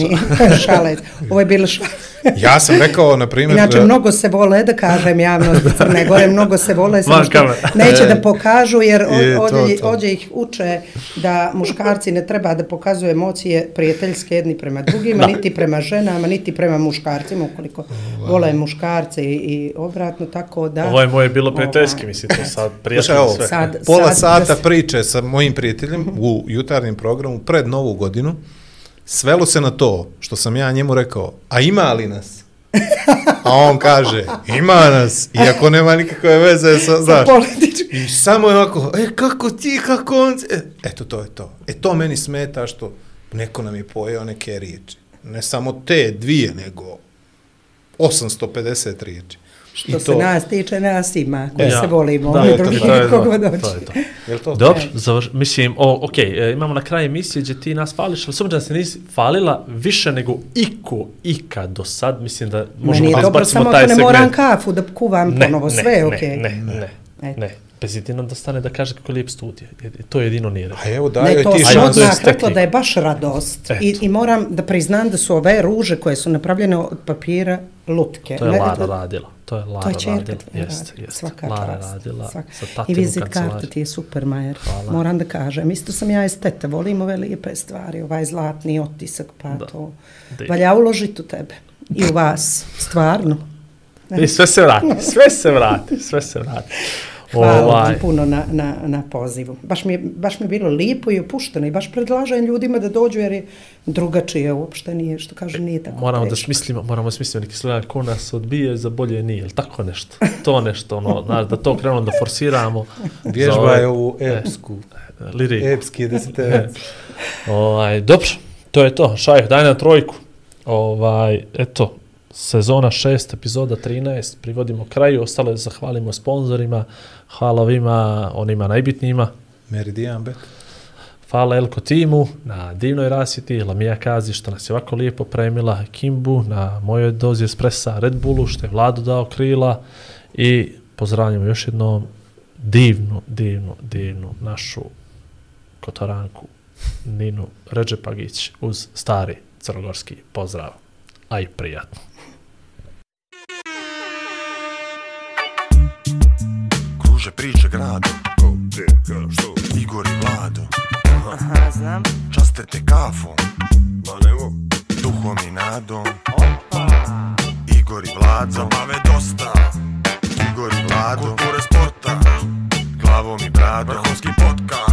šale. Ovo je bilo šale. Ja sam rekao, na primjer, Inače, da- mnogo se vole, da kažem javnost Crne Gore, mnogo se vole, samo što neće da pokažu, jer Je, to, ovdje, to. ovdje ih uče da muškarci ne treba da pokazuju emocije prijateljske jedni prema drugima, niti prema ženama, niti prema muškarcima, ukoliko vole muškarce i, i obratno, tako da... Ovo je moje bilo prijateljski, Ovaj. mislim, to sad ovo, sve. Sad- pola sad- sata da- priče sa mojim prijateljem u jutarnjem programu pred novu godinu, svelo se na to što sam ja njemu rekao, a ima li nas? A on kaže, ima nas, iako nema nikakve veze sa, znaš, i samo je ovako, e, kako ti, kako on, e, eto, to je to. E, to meni smeta što neko nam je pojeo neke riječi. Ne samo te dvije, nego 850 riječi. Što se nas tiče, nas ima, koji Ja. se volimo, Da, oni to- drugi to je to, kako god to hoće. je to. Je li to? Dobro, završ, mislim, o, ok, e, imamo na kraju emisije gdje ti nas fališ, ali sumđa da se nisi falila više nego iko, ikad do sad, mislim da možemo Meni je da dobro, izbacimo samo taj ako ne segment. moram kafu da kuvam ponovo, sve je ne, okej. Ne, ne, ne, ne, bez jedino da stane da kaže kako je lijep studij, Je- to je jedino nije rekao. A evo, Ne, daju to ti sam šansu odmah rekla da je baš radost. I, Eto. I moram da priznam da su ove ruže koje su napravljene od papira lutke. To je Ne- Lara radila, to je Lara To je čerka radila, radila. jeste. Svaka Lara čast. radila Svaka. sa I tatinu vizit karta ti je super, Majer. Hvala. Moram da kažem. Isto sam ja esteta, volim ove lijepe stvari, ovaj zlatni otisak, pa Da. to. Da. Valja uložiti u tebe. I u vas. Stvarno. I sve se vrati, sve se vrati, sve se vrati. Hvala Ovaj, vam puno na, na, na pozivu. Baš mi, je, baš mi je bilo lijepo i opušteno i baš predlažem ljudima da dođu jer je drugačije uopšte nije, što kaže, nije tako moramo da teško. smislimo, moramo da smislimo neki slogan ko nas odbije za bolje nije, ili tako nešto. To nešto, ono, znaš, da to krenemo da forsiramo. Vježba ovaj- je ovu epsku, Lirik. epski deseterac. Ovaj, dobro, to je to. Šajh, daj nam trojku. Ovaj, eto, sezona 6, epizoda 13, privodimo kraju, ostale zahvalimo sponzorima, hvala ovima, onima najbitnijima. Meridian bet. Hvala Elko timu na divnoj rasvjeti, Lamija Kazi što nas je ovako lijepo premila, Kimbu na mojoj dozi espressa, Red Bullu što je Vladu dao krila i pozdravljamo još jednom divnu, divnu, divnu našu kotoranku Ninu Ređepagić uz stari crnogorski pozdrav. Aj, prijatno. kruže priče gradom Ko, gdje, ka, što? Igor i Vlado. Aha, Aha znam. Časte te kafom. Ma nemo Duhom i nadom. Opa. Igor i Vlado. Zabave dosta. Igor i Vlado. Kulture sporta. Glavom i bradom. Vrhovski podcast.